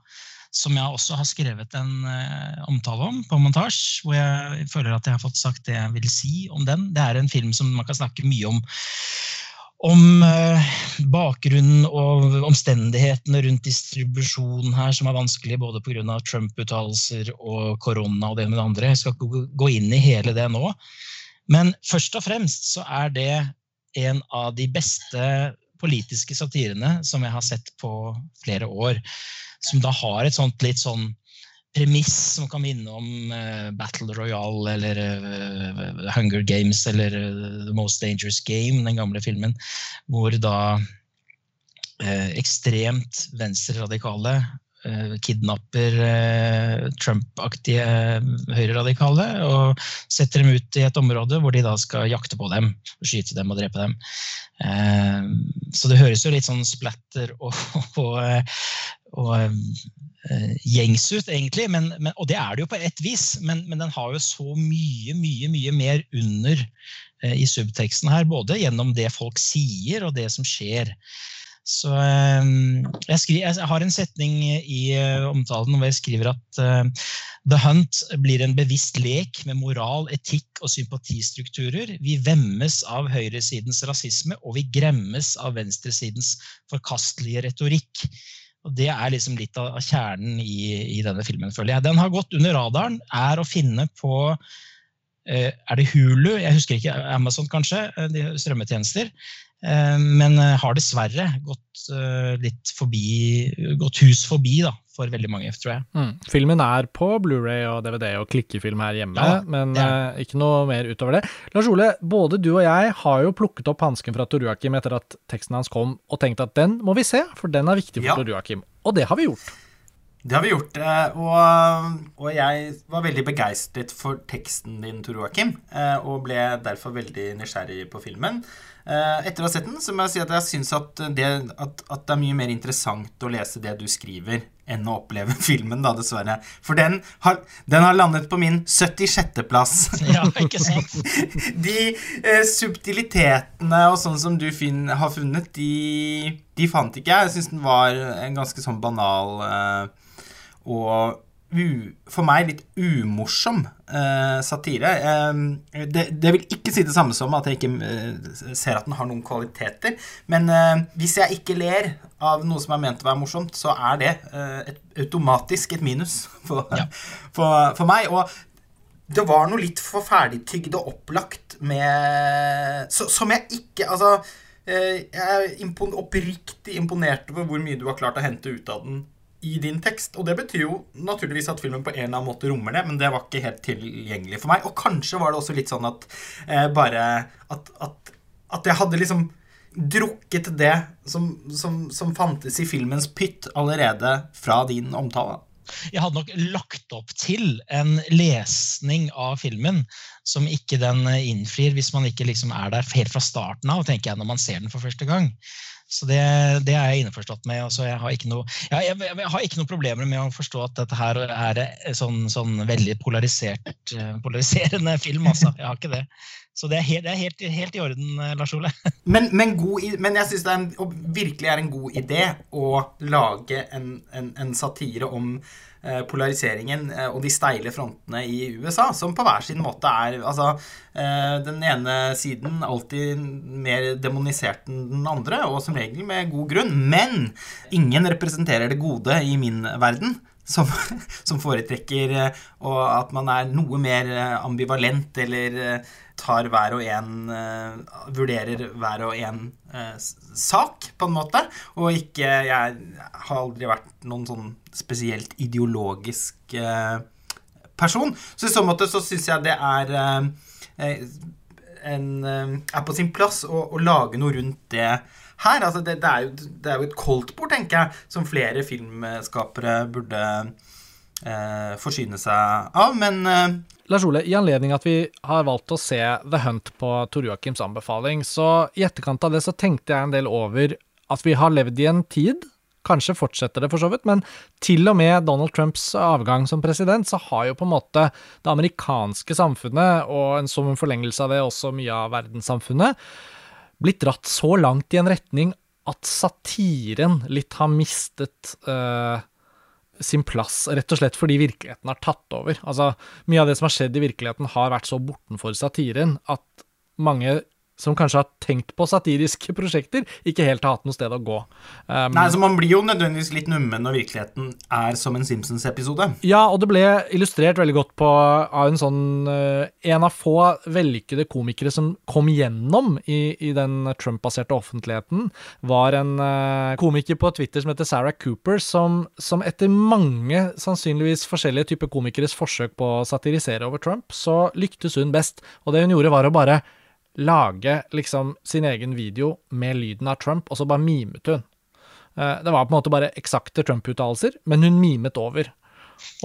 Som jeg også har skrevet en eh, omtale om på montasje. Hvor jeg føler at jeg har fått sagt det jeg vil si om den. Det er en film som man kan snakke mye om om eh, bakgrunnen og omstendighetene rundt distribusjon her, som er vanskelig både pga. Trump-uttalelser og korona og det med det andre. Jeg skal ikke gå inn i hele det nå. Men først og fremst så er det en av de beste politiske satirene som jeg har sett på flere år. Som da har et sånt litt sånn premiss som kan minne om eh, Battle Royale eller eh, Hunger Games eller eh, The Most Dangerous Game, den gamle filmen, hvor da ekstremt venstreradikale kidnapper eh, Trump-aktige eh, høyreradikale og setter dem ut i et område hvor de da skal jakte på dem, skyte dem og drepe dem. Eh, så det høres jo litt sånn splatter og, og, eh, og eh, gjengs ut, egentlig. Men, men, og det er det jo på ett vis, men, men den har jo så mye, mye, mye mer under eh, i subteksten her. Både gjennom det folk sier, og det som skjer. Så eh, jeg, skriver, jeg har en setning i eh, omtalen hvor jeg skriver at eh, The Hunt blir en bevisst lek med moral, etikk og sympatistrukturer. Vi vemmes av høyresidens rasisme, og vi gremmes av venstresidens forkastelige retorikk. Og Det er liksom litt av kjernen i, i denne filmen, føler jeg. Den har gått under radaren, er å finne på eh, Er det Hulu? Jeg husker ikke. Amazon, kanskje? De strømmetjenester. Eh, Men eh, har dessverre gått eh, litt forbi Gått hus forbi, da, for veldig mange, tror jeg. Mm. Filmen er på Blu-ray og DVD og klikkefilm her hjemme, Ja, men eh, ikke noe mer utover det. Lars Ole, både du og jeg har jo plukket opp hansken fra Tor Joakim etter at teksten hans kom, og tenkt at den må vi se, for den er viktig for Ja. Tor Joakim. Og det har vi gjort. Det har vi gjort. Og, og jeg var veldig begeistret for teksten din, Tor Joakim, eh, og ble derfor veldig nysgjerrig på filmen. Eh, Etter å ha sett den, så må jeg si at jeg syns at, det- at, at det er mye mer interessant å lese det du skriver, enn å oppleve filmen, da, dessverre. For den har, den har landet på min 76.-plass. Ja, ikke sant? De eh, subtilitetene og sånn som du fin, har funnet, de, de fant ikke jeg. Jeg syns den var en ganske sånn banal eh, og for meg litt umorsom uh, satire. Uh, det, det vil ikke si det samme som at jeg ikke uh, ser at den har noen kvaliteter. Men hvis jeg ikke ler av noe som er ment å være morsomt, så er det et, automatisk et minus for, Ja. for, for meg. Og det var noe litt for ferdigtygd og opplagt med så, Som jeg ikke Altså, jeg er impon, oppriktig imponert over hvor mye du har klart å hente ut av den i din tekst. Og det betyr jo naturligvis at filmen på en eller annen måte rommer det, men det var ikke helt tilgjengelig for meg. Og kanskje var det også litt sånn at eh, bare at, at, at jeg hadde liksom drukket det som, som, som fantes i filmens pytt allerede fra din omtale. Jeg hadde nok lagt opp til en lesning av filmen som ikke den innfrir hvis man ikke liksom er der helt fra starten av, tenker jeg, når man ser den for første gang. Så det, det er jeg innforstått med. Altså jeg, har noe, jeg, jeg, jeg har ikke noe problemer med å forstå at dette her er sånn, sånn veldig eh, polariserende film. Altså. Jeg har ikke det. Så det er helt, det er helt, helt i orden, eh, Lars Ole. Men, men, god, men jeg syns det er en, virkelig er en god idé å lage en, en, en satire om polariseringen eh, og de steile frontene i USA, som på hver sin måte er Altså, eh, den ene siden alltid mer demonisert enn den andre, og som regel med god grunn. Men ingen representerer det gode i min verden. Som, som foretrekker eh, og at man er noe mer eh, ambivalent eller eh, tar hver og en Vurderer hver og en sak, på en måte. Og ikke Jeg har aldri vært noen sånn spesielt ideologisk person. Så i så måte så syns jeg det er en, er på sin plass å, å lage noe rundt det her. Altså det, det, er jo, det er jo et koldtbord, tenker jeg, som flere filmskapere burde eh, forsyne seg av. Men eh, Lars Ole, i anledning at vi har valgt å se The Hunt på Tor Joakims anbefaling, så i etterkant av det så tenkte jeg en del over at vi har levd i en tid, kanskje fortsetter det for så vidt, men til og med Donald Trumps avgang som president, så har jo på en måte det amerikanske samfunnet, og en som en forlengelse av det også mye av verdenssamfunnet, blitt dratt så langt i en retning at satiren litt har mistet uh, sin plass, rett og slett fordi virkeligheten har tatt over. Altså, mye av det som har skjedd i virkeligheten har vært så bortenfor satiren at mange som kanskje har tenkt på satiriske prosjekter, ikke helt har hatt noe sted å gå. Um, Nei, så Man blir jo nødvendigvis litt nummen når virkeligheten er som en Simpsons-episode. Ja, og det ble illustrert veldig godt på av en sånn eh, En av få vellykkede komikere som kom gjennom i, i den Trump-baserte offentligheten, var en eh, komiker på Twitter som heter Sarah Cooper, som, som etter mange sannsynligvis forskjellige typer komikeres forsøk på å satirisere over Trump, så lyktes hun best. Og det hun gjorde, var å bare lage liksom sin egen video med lyden av Trump, og så bare mimet hun. Eh, Det var på en måte bare eksakte Trump-uttalelser, men hun mimet over.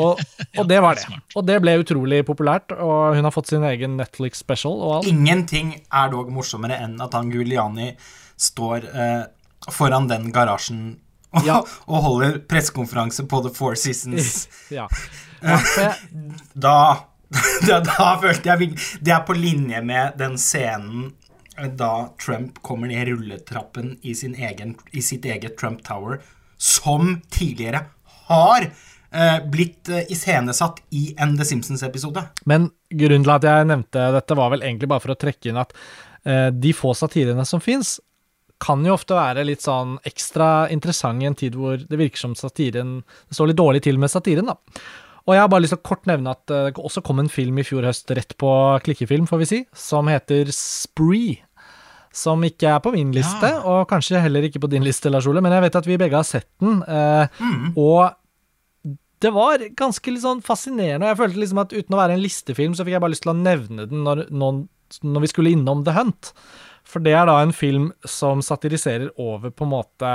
Og, og det var det. Og det ble utrolig populært, og hun har fått sin egen Netflix-special og alt. Ingenting er dog morsommere enn at han Giuliani står eh, foran den garasjen og, Ja. og holder pressekonferanse på The Four Seasons. Ja. Da, da, da følte jeg Det er på linje med den scenen da Trump kommer ned rulletrappen i, egen, i sitt eget Trump Tower, som tidligere har eh, blitt eh, iscenesatt i en The Simpsons-episode. men grunnen til at jeg nevnte dette, var vel egentlig bare for å trekke inn at eh, de få satirene som fins, kan jo ofte være litt sånn ekstra interessant i en tid hvor det virker som satiren Det står litt dårlig til med satiren, da. Og jeg har bare lyst til å kort nevne at eh, det også kom en film i fjor høst rett på klikkefilm, får vi si, som heter Spree. Som ikke er på min liste, Ja. og kanskje heller ikke på din liste, Lars Ole, men jeg vet at vi begge har sett den. Eh, Og det var ganske litt sånn fascinerende. og Jeg følte liksom at uten å være en listefilm, så fikk jeg bare lyst til å nevne den når, når, når vi skulle innom The Hunt. For det er da en film som satiriserer over på en måte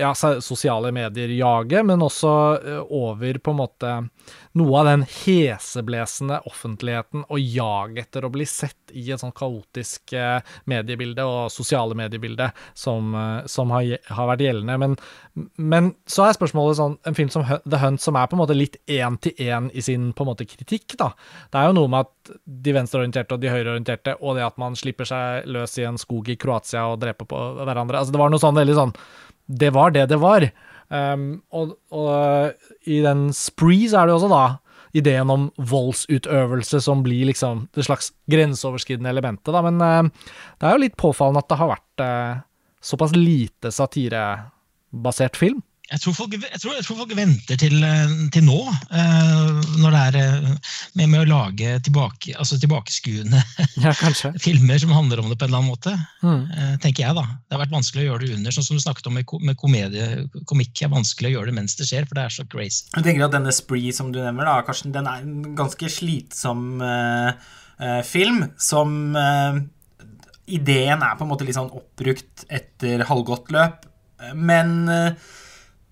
ja, sosiale medier jage, men også eh, over på en måte noe av den heseblesende offentligheten og jaget etter å bli sett i et sånn kaotisk eh, mediebilde og sosiale mediebilde som, eh, som har, har, vært gjeldende. Men, men, så er spørsmålet sånn En film som The Hunt som er på en måte litt én-til-én i sin på en måte kritikk, da. Det er jo noe med at de venstreorienterte og de høyreorienterte, og det at man slipper seg løs i en skog i Kroatia og dreper på hverandre. Altså, det var noe sånn veldig sånn Det var det det var. Um, og, og, i den spree så er det også da ideen om voldsutøvelse som blir liksom det slags grenseoverskridende elementet, da. Men uh, det er jo litt påfallende at det har vært uh, såpass lite satirebasert film jeg tror, folk, jeg, tror, jeg tror folk, venter til, eh, til nå, uh, når det er uh, med, med, å lage tilbake, altså tilbakeskuende ja, filmer som handler om det på en eller annen måte. Mm. Uh, tenker jeg da. Det har vært vanskelig å gjøre det under, sånn som du snakket om med, med komedie. Komikk er vanskelig å gjøre det mens det skjer, for det er så crazy. Jeg tenker at Denne Spree som du nevner, da, Karsten, den er en ganske slitsom film som Ideen er på en måte litt sånn oppbrukt etter halvgått løp, men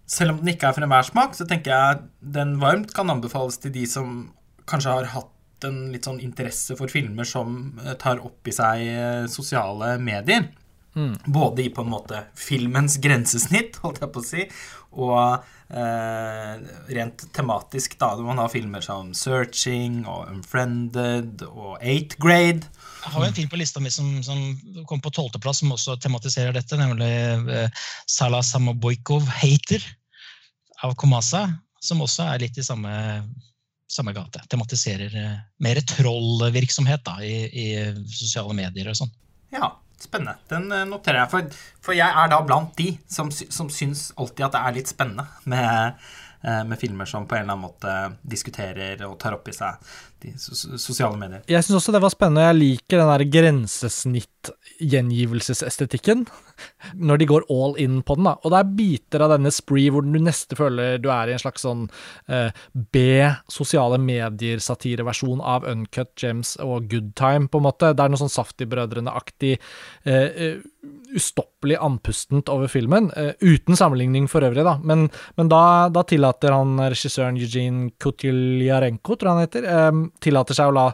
selv om den ikke er for enhver smak, så tenker jeg den varmt kan anbefales til de som kanskje har hatt en litt sånn interesse for filmer som eh, tar opp i seg eh, sosiale medier. Mm. Både i på en måte filmens grensesnitt, holdt jeg på å si, og eh, rent tematisk, da. Man har filmer som 'Searching' og 'Unfriended' og 'Eighth Grade'. Jeg har jo en film på lista mi som, som kom på tolvteplass, som også tematiserer dette, nemlig eh, Salah Samoboikov, 'Hater' av Komasa, som også er litt i samme, samme gate. Tematiserer uh, mer trollvirksomhet da, i, i, sosiale medier og sånn. Ja, spennende. Den uh, noterer jeg. For, for, jeg er da blant de som, som syns alltid at det er litt spennende med Eh, med filmer som på en eller annen måte diskuterer og tar opp i seg de sosiale medier. Jeg syns også det var spennende, og jeg liker den der grensesnitt-gjengivelsesestetikken. Når de går all in på den, da. Og det er biter av denne spree hvor du neste føler du er i en slags sånn eh, B-sosiale medier-satireversjon av Uncut Gems og Good Time, på en måte. Det er noe sånn saftigbrødrene-aktig, uh, uh, ustoppelig andpustent over filmen, uh, uten sammenligning for øvrig, da. Men, men da, da, tillater han regissøren Eugene Kutiljarenko, tror jeg han heter, um, tillater seg å la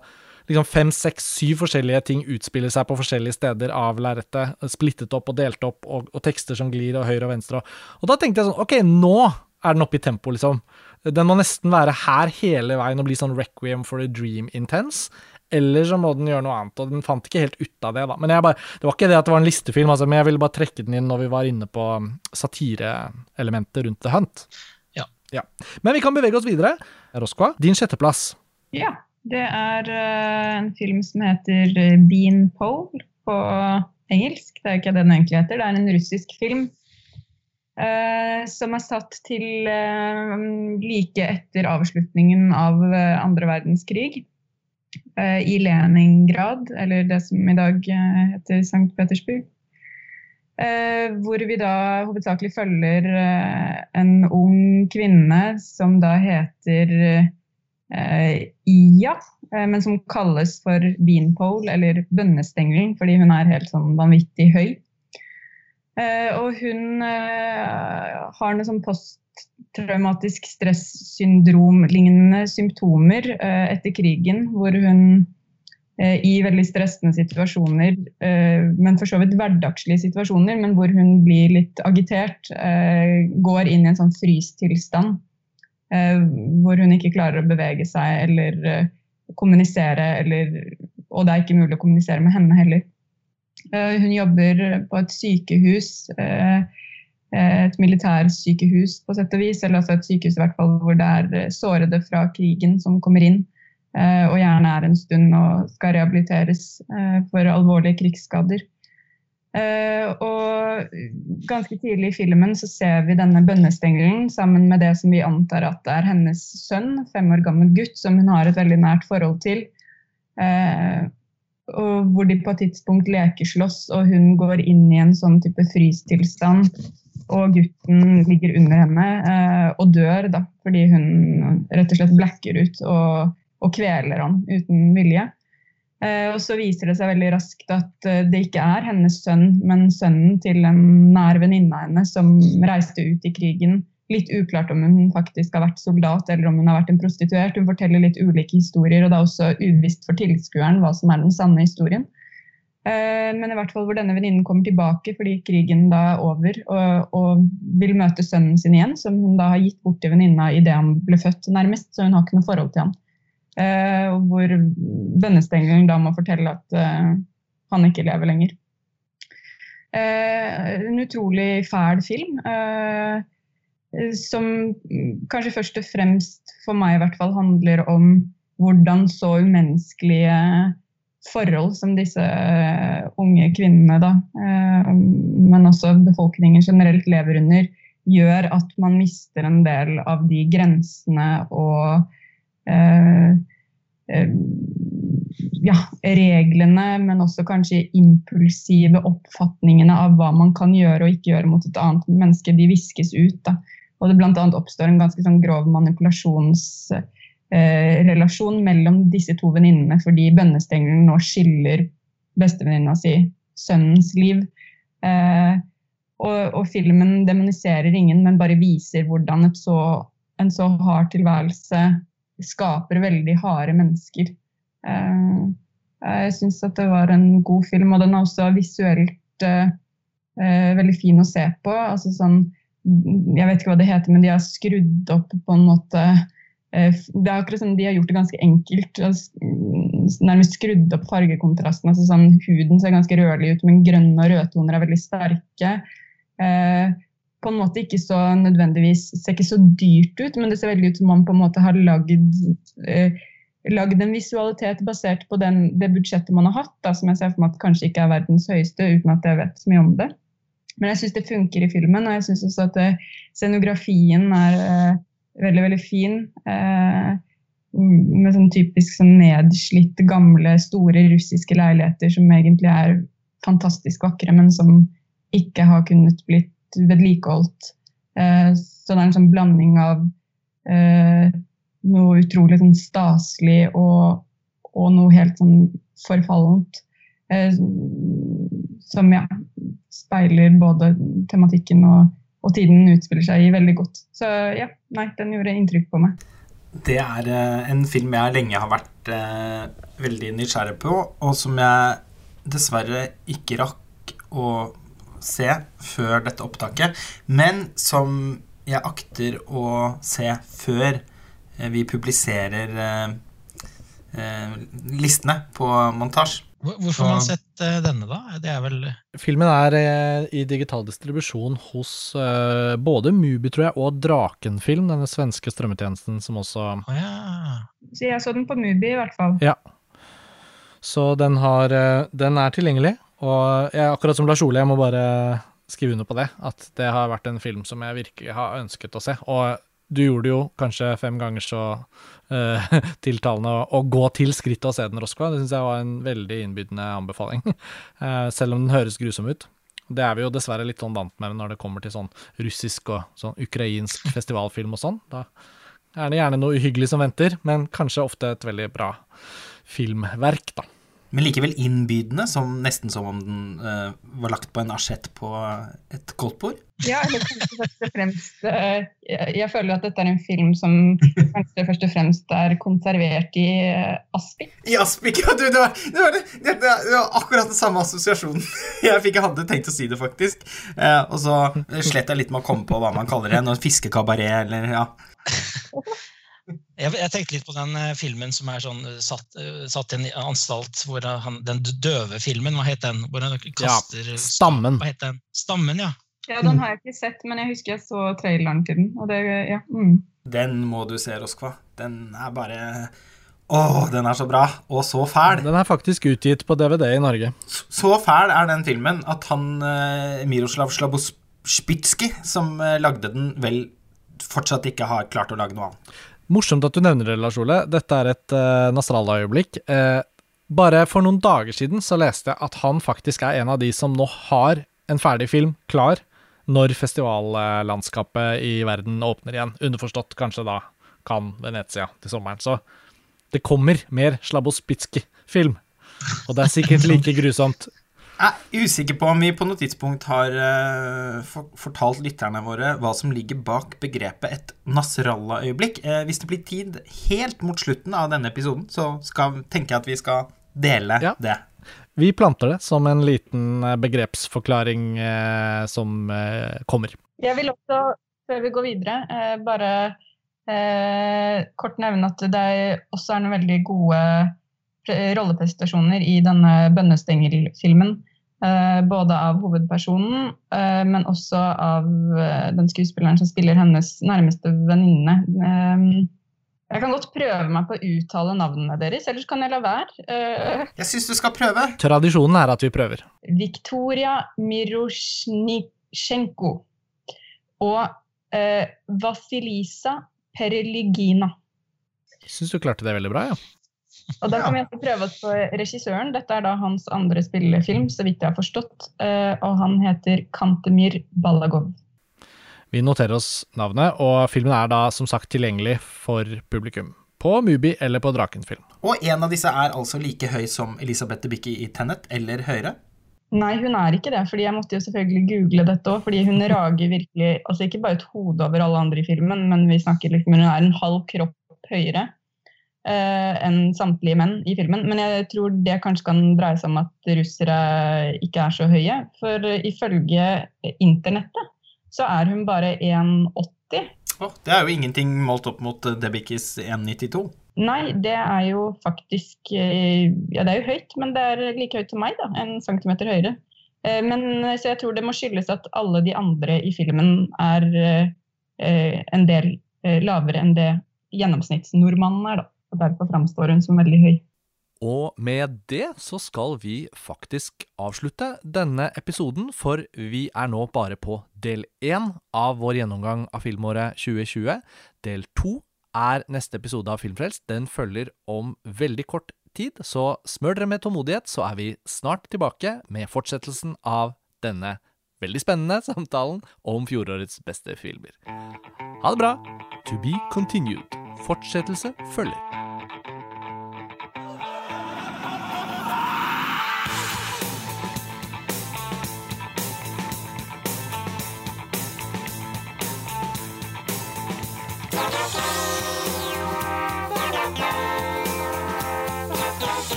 liksom fem, seks, syv forskjellige ting utspille seg på forskjellige steder av lerretet. Splittet opp og delt opp, og, og, tekster som glir og høyre og venstre. Og, da tenkte jeg sånn, ok, nå er den oppe i tempo, liksom. Den må nesten være her hele veien og bli sånn Requiem for a Dream intense. Eller så må den gjøre noe annet, og den fant ikke helt ut av det, da. Men bare, det var ikke det at det var en listefilm, altså, men jeg ville bare trekke den inn når vi var inne på um, satireelementet rundt The Hunt. Ja. ja. Men vi kan bevege oss videre. Roskva, din sjetteplass. Ja, det er uh, en film som heter uh, Bean Pole på engelsk. Det er ikke det den egentlig heter, det er en russisk film. Uh, som er satt til uh, like etter avslutningen av uh, andre verdenskrig. Eh, i Leningrad, eller det som i dag eh, heter St. Petersburg. Eh, hvor vi da hovedsakelig følger en ung kvinne som da heter Ia, men som kalles for beanpole, eller bønnestengelen, fordi hun er helt sånn vanvittig høy. Og hun har noe sånn posttraumatisk stressyndrom-lignende symptomer eh, etter krigen, hvor hun eh, i veldig stressende situasjoner, eh, men for så vidt hverdagslige situasjoner, men hvor hun blir litt agitert, går inn i en sånn frystilstand. Hvor hun ikke klarer å bevege seg eller kommunisere, eller, og det er ikke mulig å kommunisere med henne heller. Hun jobber på et sykehus Eh, et militærsykehus på sett og vis, eller altså et sykehus i hvert fall hvor det er eh, sårede fra krigen som kommer inn, eh, og gjerne er en stund og skal rehabiliteres for alvorlige krigsskader. Og ganske tidlig i filmen så ser vi denne bønnestengelen sammen med det som vi antar at er hennes sønn, fem år gammel gutt, som hun har et veldig nært forhold til. Og hvor de på et tidspunkt lekeslåss, og hun går inn i en sånn type frystilstand og gutten ligger under henne uh, og dør da, fordi hun rett og slett blacker ut og, og kveler ham uten vilje. Og så viser det seg veldig raskt at det ikke er hennes sønn, men sønnen til en nær venninne av henne som reiste ut i krigen. Litt uklart om hun faktisk har vært soldat eller om hun har vært en prostituert. Hun forteller litt ulike historier, og det er også uvisst for tilskueren hva som er den sanne historien. Eh, men i hvert fall hvor denne venninnen kommer tilbake fordi krigen da er over, og, og, vil møte sønnen sin igjen, som hun da har gitt bort til venninna idet han ble født, nærmest. Så hun har ikke noe forhold til han. Uh, hvor vennestengelen da må fortelle at uh, han ikke lever lenger. Uh, en utrolig fæl film. som kanskje først og fremst for meg i hvert fall handler om hvordan så umenneskelige forhold som disse eh, unge kvinnene, da, eh, men også befolkningen generelt lever under, gjør at man mister en del av de grensene og eh, ja, reglene, men også kanskje impulsive oppfatningene av hva man kan gjøre og ikke gjøre mot et annet menneske, de viskes ut. Da. Og det bl.a. oppstår en ganske sånn grov manipulasjonsrelasjon Eh, mellom disse to venninnene, fordi bønnestengelen nå skiller bestevenninna si sønnens liv. Eh, og, og, filmen demoniserer ingen, men bare viser hvordan så, en så hard tilværelse skaper veldig harde mennesker. Eh, jeg syns at det var en god film, og den er også visuelt eh, eh, veldig fin å se på. Altså sånn, jeg vet ikke hva det heter, men de har skrudd opp på en måte Eh, det er akkurat som de har gjort det ganske enkelt. Nærmest skrudd opp fargekontrasten. altså sånn, Huden ser ganske rødlig ut, men grønne og rødtoner er veldig sterke. Eh, på en måte ikke så nødvendigvis ser ikke så dyrt ut, men det ser veldig ut som man på en måte har lagd, eh, en visualitet basert på den, det budsjettet man har hatt, da, som jeg ser for meg at kanskje ikke er verdens høyeste, uten at jeg vet så mye om det. Men jeg syns det funker i filmen, og jeg syns også at eh, scenografien er eh, veldig, veldig fin. Eh, med sånn typisk sånn nedslitt, gamle, store russiske leiligheter som egentlig er fantastisk vakre, men som ikke har kunnet blitt vedlikeholdt. Eh, så det er en sånn blanding av eh, noe utrolig sånn staselig og, og, noe helt sånn forfallent. Eh, som ja, speiler både tematikken og og tiden utspiller seg i veldig godt. Så ja, nei, den gjorde inntrykk på meg. Det er en film jeg lenge har vært veldig nysgjerrig på, og som jeg dessverre ikke rakk å se før dette opptaket, men som jeg akter å se før uh, vi publiserer listene på montasje. Hvorfor har man sett denne, da? Det er vel Filmen er i digital distribusjon hos både Mubi, tror jeg, og Drakenfilm, denne svenske strømmetjenesten som også oh, ja. Så jeg så den på Mubi, i hvert fall. Ja. Så den, har, den er tilgjengelig. Og jeg, akkurat som Lars Ole, jeg må bare skrive under på det. At det har vært en film som jeg virkelig har ønsket å se. Og du gjorde det jo kanskje fem ganger så uh, tiltalende å, gå til skrittet og se den, Roskva. Det syns jeg var en veldig innbydende anbefaling. Uh, selv om den høres grusom ut. Det er vi jo dessverre litt sånn vant med når det kommer til sånn russisk og sånn ukrainsk festivalfilm og sånn. Da er det gjerne noe uhyggelig som venter, men kanskje ofte et veldig bra filmverk, da men likevel innbydende, som nesten som om den uh, var lagt på en asjett på et koldtbord. Ja, eller kanskje først og fremst uh, jeg, jeg, føler at dette er en film som kanskje først og fremst er konservert i uh, aspik. I aspik, ja! Du, det, var, det, var, det, det, var, akkurat den samme assosiasjonen jeg fikk. Jeg hadde tenkt å si det, faktisk. og så slet jeg litt med å komme på hva man kaller det. Noe fiskekabaret, eller ja. Jeg, jeg, tenkte litt på den uh, filmen som er sånn uh, satt, uh, satt i en anstalt hvor han, Den døve filmen, hva het den? Hvor han kaster ja, Stammen. Hva het den? Stammen, ja. Ja, Den har jeg ikke sett, men jeg husker jeg så traileren til den. og det, ja. Mm. Den må du se, Roskva. Den er bare Å, den er så bra! Og så fæl! Den er faktisk utgitt på DVD i Norge. Så, så fæl er den filmen at han Miroslav Slabospitski, som lagde den, vel fortsatt ikke har klart å lage noe annet. Morsomt at du nevner det, Lars Ole. Dette er et uh, Nasrallah-øyeblikk. Uh, bare for noen dager siden så leste jeg at han faktisk er en av de som nå har en ferdig film klar når festivallandskapet i verden åpner igjen. Underforstått kanskje da kan Venezia til sommeren. Så det kommer mer Slabospitski-film. Og det er sikkert like grusomt. Jeg er usikker på om vi på noe tidspunkt har uh, fortalt lytterne våre hva som ligger bak begrepet et Nasrallah-øyeblikk. Uh, hvis det blir tid helt mot slutten av denne episoden, så skal, tenker jeg at vi skal dele ja. det. Vi planter det som en liten eh, begrepsforklaring uh, som kommer. Jeg vil også, før vi går videre, bare kort nevne at det også er noen veldig gode rolleprestasjoner i denne bønnestengelfilmen. Eh, både av hovedpersonen, eh, men også av eh, den skuespilleren som spiller hennes nærmeste venninne. Jeg kan godt prøve meg på å uttale navnene deres, ellers kan jeg la være. Jeg syns du skal prøve. Tradisjonen er at vi prøver. Viktoria Mirosjnitsjenko og Vasilisa Perligina. Syns du klarte det veldig bra, ja. Og da kan vi også prøve oss på regissøren. Dette er da hans andre spillefilm, så vidt jeg har forstått. Eh, og han heter Kantemir Balagov. Vi noterer oss navnet, og filmen er da som sagt tilgjengelig for publikum. På Mubi eller på Drakenfilm. Og en av disse er altså like høy som Elisabeth Debicki i Tennet, eller høyere? Nei, hun er ikke det. fordi Jeg måtte jo selvfølgelig google dette òg. Fordi hun rager virkelig altså Ikke bare et hode over alle andre i filmen, men vi snakker liksom, hun er en halv kropp høyere enn samtlige menn i filmen. Men jeg tror det kanskje kan dreie seg om at russere ikke er så høye. For ifølge internettet så er hun bare 1,80. Oh, det er jo ingenting målt opp mot Debikis 1,92. Nei, det er jo faktisk Ja, det er jo høyt, men det er like høyt som meg, da. En centimeter høyere. Men, så jeg tror det må skyldes at alle de andre i filmen er en del lavere enn det gjennomsnittsnordmannen er, da og derfor framstår hun som veldig høy. Og med det så skal vi faktisk avslutte denne episoden, for vi er nå bare på del én av vår gjennomgang av filmåret 2020. Del to er neste episode av Filmfrelst. Den følger om veldig kort tid, så smør dere med tålmodighet, så er vi snart tilbake med fortsettelsen av denne veldig spennende samtalen om fjorårets beste filmer. Ha det bra! To be continued. Fortsettelse følger.